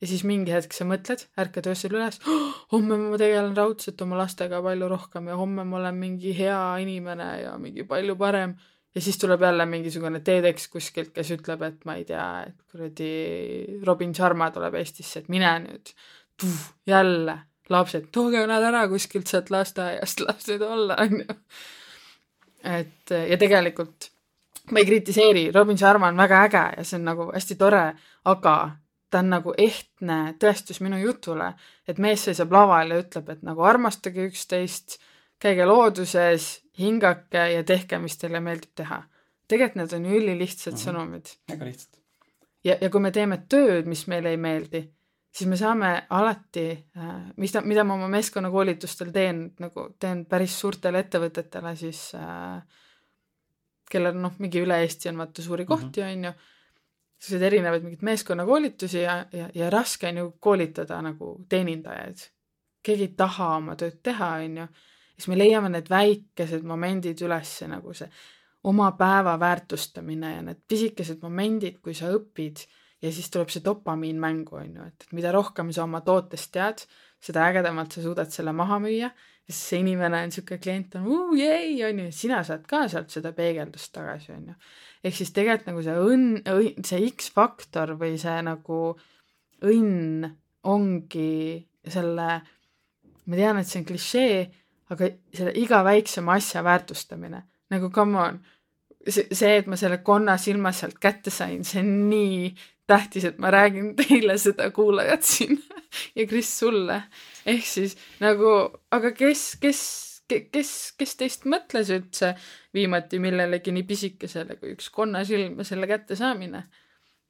ja siis mingi hetk sa mõtled, ärkad öösel üles oh,, homme ma tegelen raudselt oma lastega palju rohkem ja homme ma olen mingi hea inimene ja mingi palju parem ja siis tuleb jälle mingisugune TEDx kuskilt, kes ütleb, et ma ei tea, et kuradi Robin Sharma tuleb Eestisse, et mine nüüd. jälle lapsed, tooge nad ära kuskilt sealt lasteaiast, (laughs) las neid olla, onju. et ja tegelikult ma ei kritiseeri, Robin Sharma on väga äge ja see on nagu hästi tore, aga ta on nagu ehtne tõestus minu jutule, et mees seisab laval ja ütleb, et nagu armastage üksteist, käige looduses hingake ja tehke, mis teile meeldib teha. tegelikult need on ülilihtsad mm -hmm. sõnumid. väga lihtsad. ja, ja kui me teeme tööd, mis meile ei meeldi, siis me saame alati äh,, mis mida ma oma meeskonnakoolitustel teen, nagu teen päris suurtele ettevõtetele siis äh,, kellel noh, mingi üle Eesti on vaata suuri mhm. kohti, on ju, selliseid erinevaid mingeid meeskonnakoolitusi ja, ja, ja raske on ju koolitada nagu teenindajaid. keegi ei taha oma tööd teha, on ju siis me leiame need väikesed momendid üles, nagu see oma päeva väärtustamine ja need pisikesed momendid, kui sa õpid ja siis tuleb see dopamiin mängu, on ju, et, mida rohkem sa oma tootest tead, seda ägedamalt sa suudad selle maha müüa ja siis see inimene on niisugune klient on uh, jäi, on ju, sina saad ka sealt seda peegeldust tagasi, on ju. ehk siis tegelikult nagu see õnn, see X-faktor või see nagu õnn ongi selle, ma tean, et see on klišee, aga selle iga väiksema asja väärtustamine, nagu come on, see, et ma selle konna silma sealt kätte sain, see on nii tähtis, et ma räägin teile seda, kuulajad siin (laughs) ja Kris sulle. ehk siis nagu, aga kes, kes, kes, kes teist mõtles üldse viimati millelegi nii pisikesele kui üks konnasilm ja selle kättesaamine?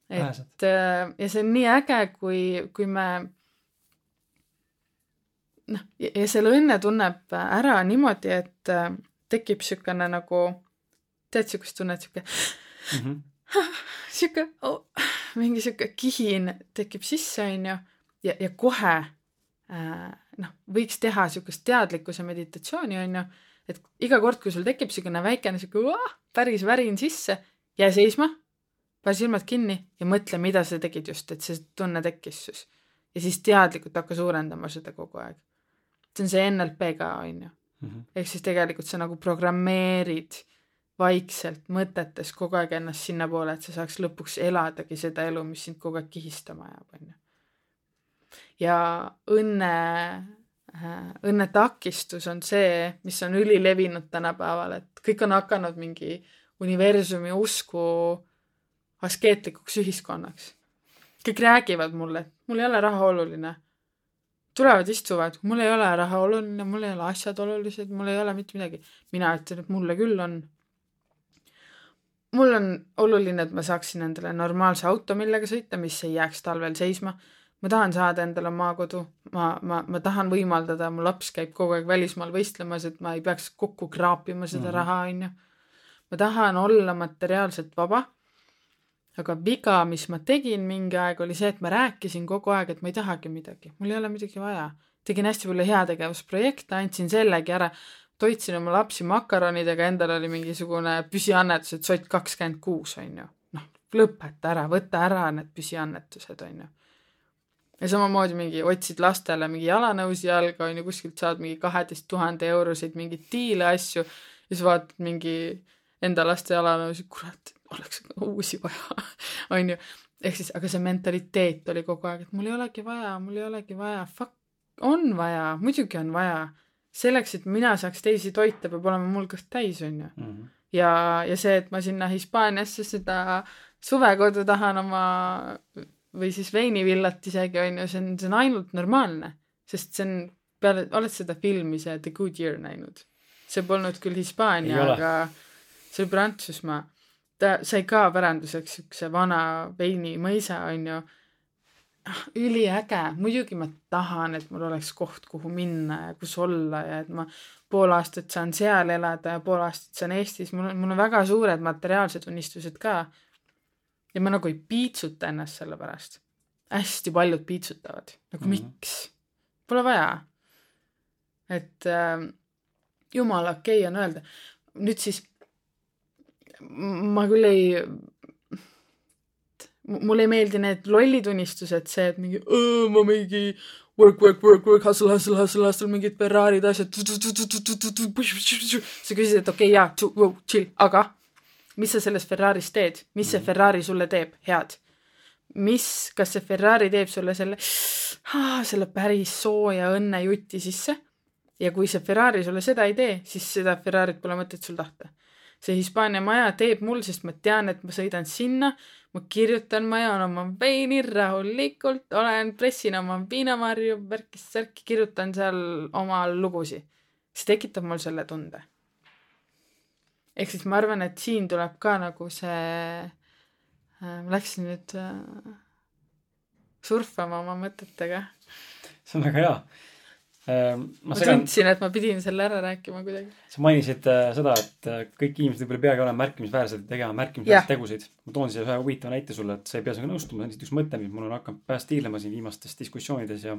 et äh, ja see on nii äge, kui, kui me noh, ja selle õnne tunneb ära niimoodi, et äh, tekib niisugune nagu, tead niisugust tunnet, niisugune mm -hmm. oh, mingi sihuke kihin tekib sisse, onju, ja, ja kohe äh, noh, võiks teha siukest teadlikkuse meditatsiooni, onju, et iga kord, kui sul tekib siukene väikene siuke uh, päris värin sisse, jää seisma, pane silmad kinni ja mõtle, mida sa tegid just, et see tunne tekkis siis. ja siis teadlikult hakka suurendama seda kogu aeg see on see NLP ka, on ju. Mhm. ehk siis tegelikult sa nagu programmeerid vaikselt mõtetes kogu aeg ennast sinnapoole, et sa saaks lõpuks eladagi seda elu, mis sind kogu aeg kihistama ajab, on ju. ja õnne, äh, õnne takistus on see, mis on ülilevinud tänapäeval, et kõik on hakanud mingi universumi usku askeetlikuks ühiskonnaks. kõik räägivad mulle, et mul ei ole raha oluline tulevad, istuvad, mul ei ole raha oluline, mul ei ole asjad olulised, mul ei ole mitte midagi. mina ütlen, et mulle küll on. Mul on oluline, et ma saaksin endale normaalse auto, millega sõita, mis ei jääks talvel seisma. ma tahan saada endale maakodu, ma, ma, ma tahan võimaldada, mu laps käib kogu aeg välismaal võistlemas, et ma ei peaks kokku kraapima seda mm -hmm. raha, onju. ma tahan olla materiaalselt vaba aga viga, mis ma tegin mingi aeg, oli see, et ma rääkisin kogu aeg, et ma ei tahagi midagi, mul ei ole midagi vaja. tegin hästi palju heategevusprojekte, andsin sellegi ära, toitsin oma lapsi makaronidega, endal oli mingisugune püsiannetus, et sott kakskümmend kuus, on ju. noh, lõpeta ära, võta ära need püsiannetused, on ju. ja samamoodi mingi otsid lastele mingi jalanõusi jalga, on ju, kuskilt saad mingi kaheteist tuhande euroseid mingeid diile, asju, ja siis vaatad mingi enda laste jalanõusid, kurat oleks uusi vaja (laughs) on ju. ehk siis, aga see mentaliteet oli kogu aeg, et mul ei olegi vaja, mul ei olegi vaja, fuck, on vaja, muidugi on vaja. Selleks, et mina saaks teisi toita, peab olema mul kõht täis, on ju. Mhm. ja, ja see, et ma sinna Hispaaniasse seda suvekodu tahan oma või siis veinivillat isegi onju, see on, see on ainult normaalne, sest see on peale, oled seda filmi, see The Good Year näinud? see polnud küll Hispaania, aga see oli Prantsusmaa. ta sai ka päranduseks siukse vana veinimõisa onju ah, üliäge, muidugi ma tahan, et mul oleks koht, kuhu minna ja kus olla ja et ma pool aastat saan seal elada ja pool aastat saan Eestis, mul on, mul on väga suured materiaalsed unistused ka. ja ma nagu ei piitsuta ennast selle pärast. hästi paljud piitsutavad, nagu mm -hmm. miks? Pole vaja. et äh, jumala okei okay on öelda. nüüd siis ma küll ei mulle ei meeldi need lollid unistused, see, et mingi ma mingi work, work, work, work, hustle, hustle, hustle, hustle, mingid Ferrari'd, asjad. sa küsisid, et okei okay,, jaa, chill, aga mis sa selles Ferraris teed, mis see Ferrari sulle teeb head? mis, kas see Ferrari teeb sulle selle, selle päris sooja õnnejuti sisse? ja kui see Ferrari sulle seda ei tee, siis seda Ferrarit pole mõtet sul tahta. See Hispaania maja teeb mul, sest ma tean, et ma sõidan sinna ma kirjutan, ma joon oma veini rahulikult, olen, pressin oma viinamarju, värkist-särki, kirjutan seal oma lugusid. see tekitab mul selle tunde. ehk siis ma arvan, et siin tuleb ka nagu see äh,, läksin nüüd äh, surfama oma mõtetega. see on väga hea ma, ma segan... tundsin, et ma pidin selle ära rääkima kuidagi. sa mainisid äh, seda, et äh, kõik inimesed võib-olla ei peagi olema märkimisväärsed ja tegema märkimisväärseid tegusid. ma toon siia ühe huvitava näite sulle, et sa ei pea sinuga nõustuma, see on lihtsalt üks mõte, mis mul on hakanud pärast tiirlema siin viimastes diskussioonides ja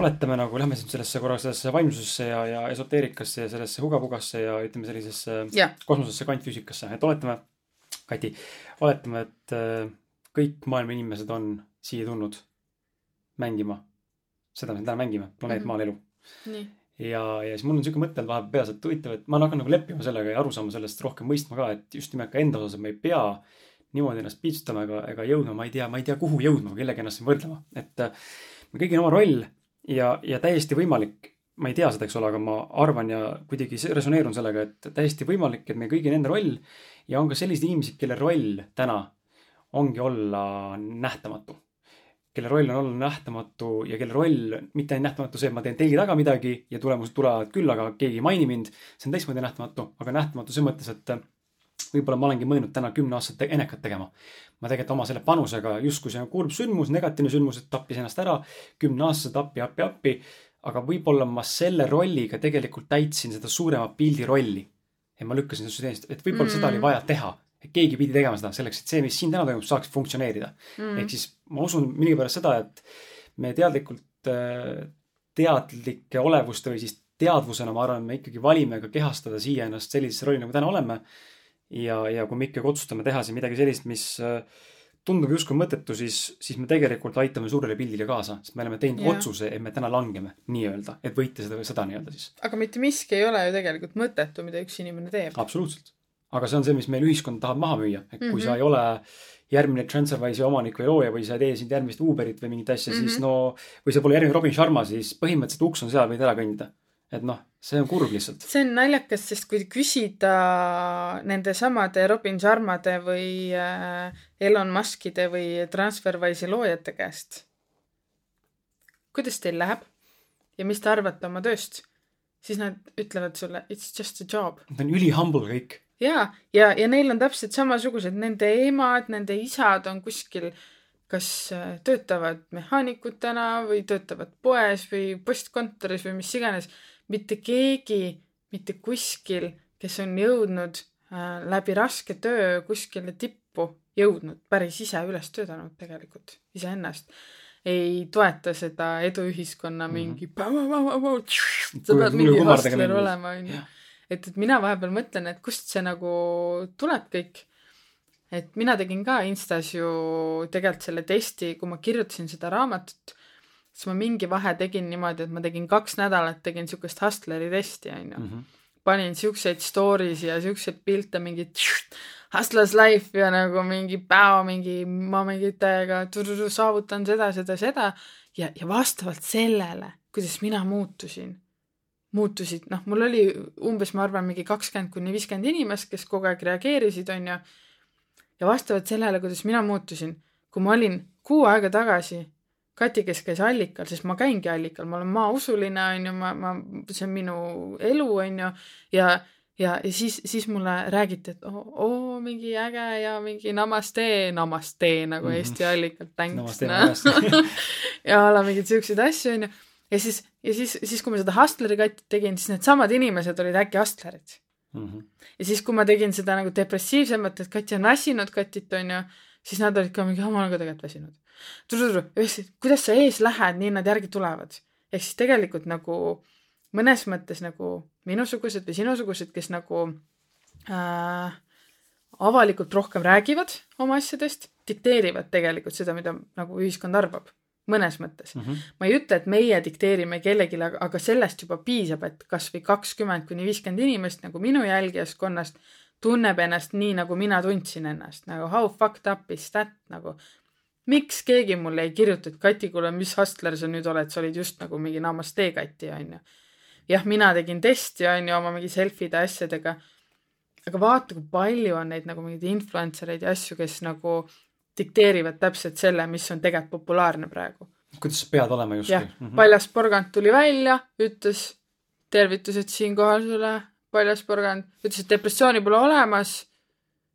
oletame nagu, lähme siis sellesse korra sellesse vaimsusesse ja, ja esoteerikasse ja sellesse hugapugasse ja ütleme sellisesse kosmosesse kvantfüüsikasse, et oletame, Kati, oletame, et äh, kõik maailma inimesed on siia tulnud mängima seda me täna mängime, planeet mm -hmm. Maal elu. ja, ja siis mul on siuke mõte olnud vahepeal peas, et huvitav, et ma hakkan nagu leppima sellega ja aru saama sellest rohkem mõistma ka, et just nimelt ka enda osas me ei pea niimoodi ennast piitsutama ega, ega jõudma, ma ei tea, ma ei tea, kuhu jõudma, kellega ennast siin võrdlema, et äh, meil kõigil on oma roll ja, ja täiesti võimalik, ma ei tea seda, eks ole, aga ma arvan ja kuidagi resoneerun sellega, et täiesti võimalik, et meil kõigil enda roll ja on ka selliseid inimesi, kelle roll täna ongi olla nähtamatu kelle roll on olla nähtamatu ja kelle roll, mitte ainult nähtamatu see, et ma teen telgi taga midagi ja tulemused tulevad küll, aga keegi ei maini mind. see on teistmoodi nähtamatu, aga nähtamatu selles mõttes, et võib-olla ma olengi mõelnud täna kümme aastat enekat tegema. ma tegelikult oma selle panusega justkui see on kurb sündmus, negatiivne sündmus, et tappis ennast ära. kümneaastaselt appi, appi, appi. aga võib-olla ma selle rolliga tegelikult täitsin seda suurema pildi rolli. ja ma lükkasin seda süsteemist, et võib-olla mm. seda oli vaja teha et keegi pidi tegema seda selleks, et see, mis siin täna toimub, saaks funktsioneerida mm.. ehk siis ma usun millegipärast seda, et me teadlikult, äh, teadlike olevuste või siis teadvusena, ma arvan, me ikkagi valime ka kehastada siia ennast sellisesse rolli, nagu täna oleme. ja, ja kui me ikkagi otsustame teha siin midagi sellist, mis äh, tundub justkui mõttetu, siis, siis me tegelikult aitame suurele pildile kaasa, sest me oleme teinud yeah. otsuse, et me täna langeme nii-öelda, et võita seda seda nii-öelda siis. aga mitte miski ei ole ju tegelikult mõttetu, mida üks inimene teeb. absoluutselt aga see on see, mis meil ühiskond tahab maha müüa, et kui mm -hmm. sa ei ole järgmine Transferwise'i omanik või looja või sa ei tee siin järgmist Uberit või mingit asja mm, -hmm. siis mhm. no, või sa pole järgmine Robin Sharma, siis põhimõtteliselt uks on seal, võid ära kõndida. et noh, see on kurb lihtsalt. see on naljakas, sest kui küsida nende samade Robin Sharmade või äh, Elon Muskide või Transferwise'i loojate käest, kuidas teil läheb ja mis te arvate oma tööst, siis nad ütlevad sulle it's just a job. Nad on üli humble kõik ja, ja, ja neil on täpselt samasugused, nende emad, nende isad on kuskil, kas äh, töötavad mehaanikutena või töötavad poes või postkontoris või mis iganes. mitte keegi mitte kuskil, kes on jõudnud äh, läbi raske töö kuskile tippu, jõudnud päris ise üles töötanud tegelikult iseennast ei toeta seda eduühiskonna mingi mm -hmm. sa pead mingi hustler olema onju et, et mina vahepeal mõtlen, et kust see nagu tuleb kõik. et mina tegin ka Instas ju tegelikult selle testi, kui ma kirjutasin seda raamatut, siis ma mingi vahe tegin niimoodi, et ma tegin kaks nädalat, tegin siukest hustleri testi, onju. Mhm. panin siukseid story si ja siukseid pilte, mingi hustlers life ja nagu mingi päo, mingi ma mingi täiega saavutan seda, seda, seda ja, ja vastavalt sellele, kuidas mina muutusin muutusid, noh, mul oli umbes, ma arvan, mingi kakskümmend kuni viiskümmend inimest, kes kogu aeg reageerisid, onju. ja vastavalt sellele, kuidas mina muutusin, kui ma olin kuu aega tagasi Kati, kes käis allikal, sest ma käingi allikal, ma olen maausuline, onju, ma, ma, see on minu elu, onju, ja ja, ja siis, siis mulle räägiti, et oo oh, oh, mingi äge ja mingi namaste, namaste nagu mm -hmm. Eesti allikalt thanks no. (laughs) ja ala mingeid siukseid asju onju. Ja siis, ja siis, siis kui ma seda Hustleri katit tegin, siis needsamad inimesed olid äkki Hustlerid mm. -hmm. ja siis, kui ma tegin seda nagu depressiivsemat, et Kati on väsinud katit onju, siis nad olid ka mingi, ma olen ka tegelikult väsinud kuidas sa ees lähed, nii nad järgi tulevad. ehk siis tegelikult nagu mõnes mõttes nagu minusugused või sinusugused, kes nagu äh, avalikult rohkem räägivad oma asjadest, dikteerivad tegelikult seda, mida nagu ühiskond arvab mõnes mõttes mm. -hmm. ma ei ütle, et meie dikteerime kellelegi, aga sellest juba piisab, et kasvõi kakskümmend kuni viiskümmend inimest nagu minu jälgijaskonnast tunneb ennast nii, nagu mina tundsin ennast, nagu how fucked up is that nagu miks keegi mulle ei kirjuta, et Kati, kuule, mis hustler sa nüüd oled, sa olid just nagu mingi namaste Kati, onju. jah, mina tegin testi, onju, oma mingi selfide asjadega. aga vaata, kui palju on neid nagu mingeid influencer eid ja asju, kes nagu dikteerivad täpselt selle, mis on tegelikult populaarne praegu. kuidas sa pead olema justkui. jah mm -hmm., Paljas porgand tuli välja, ütles tervitused siinkohal sulle, Paljas porgand, ütles, et depressiooni pole olemas.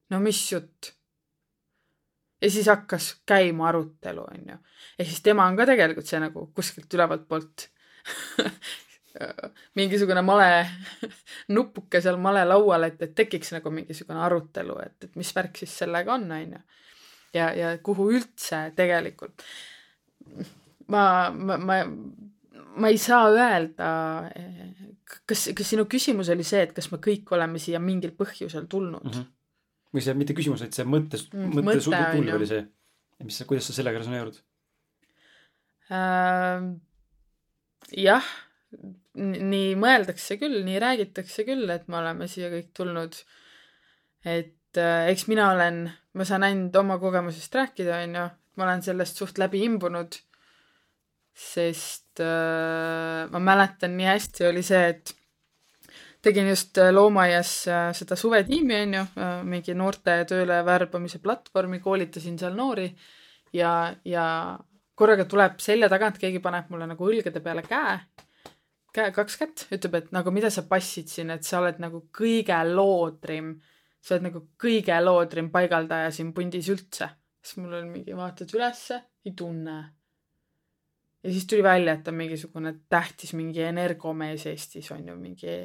no mis jutt ja siis hakkas käima arutelu, onju. ja siis tema on ka tegelikult see nagu kuskilt ülevalt poolt (laughs) mingisugune male (laughs) nupuke seal male laual, et, et tekiks nagu mingisugune arutelu, et, et mis värk siis sellega on, onju. Ja, ja kuhu üldse tegelikult ma, ma, ma, ma ei saa öelda, kas, kas sinu küsimus oli see, et kas me kõik oleme siia mingil põhjusel tulnud mm? -hmm või see mitte küsimus, vaid see mõttes mm,, mõtte, mõtte tulv oli see. mis, kuidas sa sellega resoneerud äh,? jah, nii mõeldakse küll, nii räägitakse küll, et me oleme siia kõik tulnud. et eks mina olen, ma saan ainult oma kogemusest rääkida, onju, ma olen sellest suht läbi imbunud. sest äh, ma mäletan nii hästi oli see, et tegin just äh, loomaaias äh, seda suvetiimi, on ju, äh, mingi noorte tööle värbamise platvormi, koolitasin seal noori ja, ja korraga tuleb selja tagant, keegi paneb mulle nagu õlgade peale käe, käe, kaks kätt, ütleb, et nagu mida sa passid siin, et sa oled nagu kõige loodrim, sa oled nagu kõige loodrim paigaldaja siin pundis üldse. siis mul oli mingi, vaatad ülesse, ei tunne. ja siis tuli välja, et on mingisugune tähtis mingi energomees Eestis on ju, mingi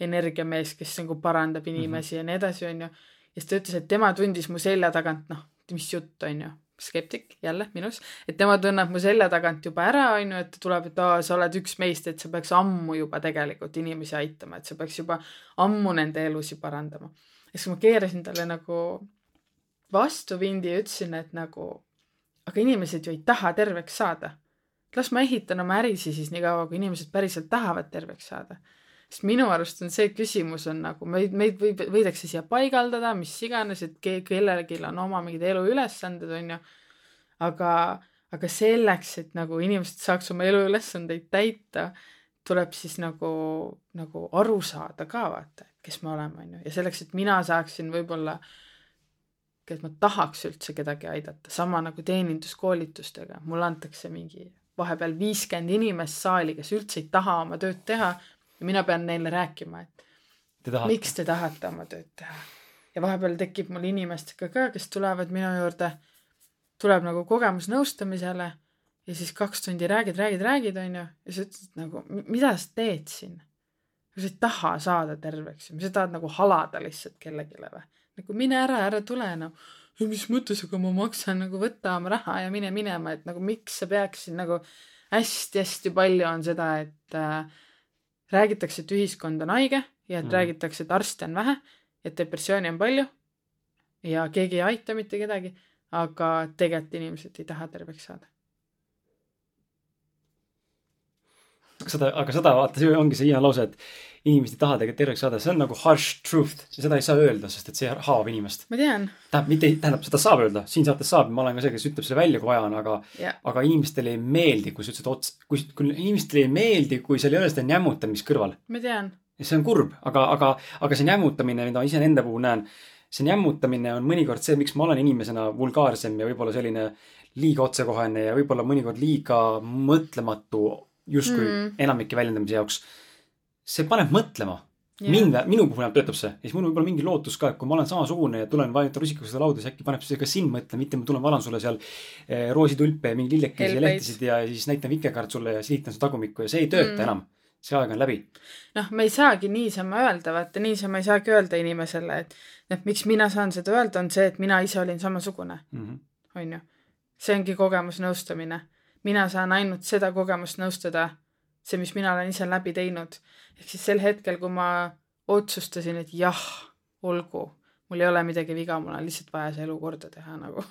energiamees, kes nagu parandab mhm. inimesi mm -hmm. ja nii edasi, onju. ja siis ta ütles, et tema tundis mu selja tagant, noh, mis jutt, onju, skeptik jälle minus, et tema tunneb mu selja tagant juba ära, onju, et ta tuleb, et aa, sa oled üks meist, et sa peaks ammu juba tegelikult inimesi aitama, et sa peaks juba ammu nende elusid parandama. Ja siis ma keerasin talle nagu vastupidi ja ütlesin, et nagu, aga inimesed ju ei taha terveks saada. las ma ehitan oma ärisi siis nii kaua, kui inimesed päriselt tahavad terveks saada sest minu arust on see küsimus on nagu meid, meid võib, võidakse siia paigaldada, mis iganes, et ke, kellelgi on oma mingid eluülesanded, on ju. aga, aga selleks, et nagu inimesed saaks oma eluülesandeid täita, tuleb siis nagu, nagu aru saada ka vaata, et kes me oleme, on ju, ja selleks, et mina saaksin võib-olla et ma tahaks üldse kedagi aidata, sama nagu teeninduskoolitustega, mulle antakse mingi vahepeal viiskümmend inimest saali, kes üldse ei taha oma tööd teha, ja mina pean neile rääkima, et te miks te tahate oma tööd teha. ja vahepeal tekib mul inimestega ka, kes tulevad minu juurde, tuleb nagu kogemusnõustamisele ja siis kaks tundi räägid, räägid, räägid, onju, ja sa ütled nagu, mida sa teed siin? sa ei taha saada terveks ja sa tahad nagu halada lihtsalt kellelegi või? nagu mine ära, ära tule enam no.. mis mõttes, aga ma maksan nagu võta oma raha ja mine minema, et nagu miks sa peaksid nagu hästi-hästi palju on seda, et äh, räägitakse, et ühiskond on haige ja et mm. räägitakse, et arste on vähe, et depressiooni on palju ja keegi ei aita mitte kedagi, aga tegelikult inimesed ei taha terveks saada. Seda, aga seda vaata, see ongi see Hiina lause, et inimesed ei taha tegelikult terveks saada, see on nagu harsh truth, seda ei saa öelda, sest et see haavab inimest. ma tean. tähendab, mitte, tähendab, seda saab öelda, siin saates saab, ma olen ka see, kes ütleb selle välja, kui vaja on, aga yeah., aga inimestele ei meeldi, kui sa ütled ots-, kui, kui inimestele ei meeldi, kui seal ei ole seda nämmutamist kõrval. ma tean. ja see on kurb, aga, aga, aga see nämmutamine, mida ma iseenda puhul näen, see nämmutamine on mõnikord see, miks ma olen inimesena vulgaarsem ja võib-olla selline liiga otsekohene ja võib-olla mõnikord liiga mõtlematu justkui mm. enamike väljendamise jaoks. see paneb mõtlema Yeah. mind, minu puhul töötab see ja siis mul võib olla mingi lootus ka, et kui ma olen samasugune ja tulen vajutan rusikaga seda lauda, siis äkki paneb see ka sind mõtlema, mitte ma tulen valan sulle seal eh, roositulpe ja mingi lillekesi ja lehtesid ja siis näitan vikekaart sulle ja silitan su tagumikku ja see ei tööta mm. enam. see aeg on läbi. noh, me ei saagi niisama öelda, vaata niisama ei saagi öelda inimesele, et noh, miks mina saan seda öelda, on see, et mina ise olin samasugune mm. -hmm. on ju. see ongi kogemusnõustamine. Mina saan ainult seda kogemust nõustada, see, mis mina olen ise läbi teinud ehk siis sel hetkel, kui ma otsustasin, et jah, olgu, mul ei ole midagi viga, mul on lihtsalt vaja see elu korda teha nagu.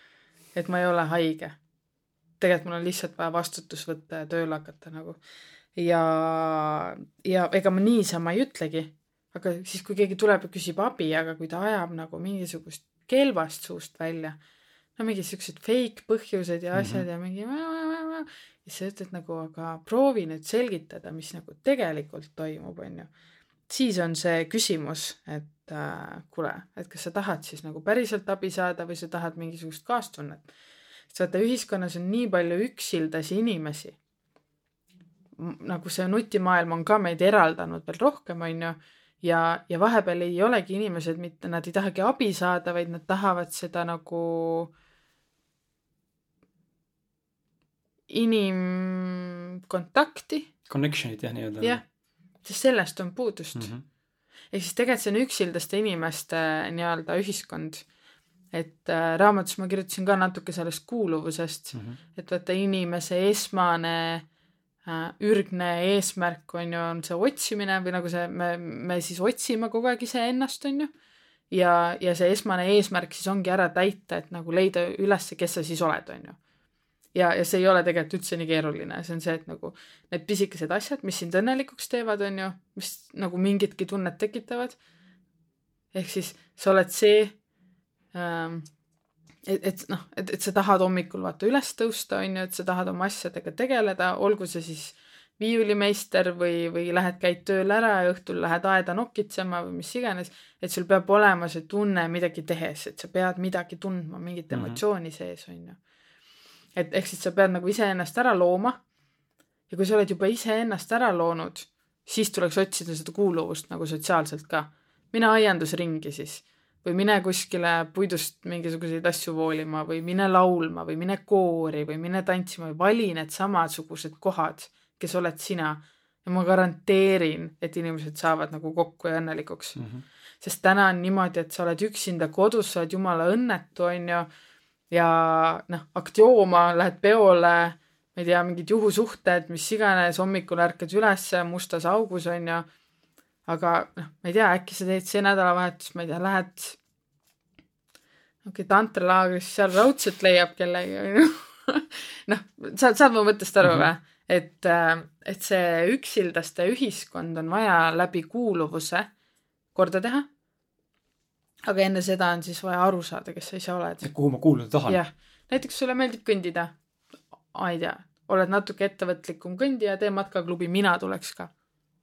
(laughs) et ma ei ole haige. tegelikult mul on lihtsalt vaja vastutus võtta ja tööle hakata nagu. ja, ja ega ma niisama ei ütlegi, aga siis, kui keegi tuleb ja küsib abi, aga kui ta ajab nagu mingisugust kelvast suust välja, no mingid siuksed fake põhjused ja asjad mm -hmm. ja mingi ja sa ütled nagu, aga proovi nüüd selgitada, mis nagu tegelikult toimub, on ju. siis on see küsimus, et äh, kuule, et kas sa tahad siis nagu päriselt abi saada või sa tahad mingisugust kaastunnet. sest vaata, ühiskonnas on nii palju üksildasi inimesi. nagu see nutimaailm on ka meid eraldanud veel rohkem, on ju ja, ja vahepeal ei olegi inimesed mitte, nad ei tahagi abi saada, vaid nad tahavad seda nagu inimkontakti. Connection'it jah, nii-öelda. jah, sest sellest on puudust mm. -hmm. ehk siis tegelikult see on üksildaste inimeste nii-öelda ühiskond. et äh, raamatus ma kirjutasin ka natuke sellest kuuluvusest mm, -hmm. et vaata inimese esmane äh, ürgne eesmärk on ju, on see otsimine või nagu see, me, me siis otsime kogu aeg iseennast, on ju ja, ja see esmane eesmärk siis ongi ära täita, et nagu leida üles, kes sa siis oled, on ju ja, ja see ei ole tegelikult üldse nii keeruline, see on see, et nagu need pisikesed asjad, mis sind õnnelikuks teevad, on ju, mis nagu mingitki tunnet tekitavad. ehk siis sa oled see ähm,, et, et noh, et, et sa tahad hommikul vaata üles tõusta, on ju, et sa tahad oma asjadega tegeleda, olgu see siis viiulimeister või, või lähed, käid tööl ära ja õhtul lähed aeda nokitsema või mis iganes, et sul peab olema see tunne midagi tehes, et sa pead midagi tundma, mingit mm -hmm. emotsiooni sees, on ju et ehk siis sa pead nagu iseennast ära looma. ja kui sa oled juba iseennast ära loonud, siis tuleks otsida seda kuuluvust nagu sotsiaalselt ka. mine aiandusringi siis või mine kuskile puidust mingisuguseid asju voolima või mine laulma või mine koori või mine tantsima või vali need samasugused kohad, kes oled sina. ja ma garanteerin, et inimesed saavad nagu kokku ja õnnelikuks mm. -hmm. sest täna on niimoodi, et sa oled üksinda kodus, sa oled jumala õnnetu, onju ja noh, aktiooma, lähed peole, ma ei tea, mingid juhusuhted, mis iganes, hommikul ärkad üles mustas augus, on ju. aga noh, ma ei tea, äkki sa teed see nädalavahetus, ma ei tea, lähed okei okay,, tantralaagrisse, seal raudselt leiab kellegi, on ju. (laughs) noh, saad, saad mu mõttest aru või mm -hmm.? et, äh, et see üksildaste ühiskond on vaja läbi kuuluvuse korda teha aga enne seda on siis vaja aru saada, kes sa ise oled. kuhu ma kuuluda tahan. jah, näiteks sulle meeldib kõndida. ma ei tea, oled natuke ettevõtlikum kõndija, tee matkaklubi, mina tuleks ka.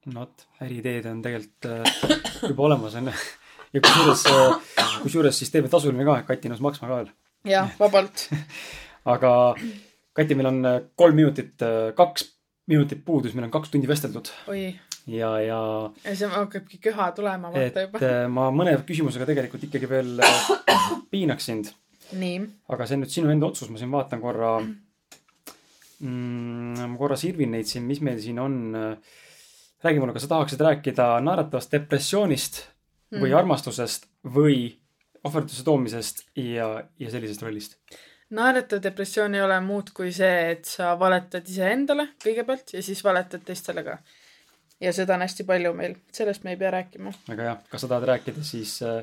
no vot, äriideed on tegelikult äh, juba olemas onju. ja kusjuures äh,, kusjuures siis teeme tasuline ka, Kati nõus maksma ka veel. jah, vabalt (laughs) aga Kati, meil on äh, kolm minutit, äh, kaks minutit puudus, meil on kaks tundi vesteldud. oi ja, ja. ja see hakkabki köha tulema, vaata juba. Äh, ma mõne küsimusega tegelikult ikkagi veel äh, piinaks sind. nii. aga see on nüüd sinu enda otsus, ma siin vaatan korra mm,. ma korra sirvin neid siin, mis meil siin on. räägi mulle, kas sa tahaksid rääkida naeratavast depressioonist mm. või armastusest või ohverduse toomisest ja, ja sellisest rollist? Naeratav depressioon ei ole muud kui see, et sa valetad iseendale kõigepealt ja siis valetad teistele ka ja seda on hästi palju meil, sellest me ei pea rääkima. väga hea, kas sa tahad rääkida siis äh,,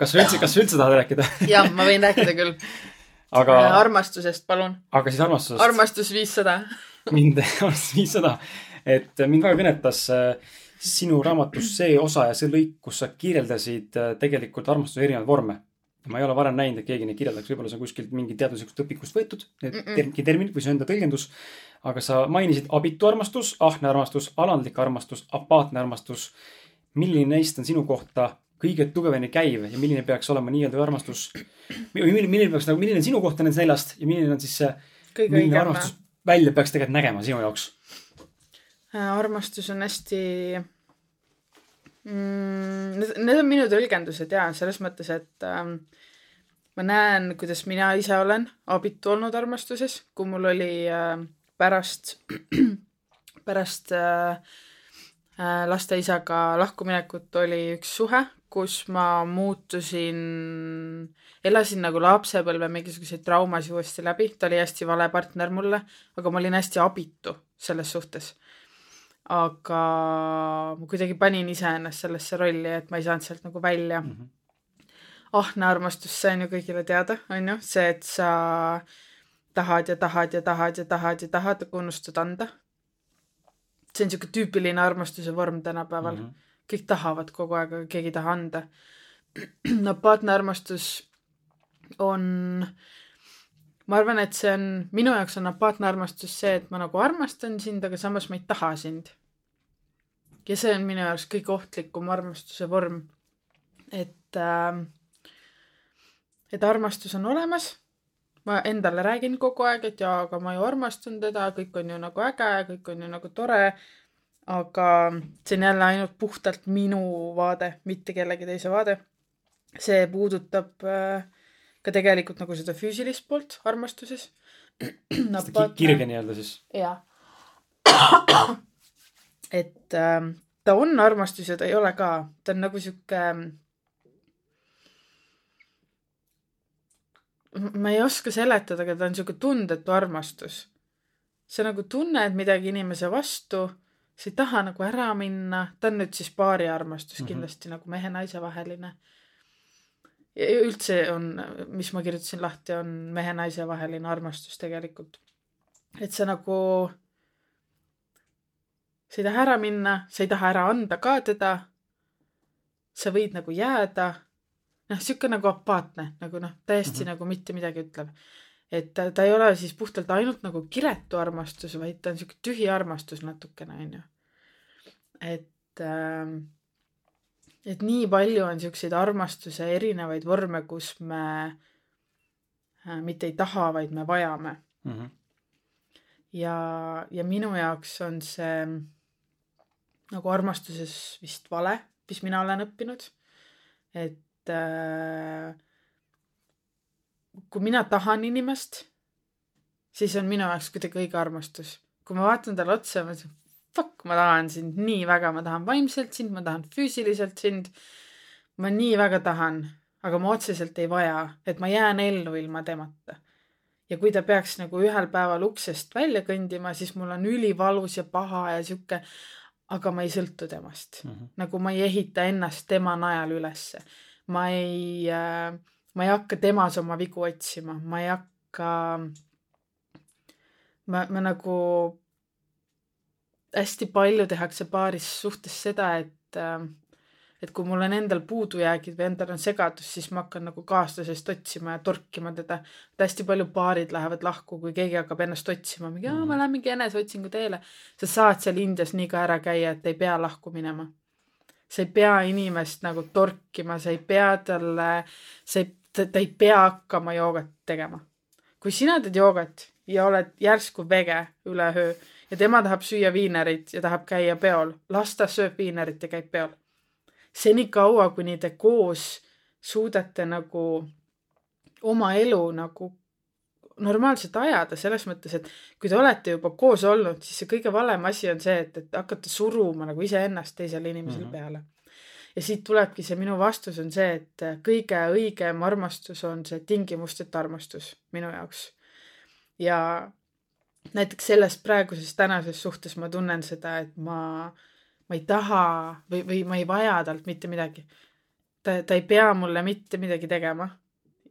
kas sa üldse, kas sa üldse tahad rääkida (laughs) jah, ma võin rääkida küll aga äh,. armastusest, palun. aga siis armastusest. armastus viissada (laughs) mind, armastus viissada, et mind väga kõnetas äh, sinu raamatus see osa ja see lõik, kus sa kirjeldasid äh, tegelikult armastuse erinevaid vorme ma ei ole varem näinud, et keegi neid kirjeldaks, võib-olla see on kuskilt mingi teaduslikust õpikust võetud, mm -mm. terminid või see enda tõlgendus aga sa mainisid abitu armastus, ahne armastus, alandlik armastus, apaatne armastus. milline neist on sinu kohta kõige tugevamini käiv ja milline peaks olema nii-öelda armastus. milline, milline peaks nagu, milline on sinu koht nendest neljast ja milline on siis see, milline armastus välja peaks tegelikult nägema sinu jaoks? Äh, armastus on hästi mm,. Need, on minu tõlgendused ja selles mõttes, et ähm, ma näen, kuidas mina ise olen abitu olnud armastuses, kui mul oli (clears throat) äh, pärast, pärast äh, laste isaga lahkuminekut oli üks suhe, kus ma muutusin, elasin nagu lapsepõlve mingisuguseid traumasid uuesti läbi, ta oli hästi vale partner mulle, aga ma olin hästi abitu selles suhtes. Aga ma kuidagi panin iseennast sellesse rolli, et ma ei saanud sealt nagu välja mm. -hmm ahne armastus, see on ju kõigile teada, on ju, see, et sa tahad ja tahad ja tahad ja tahad ja tahad, aga unustad anda. see on niisugune tüüpiline armastuse vorm tänapäeval mm. -hmm. kõik tahavad kogu aeg, aga keegi ei taha anda. (clears throat) no paatnearmastus on, ma arvan, et see on, minu jaoks on apaatne armastus see, et ma nagu armastan sind, aga samas ma ei taha sind. ja see on minu jaoks kõige ohtlikum armastuse vorm. et äh, et armastus on olemas. ma endale räägin kogu aeg, et jaa, aga ma ju armastan teda, kõik on ju nagu äge, kõik on ju nagu tore. aga see on jälle ainult puhtalt minu vaade, mitte kellegi teise vaade. see puudutab äh, ka tegelikult nagu seda füüsilist poolt armastuses seda kirge nii-öelda siis? jah. et äh, ta on armastus ja ta ei ole ka, ta on nagu sihuke ma ei oska seletada, aga ta on sihuke tundetu armastus. sa nagu tunned midagi inimese vastu, sa ei taha nagu ära minna, ta on nüüd siis paariarmastus mm -hmm. kindlasti nagu mehe-naise vaheline. Ja üldse on, mis ma kirjutasin lahti, on mehe-naise vaheline armastus tegelikult. et sa nagu, sa ei taha ära minna, sa ei taha ära anda ka teda. sa võid nagu jääda noh, sihuke nagu apaatne, nagu noh, täiesti mm -hmm. nagu mitte midagi ütlev. et ta, ta ei ole siis puhtalt ainult nagu kiretu armastus, vaid ta on sihuke tühi armastus natukene, onju. et äh, et nii palju on siukseid armastuse erinevaid vorme, kus me äh, mitte ei taha, vaid me vajame mm. -hmm. ja, ja minu jaoks on see nagu armastuses vist vale, mis mina olen õppinud. et äh, kui mina tahan inimest, siis on minu jaoks kuidagi õige armastus. kui ma vaatan talle otsa, ma mõtlen, fuck, ma tahan sind nii väga, ma tahan vaimselt sind, ma tahan füüsiliselt sind. ma nii väga tahan, aga ma otseselt ei vaja, et ma jään ellu ilma temata. ja kui ta peaks nagu ühel päeval uksest välja kõndima, siis mul on ülivalus ja paha ja sihuke, aga ma ei sõltu temast mm. -hmm. nagu ma ei ehita ennast tema najal ülesse ma ei äh,, ma ei hakka temas oma vigu otsima, ma ei hakka, ma, ma nagu, hästi palju tehakse paaris suhtes seda, et äh, et kui mul on endal puudujäägid või endal on segadus, siis ma hakkan nagu kaaslasest otsima ja torkima teda. hästi palju paarid lähevad lahku, kui keegi hakkab ennast otsima, mingi, aa, ma lähen mingi eneseotsingu teele. sa saad seal Indias nii ka ära käia, et ei pea lahku minema sa ei pea inimest nagu torkima, sa ei pea talle, sa ei, ta ei pea hakkama joogat tegema. kui sina teed joogat ja oled järsku vege üleöö ja tema tahab süüa viinerit ja tahab käia peol, las ta sööb viinerit ja käib peol. senikaua, kuni te koos suudate nagu oma elu nagu normaalselt ajada, selles mõttes, et kui te olete juba koos olnud, siis see kõige valem asi on see, et, et hakata suruma nagu iseennast teisele inimesele mm -hmm. peale. ja siit tulebki see minu vastus on see, et kõige õigem armastus on see tingimusteta armastus minu jaoks. ja näiteks selles praeguses tänases suhtes ma tunnen seda, et ma, ma ei taha või, või ma ei vaja talt mitte midagi. ta, ta ei pea mulle mitte midagi tegema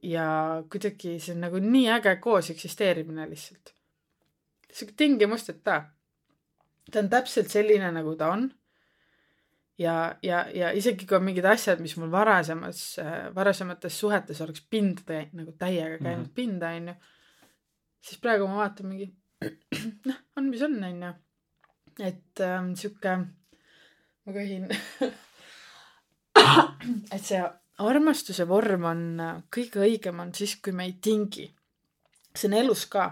ja kuidagi see on nagu nii äge koos eksisteerimine lihtsalt. sihuke tingimusteta. ta on täpselt selline, nagu ta on. ja, ja, ja isegi kui on mingid asjad, mis mul varasemas, varasemates suhetes oleks pinda nagu täiega käinud mm -hmm. pinda, onju. siis praegu ma vaatan mingi, noh, on mis on, onju. et ähm, sihuke, ma köhin (coughs) et see armastuse vorm on, kõige õigem on siis, kui me ei tingi. see on elus ka.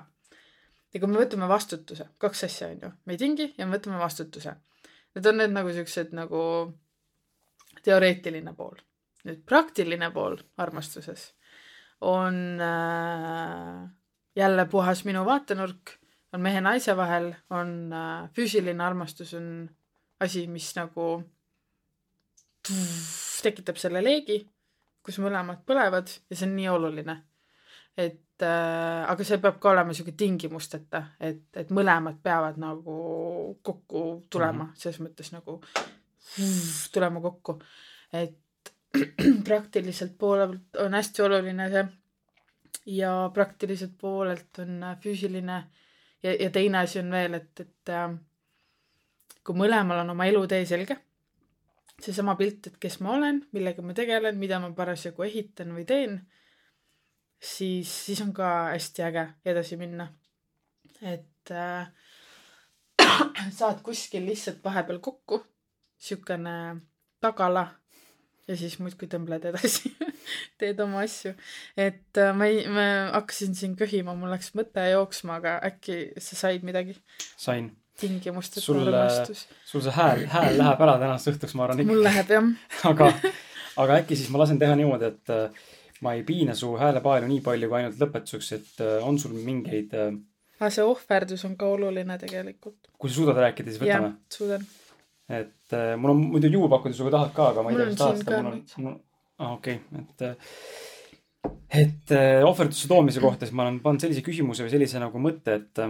ja kui me võtame vastutuse, kaks asja on ju, me ei tingi ja me võtame vastutuse. Need on need nagu siuksed nagu teoreetiline pool. nüüd praktiline pool armastuses on äh, jälle puhas minu vaatenurk, on mehe-naise vahel, on äh, füüsiline armastus on asi, mis nagu tekitab selle leegi, kus mõlemad põlevad ja see on nii oluline. et äh, aga see peab ka olema sihuke tingimusteta, et, et mõlemad peavad nagu kokku tulema mm, -hmm. selles mõttes nagu tulema kokku. et (clears throat) praktiliselt poolelt on hästi oluline see ja praktiliselt poolelt on füüsiline ja, ja teine asi on veel, et, et äh, kui mõlemal on oma elutee selge seesama pilt, et kes ma olen, millega ma tegelen, mida ma parasjagu ehitan või teen, siis, siis on ka hästi äge edasi minna. et äh, (clears throat) saad kuskil lihtsalt vahepeal kokku, siukene tagala ja siis muudkui tõmbled edasi (laughs) teed oma asju. et äh, ma ei, ma hakkasin siin köhima, mul läks mõte jooksma, aga äkki sa said midagi? sain tingimusteta sul, sul see hääl, hääl läheb ära tänaseks õhtuks, ma arvan. mul läheb jah (laughs) aga, aga äkki siis ma lasen teha niimoodi, et äh, ma ei piina su häälepaelu nii palju kui ainult lõpetuseks, et äh, on sul mingeid. aga äh, see ohverdus on ka oluline tegelikult. kui sa suudad rääkida, siis võtame. suudan. Et mul on muidu juua pakkuda, sa kui tahad ka, aga ma ei tea, kas tahad seda, mul on, mul okei okay., et et ohverdusse toomise kohta, siis ma olen pannud sellise küsimuse või sellise nagu mõtte, et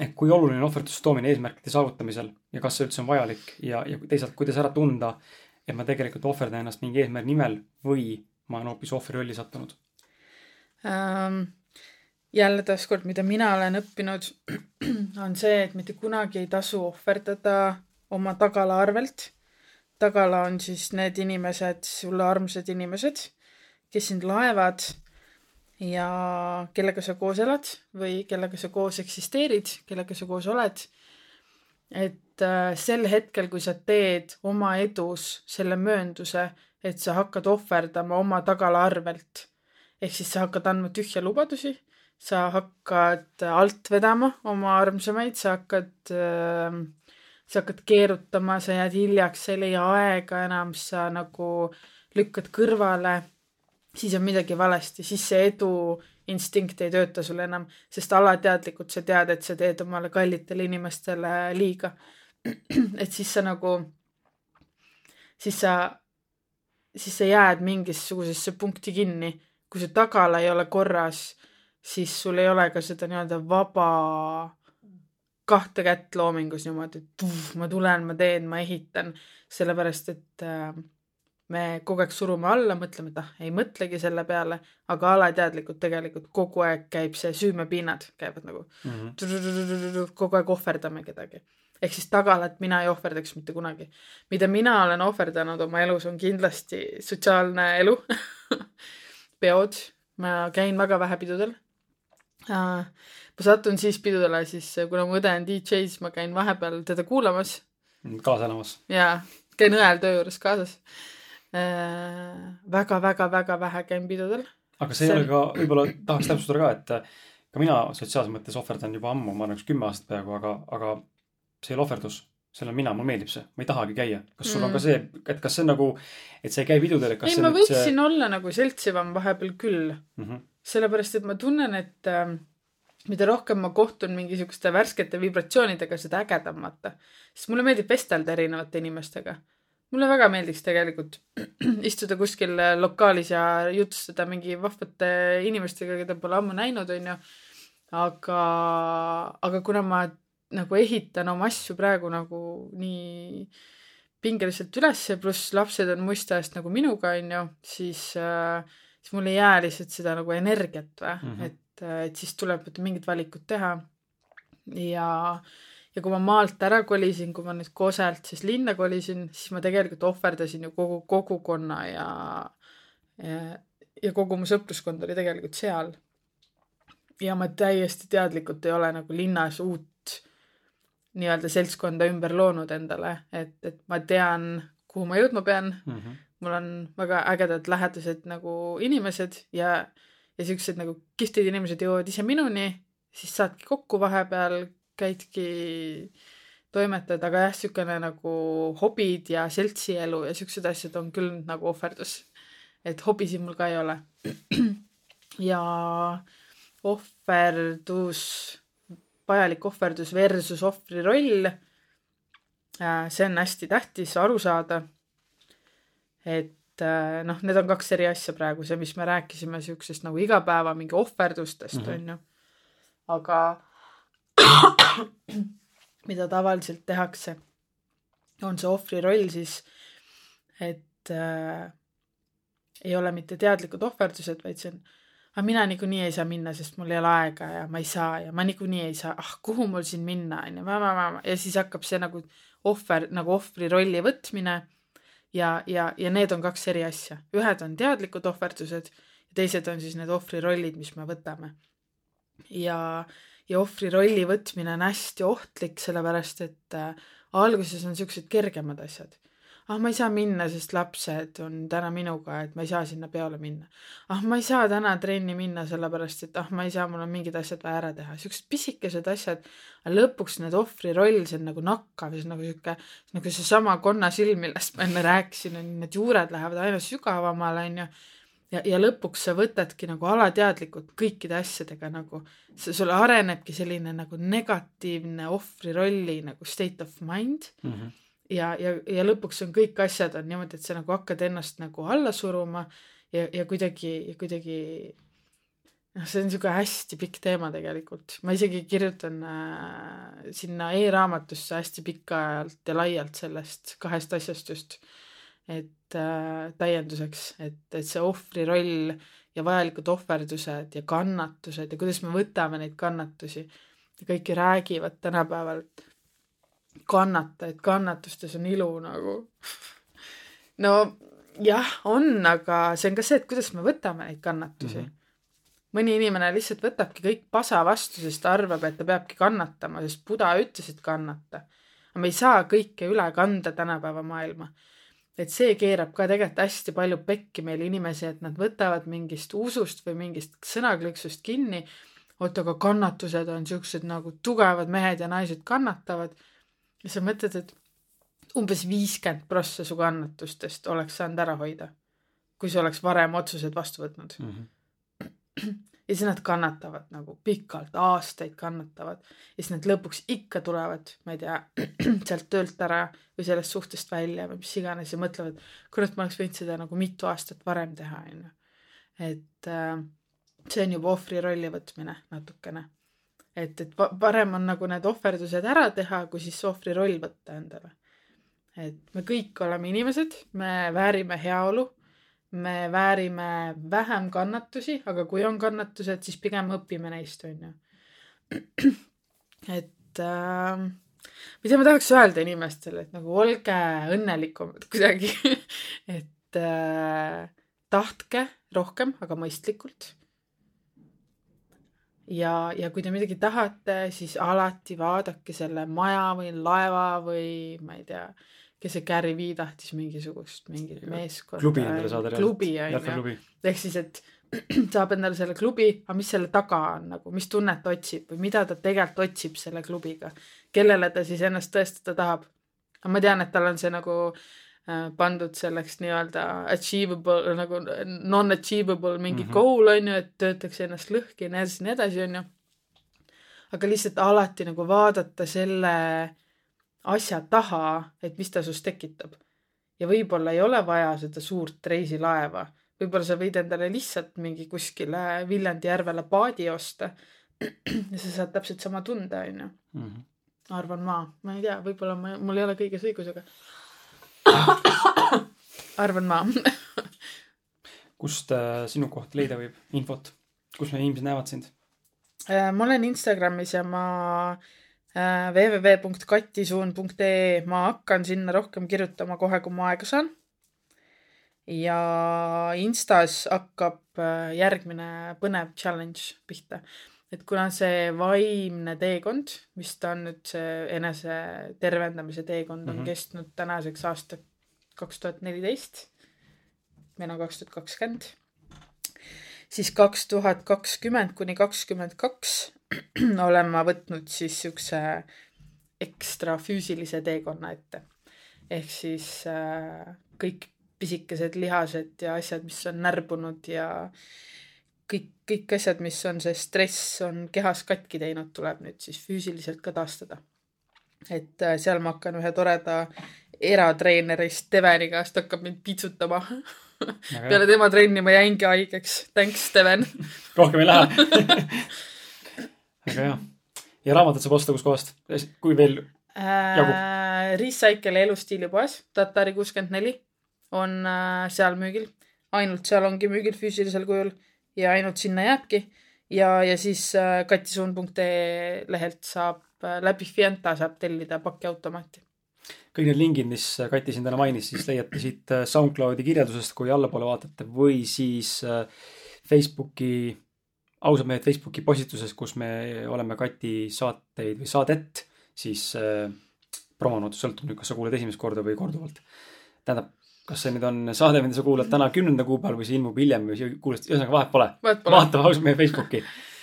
ehk kui oluline on ohverdusse toomine eesmärkide saavutamisel ja kas see üldse on vajalik ja, ja teisalt, kuidas ära tunda, et ma tegelikult ohverdan ennast mingi eesmärgi nimel või ma olen hoopis ohvri rolli sattunud ähm,? jälle taaskord, mida mina olen õppinud, (clears throat) on see, et mitte kunagi ei tasu ohverdada oma tagala arvelt. tagala on siis need inimesed, sulle armsad inimesed, kes sind laevad ja kellega sa koos elad või kellega sa koos eksisteerid, kellega sa koos oled. et äh, sel hetkel, kui sa teed oma edus selle möönduse, et sa hakkad ohverdama oma tagala arvelt, ehk siis sa hakkad andma tühja lubadusi, sa hakkad alt vedama oma armsamaid, sa hakkad äh, sa hakkad keerutama, sa jääd hiljaks, sa ei leia aega enam, sa nagu lükkad kõrvale siis on midagi valesti, siis see edu instinkt ei tööta sul enam, sest alateadlikult sa tead, et sa teed omale kallitele inimestele liiga. et siis sa nagu, siis sa, siis sa jääd mingisugusesse punkti kinni. kui su tagala ei ole korras, siis sul ei ole ka seda nii-öelda vaba kahte kätt loomingus niimoodi, et uff, ma tulen, ma teen, ma ehitan, sellepärast et äh, me kogu aeg surume alla, mõtleme, et ah, ei mõtlegi selle peale, aga alateadlikult tegelikult kogu aeg käib see süümepinnad käivad nagu mm -hmm. kogu aeg ohverdame kedagi. ehk siis tagalat mina ei ohverdaks mitte kunagi. mida mina olen ohverdanud oma elus, on kindlasti sotsiaalne elu (laughs) peod, ma käin väga vähe pidudel ma satun siis pidudele, siis kuna mu õde on DJ, siis ma käin vahepeal teda kuulamas. kaasa elamas. jaa, käin õel töö juures kaasas väga-väga-väga äh, vähe käin pidudel. aga see ei ole ka, võib-olla tahaks täpsustada ka, et äh, ka mina sotsiaalses mõttes ohverdan juba ammu, ma arvan, üks kümme aastat peaaegu, aga, aga see ei ole ohverdus. see olen mina, mulle meeldib see, ma ei tahagi käia. kas sul mm. on ka mm. see, et kas see on nagu, et sa ei käi pidudel, et kas ei, ma võiksin see... olla nagu seltsivam vahepeal küll mm. -hmm. Sellepärast, et ma tunnen, et äh, mida rohkem ma kohtun mingisuguste värskete vibratsioonidega, seda ägedam vaata. sest mulle meeldib vestelda erinevate inimestega mulle väga meeldiks tegelikult (clears throat) istuda kuskil lokaalis ja jutustada mingi vahvate inimestega, keda pole ammu näinud, onju. aga, aga kuna ma nagu ehitan oma asju praegu nagu nii pingeliselt ülesse, pluss lapsed on muist ajast nagu minuga, onju, siis äh,, siis mul ei jää lihtsalt seda nagu energiat või mm, -hmm. et, et siis tuleb mingid valikud teha. ja äh, ja kui ma maalt ära kolisin, kui ma nüüd Koselt siis linna kolisin, siis ma tegelikult ohverdasin ju kogu kogukonna ja, ja, ja kogu mu sõpruskond oli tegelikult seal. ja ma täiesti teadlikult ei ole nagu linnas uut nii-öelda seltskonda ümber loonud endale, et, et ma tean, kuhu ma jõudma pean mm. -hmm. Mul on väga ägedad lähedased nagu inimesed ja, ja siuksed nagu kihvtid inimesed jõuavad ise minuni, siis saadki kokku vahepeal, käidki toimetad, aga jah, siukene nagu hobid ja seltsielu ja siuksed asjad on küll nagu ohverdus. et hobisid mul ka ei ole. (clears throat) ja ohverdus, vajalik ohverdus versus ohvri roll Äh, see on hästi tähtis aru saada. Et äh, noh, need on kaks eri asja praegu, see, mis me rääkisime siuksest nagu igapäeva mingi ohverdustest mm, -hmm. on ju. aga (coughs) mida tavaliselt tehakse, on see ohvri roll siis, et äh, ei ole mitte teadlikud ohverdused, vaid see on aga mina niikuinii ei saa minna, sest mul ei ole aega ja ma ei saa ja ma niikuinii ei saa, ah kuhu mul siin minna on ju, ja siis hakkab see nagu ohver, nagu ohvri rolli võtmine ja, ja, ja need on kaks eri asja. ühed on teadlikud ohverdused ja teised on siis need ohvri rollid, mis me võtame. ja, ja ohvri rolli võtmine on hästi ohtlik, sellepärast et äh, alguses on siuksed kergemad asjad ah ma ei saa minna, sest lapsed on täna minuga, et ma ei saa sinna peole minna. ah ma ei saa täna trenni minna, sellepärast et ah ma ei saa, mul on mingid asjad vaja ära teha, siuksed pisikesed asjad. aga lõpuks need ohvri roll, see on nagu nakkav, see on nagu sihuke, nagu seesama konnasilm, millest ma enne rääkisin, on need juured lähevad aina sügavamale, onju ja, ja lõpuks sa võtadki nagu alateadlikult kõikide asjadega nagu, sul arenebki selline nagu negatiivne ohvri rolli nagu state of mind mm. -hmm ja, ja, ja lõpuks on kõik asjad on niimoodi, et sa nagu hakkad ennast nagu alla suruma ja, ja kuidagi, ja kuidagi noh, see on niisugune hästi pikk teema tegelikult. ma isegi kirjutan äh, sinna e-raamatusse hästi pikalt ja laialt sellest kahest asjast just, et äh, täienduseks, et, et see ohvri roll ja vajalikud ohverdused ja kannatused ja kuidas me võtame neid kannatusi ja kõik ju räägivad tänapäeval kannata, et kannatustes on ilu nagu. no jah, on, aga see on ka see, et kuidas me võtame neid kannatusi mm. -hmm mõni inimene lihtsalt võtabki kõik pasa vastu, sest ta arvab, et ta peabki kannatama, sest Buda ütles, et kannata. aga me ei saa kõike üle kanda tänapäeva maailma. et see keerab ka tegelikult hästi palju pekki meil inimesi, et nad võtavad mingist usust või mingist sõnakõlksust kinni. oot, aga kannatused on siuksed nagu tugevad mehed ja naised kannatavad ja sa mõtled, et umbes viiskümmend prossa su kannatustest oleks saanud ära hoida, kui sa oleks varem otsused vastu võtnud mm. -hmm. ja siis nad kannatavad nagu pikalt, aastaid kannatavad ja siis nad lõpuks ikka tulevad, ma ei tea, (clears throat) sealt töölt ära või sellest suhtest välja või mis iganes ja mõtlevad, kurat, ma oleks võinud seda nagu mitu aastat varem teha, onju. et äh, see on juba ohvri rolli võtmine natukene et, et parem on nagu need ohverdused ära teha, kui siis ohvri roll võtta endale. et me kõik oleme inimesed, me väärime heaolu, me väärime vähem kannatusi, aga kui on kannatused, siis pigem õpime neist, on ju. (clears throat) et äh, mida ma tahaks öelda inimestele, et nagu olge õnnelikumad kuidagi (laughs) et äh, tahtke rohkem, aga mõistlikult ja, ja kui te midagi tahate, siis alati vaadake selle maja või laeva või ma ei tea, kes see Gary Vee tahtis mingisugust, mingit meeskonda. klubi endale saada. klubi on ju. ehk siis, et (clears throat) saab endale selle klubi, aga mis selle taga on nagu, mis tunnet otsib või mida ta tegelikult otsib selle klubiga. kellele ta siis ennast tõestada tahab. aga ma tean, et tal on see nagu Äh, pandud selleks nii-öelda achievable nagu non-achievable mingi mm -hmm. goal on ju, et töötakse ennast lõhki ja nii edasi, nii edasi on ju. aga lihtsalt alati nagu vaadata selle asja taha, et mis ta sinust tekitab. ja võib-olla ei ole vaja seda suurt reisilaeva, võib-olla sa võid endale lihtsalt mingi kuskile Viljandi järvele paadi osta ja sa saad täpselt sama tunde, on ju. Mhm. arvan ma, ma ei tea, võib-olla ma, mul ei ole kõiges õigus, aga arvan ma kust äh, sinu kohta leida võib infot, kus meie inimesed näevad sind äh,? ma olen Instagramis ja ma äh, www.katisuun.ee, ma hakkan sinna rohkem kirjutama kohe, kui ma aega saan. ja Instas hakkab äh, järgmine põnev challenge pihta et kuna see vaimne teekond, mis ta on nüüd see enese tervendamise teekond on mm -hmm. kestnud tänaseks aasta kaks tuhat neliteist. meil on kaks tuhat kakskümmend. siis kaks tuhat kakskümmend kuni kakskümmend kaks (clears throat) olen ma võtnud siis siukse ekstra füüsilise teekonna ette. ehk siis äh, kõik pisikesed lihased ja asjad, mis on närbunud ja kõik, kõik asjad, mis on see stress on kehas katki teinud, tuleb nüüd siis füüsiliselt ka taastada. et äh, seal ma hakkan ühe toreda eratreenerist Steveni käest hakkab mind piitsutama peale tema trenni ma jäingi haigeks. Thanks, Steven rohkem ei lähe väga hea. ja raamatut saab osta kuskohast, kui veel jagub äh,? Recycle elustiilipoes, Tatari kuuskümmend neli on äh, seal müügil. ainult seal ongi müügil füüsilisel kujul ja ainult sinna jääbki. ja, ja siis äh, katisuun.ee lehelt saab äh, läbi Fienta saab tellida pakiautomaati kõik need lingid, mis Kati siin täna mainis, siis leiate siit äh, SoundCloudi kirjeldusest, kui allapoole vaatate või siis Facebooki ausad mehed Facebooki postitusest, kus me oleme Kati saateid või saadet siis promonud, sõltub nüüd, kas sa kuuled esimest korda või korduvalt. tähendab, kas see nüüd on saade, mida sa kuulad täna kümnenda kuupäeval või see ilmub hiljem või kuulad, ühesõnaga vahet pole. vaata ausalt mehe Facebooki.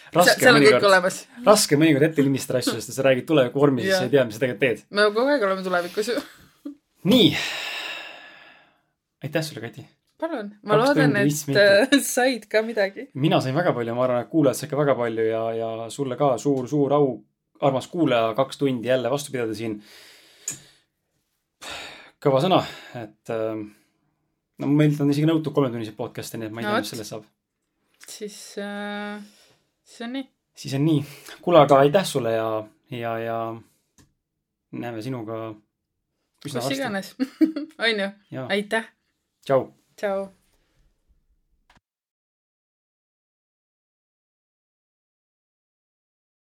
(laughs) seal on kõik olemas. raske mõnikord ette lindistada asju, sest sa räägid tuleviku vormi, siis sa ei tea, mis sa tegelikult teed. me kogu aeg oleme tulevikus ju. (laughs) nii. aitäh sulle, Kati palun, ma loodan, et äh, (laughs) said ka midagi. mina sain väga palju, ma arvan, et kuulajad said ka väga palju ja, ja sulle ka suur-suur au, armas kuulaja, kaks tundi jälle vastu pidada siin. kõva sõna, et äh, no meilt on isegi nõutud kolmetunniseid podcast'e, nii et ma ei no, tea, mis sellest saab. siis äh,, siis on nii. siis on nii. kuule, aga aitäh sulle ja, ja, ja näeme sinuga. kus iganes, (laughs) on ju. aitäh. tšau Ciao.